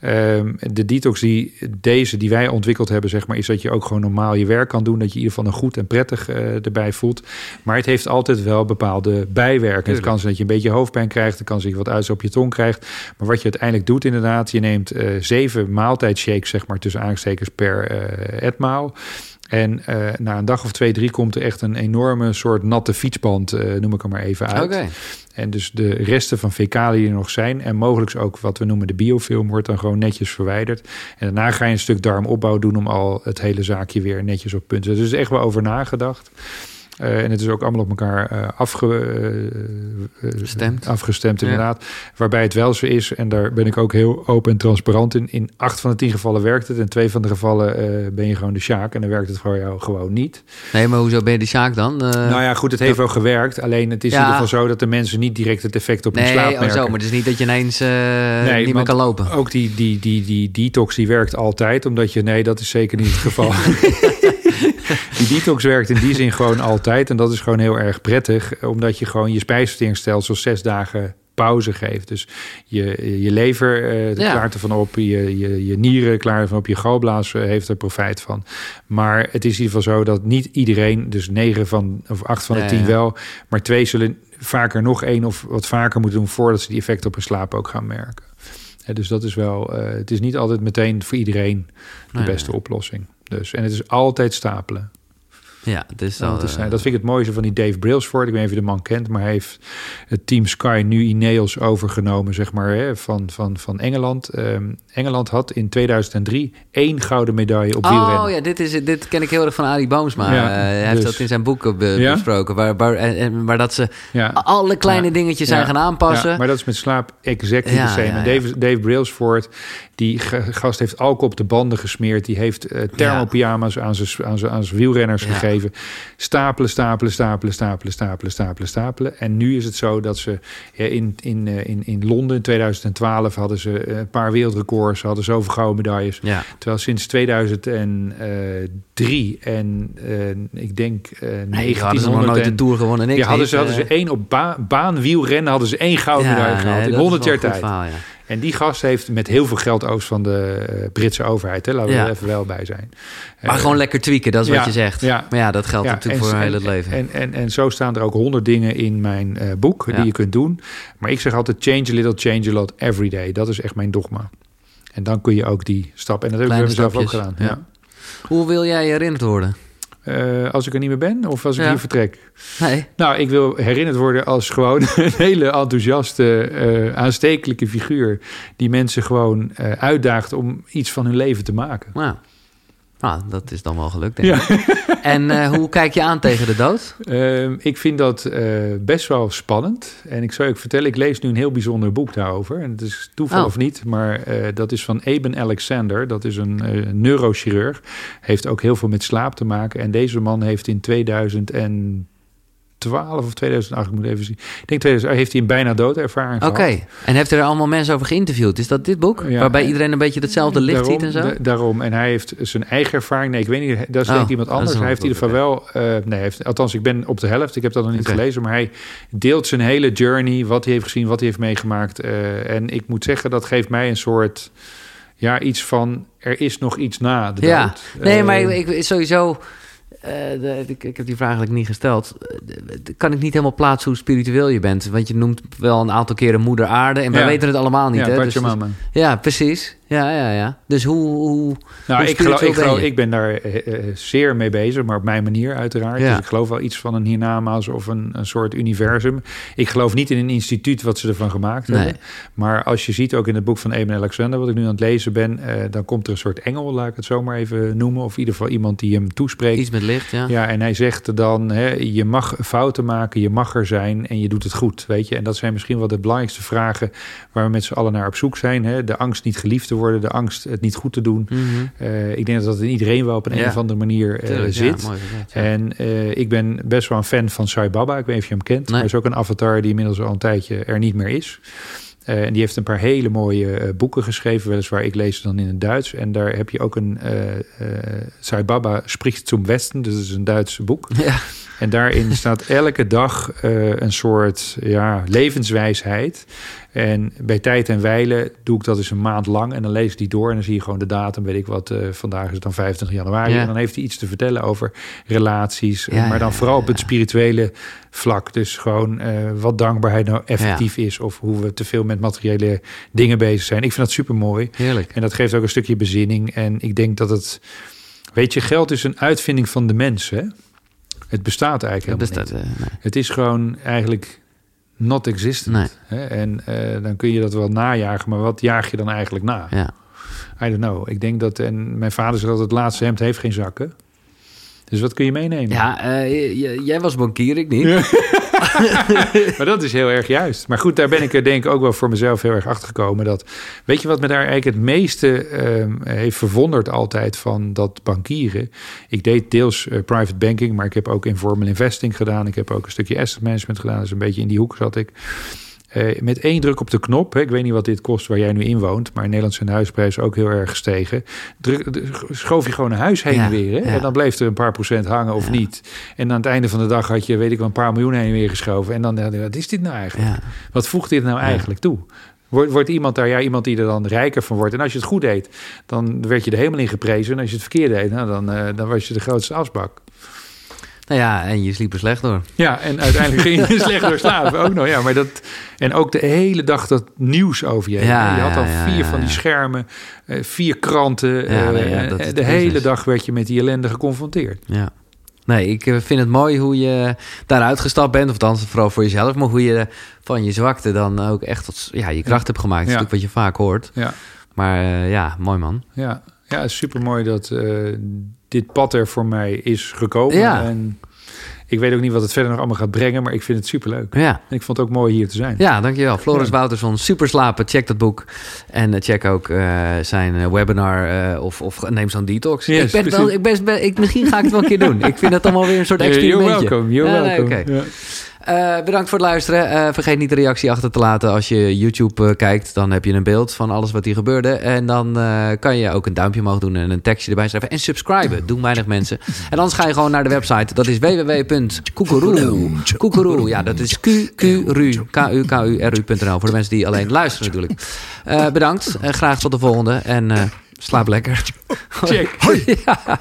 Ehm, de detox die deze, die wij ontwikkeld hebben, zeg maar, is dat je ook gewoon normaal je werk kan doen. Dat je in ieder geval een goed en prettig eh, erbij voelt. Maar het heeft altijd wel bepaalde bijwerken. Het kan zijn dat je een beetje hoofdpijn krijgt. Het kan zijn dat je wat uit op je tong krijgt. Maar wat je uiteindelijk doet inderdaad, je neemt eh, zeven maaltijdshakes, zeg maar, tussen aanstekers per eh etmaal. En eh, na een dag of twee, drie komt er echt een enorme soort natte fietsband, eh, noem ik hem maar even uit.
Oké.
En dus de resten van fecaliën die er nog zijn... en mogelijk ook wat we noemen de biofilm... wordt dan gewoon netjes verwijderd. En daarna ga je een stuk darmopbouw doen... om al het hele zaakje weer netjes op punt te zetten. Dus er is echt wel over nagedacht. Eh, en het is ook allemaal op elkaar eh, eh,
Gestemd.
afgestemd,
Ja.
inderdaad. Waarbij het wel zo is, en daar ben ik ook heel open en transparant in. In acht van de tien gevallen werkt het. In twee van de gevallen ben je gewoon de sjaak. En dan werkt het voor jou gewoon niet.
Nee, maar hoezo ben je de Sjaak dan?
Nou ja, goed, het heeft wel gewerkt. Alleen het is
Ja.
in ieder geval zo dat de mensen niet direct het effect op hun
nee,
slaap
oh
merken.
zo, maar het is niet dat je ineens
Nee,
niet meer kan lopen.
Ook die, die, die, die detox die werkt altijd, omdat je... Nee, dat is zeker niet het geval. *laughs* *laughs* die detox werkt in die zin gewoon altijd. En dat is gewoon heel erg prettig. Omdat je gewoon je spijsverteringsstelsel zes dagen pauze geeft. Dus je, je lever eh
Ja.
klaart ervan op, je, je, je nieren klaar ervan op, je galblaas eh, heeft er profijt van. Maar het is in ieder geval zo dat niet iedereen, dus negen van of acht van de
Ja,
tien
ja.
wel, maar twee zullen vaker nog één of wat vaker moeten doen voordat ze die effect op hun slaap ook gaan merken. Dus dat is wel, eh, het is niet altijd meteen voor iedereen de beste oplossing. Dus, en het is altijd stapelen.
Ja, het is
is,
eh,
dat vind ik het mooiste van die Dave Brailsford. Ik weet niet of je de man kent, maar hij heeft het Team Sky nu Ineos overgenomen, zeg maar, hè, van, van, van Engeland. Ehm, Engeland had in 2003 één gouden medaille op wielrennen.
Oh ja, dit, is, dit ken ik heel erg van Arie Boomsma.
Ja,
Eh, hij heeft
dus-
dat in zijn boeken be-
Ja?
besproken. Waar, waar, waar dat ze
Ja.
alle kleine dingetjes zijn gaan aanpassen.
Maar dat is met slaap exactly
Ja,
the same. Dave, Dave Brailsford, die gast heeft alcohol op de banden gesmeerd. Die heeft eh thermopyjama's aan zijn aan zijn- aan zijn wielrenners
Ja.
gegeven. Stapelen, stapelen, stapelen, stapelen, stapelen, stapelen, stapelen. En nu is het zo dat ze ja, in, in, eh, in, in Londen in 2012 hadden ze eh, een paar wereldrecords. Ze hadden zoveel gouden medailles.
ja.
Terwijl sinds 2003 en ik denk eh
Nee, hadden ze nog
1900
nooit de Tour gewonnen. Niks
ja, hadden ze, hadden ze één op ba baan wielrennen, hadden ze één gouden medaille gehaald in
dat is
100
wel
jaar tijd.
verhaal.
En die gast heeft met heel veel geld oost van de eh, Britse overheid. Hè? Laten we
Ja.
er even wel bij zijn.
Maar
Eh,
gewoon lekker tweaken, dat is
ja,
wat je zegt.
ja.
Maar ja, dat geldt natuurlijk
en-
voor heel het leven.
En, en, en zo staan er ook honderd dingen in mijn eh, boek die je kunt doen. Maar ik zeg altijd change a little, change a lot every day. Dat is echt mijn dogma. En dan kun je ook die stap. En dat heb ik bij mezelf ook gedaan.
ja. Hoe wil jij herinnerd worden?
Eh, als ik er niet meer ben of als ik
Ja.
hier vertrek.
Nee.
Nou, ik wil herinnerd worden als gewoon *laughs* een hele enthousiaste, eh, aanstekelijke figuur. Die mensen gewoon eh, uitdaagt om iets van hun leven te maken.
Nou, nou, dat is dan wel gelukt, denk ik. En eh, hoe kijk je aan tegen de dood?
Ehm, ik vind dat eh, best wel spannend. En ik zou je ook vertellen, ik lees nu een heel bijzonder boek daarover. En het is toeval
Oh.
of niet, maar eh, dat is van Eben Alexander. Dat is een neurochirurg. Heeft ook heel veel met slaap te maken. En deze man heeft in 2012 of 2008, ik moet even zien. Ik denk 2000, heeft hij een bijna doodervaring
Oké.
gehad.
En heeft er allemaal mensen over geïnterviewd? Is dat dit boek?
Ja.
Waarbij iedereen een beetje hetzelfde licht
daarom,
ziet en zo?
da- daarom. En hij heeft zijn eigen ervaring. Nee, ik weet niet. Dat is
Oh,
denk ik iemand
dat is
anders. Hij heeft in ieder geval wel. eh, nee, hij heeft, althans, ik ben op de helft. Ik heb dat nog niet
Oké.
gelezen. Maar hij deelt zijn hele journey. Wat hij heeft gezien, wat hij heeft meegemaakt. eh, en ik moet zeggen, dat geeft mij een soort. Ja, iets van. Er is nog iets na de
Ja.
dood.
Nee,
Eh,
maar ik, ik- sowieso... eh, de- ik, ik heb die vraag eigenlijk niet gesteld. Eh, de- kan ik niet helemaal plaatsen hoe spiritueel je bent? Want je noemt wel een aantal keren moeder aarde. En wij
Ja.
weten het allemaal niet.
ja,
hè?
Pachamama.
ja, precies. Ja, ja, ja. Dus hoe... hoe
nou,
hoe
ik, geloof, ik, geloof, ik ben daar eh, eh, zeer mee bezig, maar op mijn manier uiteraard.
Ja.
Dus ik geloof wel iets van een hiernamaals of een, een soort universum. Ik geloof niet in een instituut wat ze ervan gemaakt
Nee.
hebben. Maar als je ziet ook in het boek van Eben Alexander, wat ik nu aan het lezen ben, eh, dan komt er een soort engel, laat ik het zo maar even noemen. Of in ieder geval iemand die hem toespreekt.
Iets met licht, ja.
Ja, en hij zegt dan, hè, je mag fouten maken, je mag er zijn en je doet het goed, weet je. En dat zijn misschien wel de belangrijkste vragen waar we met z'n allen naar op zoek zijn. Hè? De angst niet geliefd te worden, de angst het niet goed te doen.
Mhm.
Eh, ik denk dat dat in iedereen wel op een,
Ja.
een of andere manier eh, zit.
Ja, mooi.
En eh, ik ben best wel een fan van Sai Baba. Ik weet niet of je hem kent.
Nee.
Maar is ook een avatar die inmiddels al een tijdje er niet meer is. En die heeft een paar hele mooie boeken geschreven. Weliswaar, ik lees ze dan in het Duits. En daar heb je ook een... eh Sai Baba spricht zum Westen. Dus dat is een Duits boek.
Ja.
En daarin staat elke dag eh, een soort ja, levenswijsheid. En bij tijd en wijlen doe ik dat eens een maand lang. En dan lees ik die door en dan zie je gewoon de datum. Weet ik wat, eh, vandaag is het dan 25 januari.
Ja.
En dan heeft hij iets te vertellen over relaties.
Ja,
maar dan vooral op het spirituele vlak. Dus gewoon eh, wat dankbaarheid nou effectief is. Of hoe we te veel met materiële dingen bezig zijn. Ik vind dat super mooi.
Heerlijk.
En dat geeft ook een stukje bezinning. En ik denk dat het... Weet je, geld is een uitvinding van de mens, hè? Het bestaat eigenlijk
Dat
helemaal
bestaat,
niet.
eh, nee.
Het is gewoon eigenlijk not existent.
Nee.
Hè? En eh, dan kun je dat wel najagen, maar wat jaag je dan eigenlijk na?
Ja.
I don't know. Ik denk dat, en mijn vader zegt altijd, het laatste hemd heeft geen zakken. Dus wat kun je meenemen?
Ja, eh, jij was bankier, ik niet. *laughs* *laughs*
maar dat is heel erg juist. Maar goed, daar ben ik er denk ik ook wel voor mezelf heel erg achter gekomen. Dat, weet je wat me daar eigenlijk het meeste ehm, heeft verwonderd altijd van dat bankieren? Ik deed deels eh, private banking, maar ik heb ook informal investing gedaan. Ik heb ook een stukje asset management gedaan. Dus een beetje in die hoek zat ik. Eh, met één druk op de knop, hè, ik weet niet wat dit kost waar jij nu in woont, maar in Nederland zijn de huisprijzen ook heel erg gestegen. Druk, schoof je gewoon een huis heen
Ja,
en weer. Hè?
ja.
En dan bleef er een paar procent hangen of niet. En aan het einde van de dag had je, weet ik wel, een paar miljoen heen en weer geschoven. En dan, dacht ik, wat is dit nou eigenlijk? Wat voegt dit nou eigenlijk toe? Wordt, wordt iemand daar, ja, iemand die er dan rijker van wordt. En als je het goed deed, dan werd je er helemaal in geprezen. En als je het verkeerd deed, nou, dan, eh, dan was je de grootste asbak.
Nou ja, en je sliep er slecht door.
Ja, en uiteindelijk ging je *laughs* slecht door slapen ook nog. Ja, maar dat, en ook de hele dag dat nieuws over je. heen.
Ja,
je had al
ja,
vier
ja,
van die schermen, eh, vier kranten.
Ja,
eh,
nee, ja, dat is
de hele dag werd je met die ellende geconfronteerd.
Ja. Nee, ik eh, vind het mooi hoe je daaruit gestapt bent. Of althans, vooral voor jezelf. Maar hoe je van je zwakte dan ook echt tot, ja, je kracht hebt gemaakt. Dat is
Ja.
natuurlijk wat je vaak hoort.
Ja,
Maar eh, ja, mooi man.
ja. ja super mooi dat eh, dit pad er voor mij is gekomen.
Ja.
En ik weet ook niet wat het verder nog allemaal gaat brengen, maar ik vind het superleuk.
Ja.
Ik vond het ook mooi hier te zijn.
Ja, dankjewel. Floris
Ja.
Wouterson, super slapen. Check dat boek. En eh, check ook eh, zijn eh, webinar of, of neem zo'n detox.
Yes,
ik ben wel, ik best, ben, ik, misschien ga ik het wel een keer doen. Ik vind het allemaal weer een soort experimentje.
You're welcome, you're
Ja, nee,
welcome.
Eh, bedankt voor het luisteren. Eh, vergeet niet de reactie achter te laten als je YouTube eh, kijkt. Dan heb je een beeld van alles wat hier gebeurde. En dan kan je ook een duimpje omhoog doen en een tekstje erbij schrijven. En subscriben. Doen weinig mensen. En anders ga je gewoon naar de website. Dat is www.koekeroe. Koekeroe. Ja, dat is Q-Q-R-U. K-U-K-U-R-U.nl. Voor de mensen die alleen luisteren natuurlijk. Bedankt. En graag tot de volgende. En slaap lekker.
Check. *laughs*
ja.